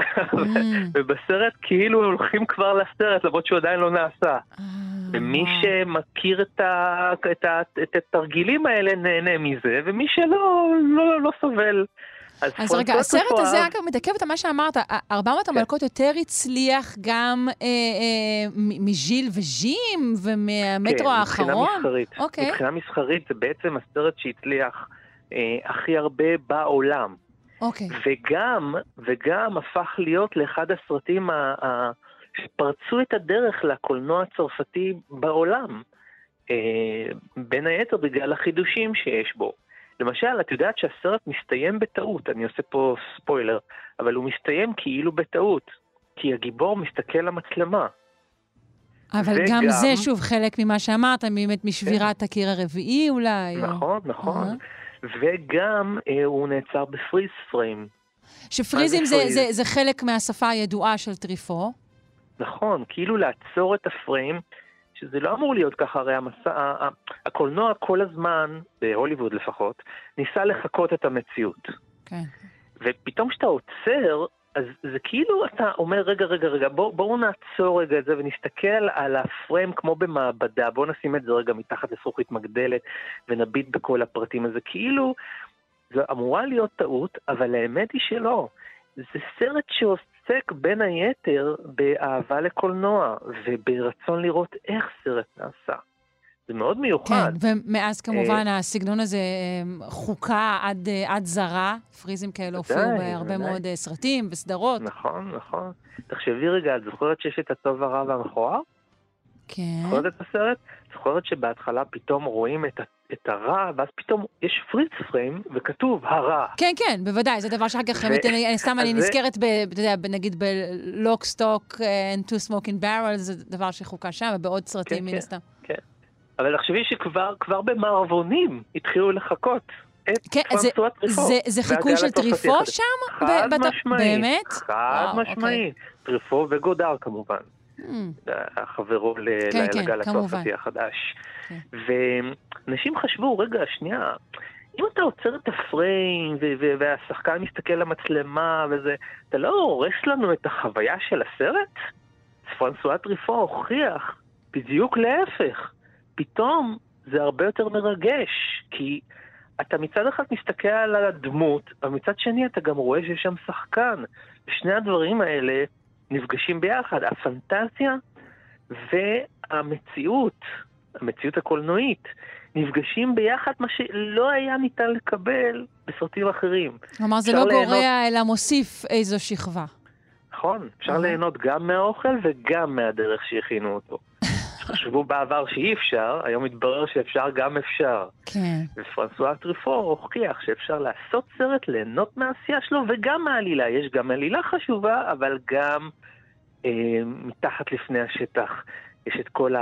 mm. *laughs* ובסרט כאילו הולכים כבר לסרט, למרות שהוא עדיין לא נעשה. ומי שמכיר את, ה, את, ה, את התרגילים האלה נהנה מזה, ומי שלא, לא, לא סובל. אז, אז רגע, הסרט הזה, אגב, מתעכב את מה שאמרת. 400 כן. המלכות יותר הצליח גם אה, אה, מז'יל וז'ים ומהמטרו כן, האחרון? כן, מבחינה מסחרית. אוקיי. מבחינה מסחרית זה בעצם הסרט שהצליח אה, הכי הרבה בעולם. אוקיי. וגם, וגם הפך להיות לאחד הסרטים ה, ה, שפרצו את הדרך לקולנוע הצרפתי בעולם. אה, בין היתר בגלל החידושים שיש בו. למשל, את יודעת שהסרט מסתיים בטעות, אני עושה פה ספוילר, אבל הוא מסתיים כאילו בטעות, כי הגיבור מסתכל למצלמה. אבל וגם... גם זה, שוב, חלק ממה שאמרת, באמת משבירת כן. הקיר הרביעי אולי. נכון, או... נכון. Uh-huh. וגם אה, הוא נעצר בפריז פריים. שפריזים זה, זה, זה חלק מהשפה הידועה של טריפו. נכון, כאילו לעצור את הפריים. שזה לא אמור להיות ככה, הרי המסע, הקולנוע כל הזמן, בהוליווד לפחות, ניסה לחקות את המציאות. כן. ופתאום כשאתה עוצר, אז זה כאילו אתה אומר, רגע, רגע, רגע, בואו בוא נעצור רגע את זה ונסתכל על הפריים כמו במעבדה, בואו נשים את זה רגע מתחת לזכוכית מגדלת ונביט בכל הפרטים. אז זה כאילו, זו אמורה להיות טעות, אבל האמת היא שלא. זה סרט שעוסק בין היתר באהבה לקולנוע וברצון לראות איך סרט נעשה. זה מאוד מיוחד. כן, ומאז כמובן אה, הסגנון הזה אה, חוקה עד, אה, עד זרה, פריזים כאלה הופיעו בהרבה מאוד סרטים וסדרות. נכון, נכון. תחשבי רגע, את זוכרת שיש את הטוב הרע והמכוער? כן. זוכרת את הסרט? זוכרת שבהתחלה פתאום רואים את, את הרע, ואז פתאום יש פריץ פריים, וכתוב הרע. כן, כן, בוודאי, זה דבר שאחר כך, ו... סתם אני נזכרת, ב, אתה יודע, נגיד בלוק סטוק and two smoking barrels, זה דבר שחוקה שם, ובעוד סרטים כן, מן כן, הסתם. כן, אבל תחשבי שכבר במערבונים התחילו לחכות. כן, זה, זה, זה חיקוי של טריפו שם? חד משמעית. באמת? חד משמעית. טריפו וגודר כמובן. Mm. חברו כן, לגל כן, הצרפתי החדש. כן. ואנשים חשבו, רגע, שנייה, אם אתה עוצר את הפריים והשחקן מסתכל למצלמה וזה, אתה לא הורס לנו את החוויה של הסרט? פרנסואה טריפו הוכיח בדיוק להפך. פתאום זה הרבה יותר מרגש, כי אתה מצד אחד מסתכל על הדמות, אבל מצד שני אתה גם רואה שיש שם שחקן. ושני הדברים האלה נפגשים ביחד, הפנטזיה והמציאות, המציאות הקולנועית, נפגשים ביחד, מה שלא היה ניתן לקבל בסרטים אחרים. כלומר, זה לא ליהנות... גורע, אלא מוסיף איזו שכבה. נכון, אפשר ליהנות גם מהאוכל וגם מהדרך שהכינו אותו. חשבו בעבר שאי אפשר, היום מתברר שאפשר גם אפשר. כן. ופרנסואה טריפו הוכיח שאפשר לעשות סרט, ליהנות מהעשייה שלו וגם מהעלילה. יש גם עלילה חשובה, אבל גם אה, מתחת לפני השטח יש את כל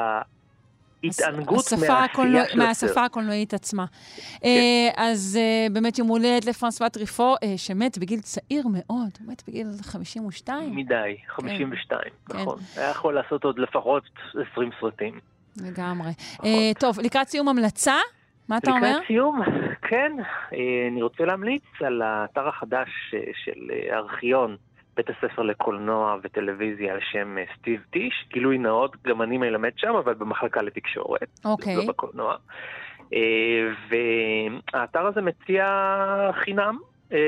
התענגות מהעשייה של מהשפה. הקולנועית עצמה. אה, אז אה, באמת יום הולדת לפרנסואה טריפו, אה, שמת בגיל צעיר מאוד, הוא מת בגיל 52. מדי, 52, כן. נכון. היה יכול לעשות עוד לפחות 20 סרטים. לגמרי. אה, טוב, לקראת סיום המלצה, מה אתה אומר? לקראת סיום, כן, אני רוצה להמליץ על האתר החדש של הארכיון, בית הספר לקולנוע וטלוויזיה על שם אה, סטיב טיש. גילוי נאות, גם אני מלמד שם, אבל במחלקה לתקשורת, אוקיי. לא בקולנוע. אה, והאתר הזה מציע חינם אה,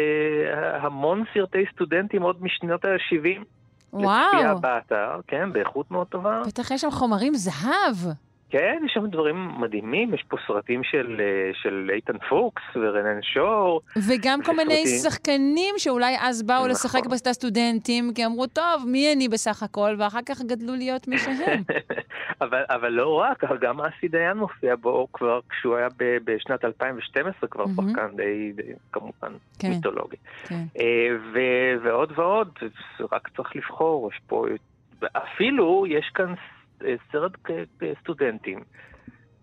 המון סרטי סטודנטים עוד משנות ה-70. לצפייה וואו, באתר, כן, באיכות מאוד טובה. בטח יש שם חומרים זהב. כן, יש שם דברים מדהימים, יש פה סרטים של, אה, של איתן פוקס ורנן שור. וגם כל מיני. שחקנים שאולי אז באו נכון. לשחק בסטה סטודנטים, כי אמרו, טוב, מי אני בסך הכל, ואחר כך גדלו להיות מי שהם. *laughs* אבל, אבל לא רק, גם אסי דיין מופיע בו כבר כשהוא היה ב, בשנת 2012, כבר מהמם. שחקן די, די כמובן כן. מיתולוגי. כן. אה, ו- ועוד ועוד, רק צריך לבחור, יש פה, אפילו יש כאן סרט כ- סטודנטים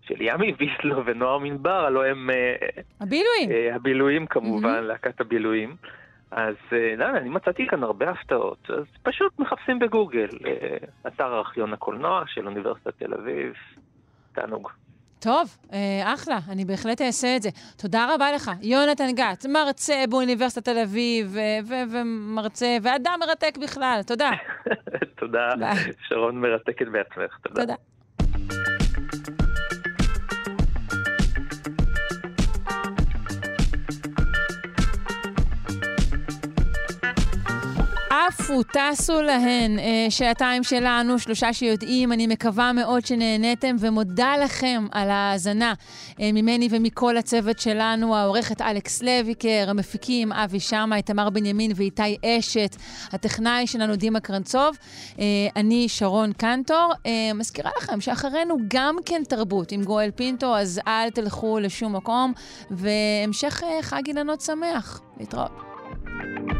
של ימי *laughs* ויסלו ונועם ענבר, הלוא הם אה, הבילויים. אה, הבילויים כמובן, מהמם. להקת הבילויים. אז אה, לא, אני מצאתי כאן הרבה הפתעות, אז פשוט מחפשים בגוגל, אה, אתר ארכיון הקולנוע של אוניברסיטת תל אביב, תענוג. טוב, אה, אחלה, אני בהחלט אעשה את זה. תודה רבה לך, יונתן גת, מרצה באוניברסיטת תל אביב, אה, ומרצה, ואדם מרתק בכלל, תודה. *laughs* תודה. שרון מרתקת בעצמך, תודה. תודה. עפו, טסו להן, אה, שעתיים שלנו, שלושה שיודעים, אני מקווה מאוד שנהניתם ומודה לכם על ההאזנה אה, ממני ומכל הצוות שלנו, העורכת אלכס לויקר, המפיקים אבי שמאי, תמר בנימין ואיתי אשת, הטכנאי שלנו דימה קרנצוב, אה, אני שרון קנטור. מזכירה לכם שאחרינו גם כן תרבות עם גואל פינטו, אז אל תלכו לשום מקום, והמשך חג אילנות שמח. להתראות.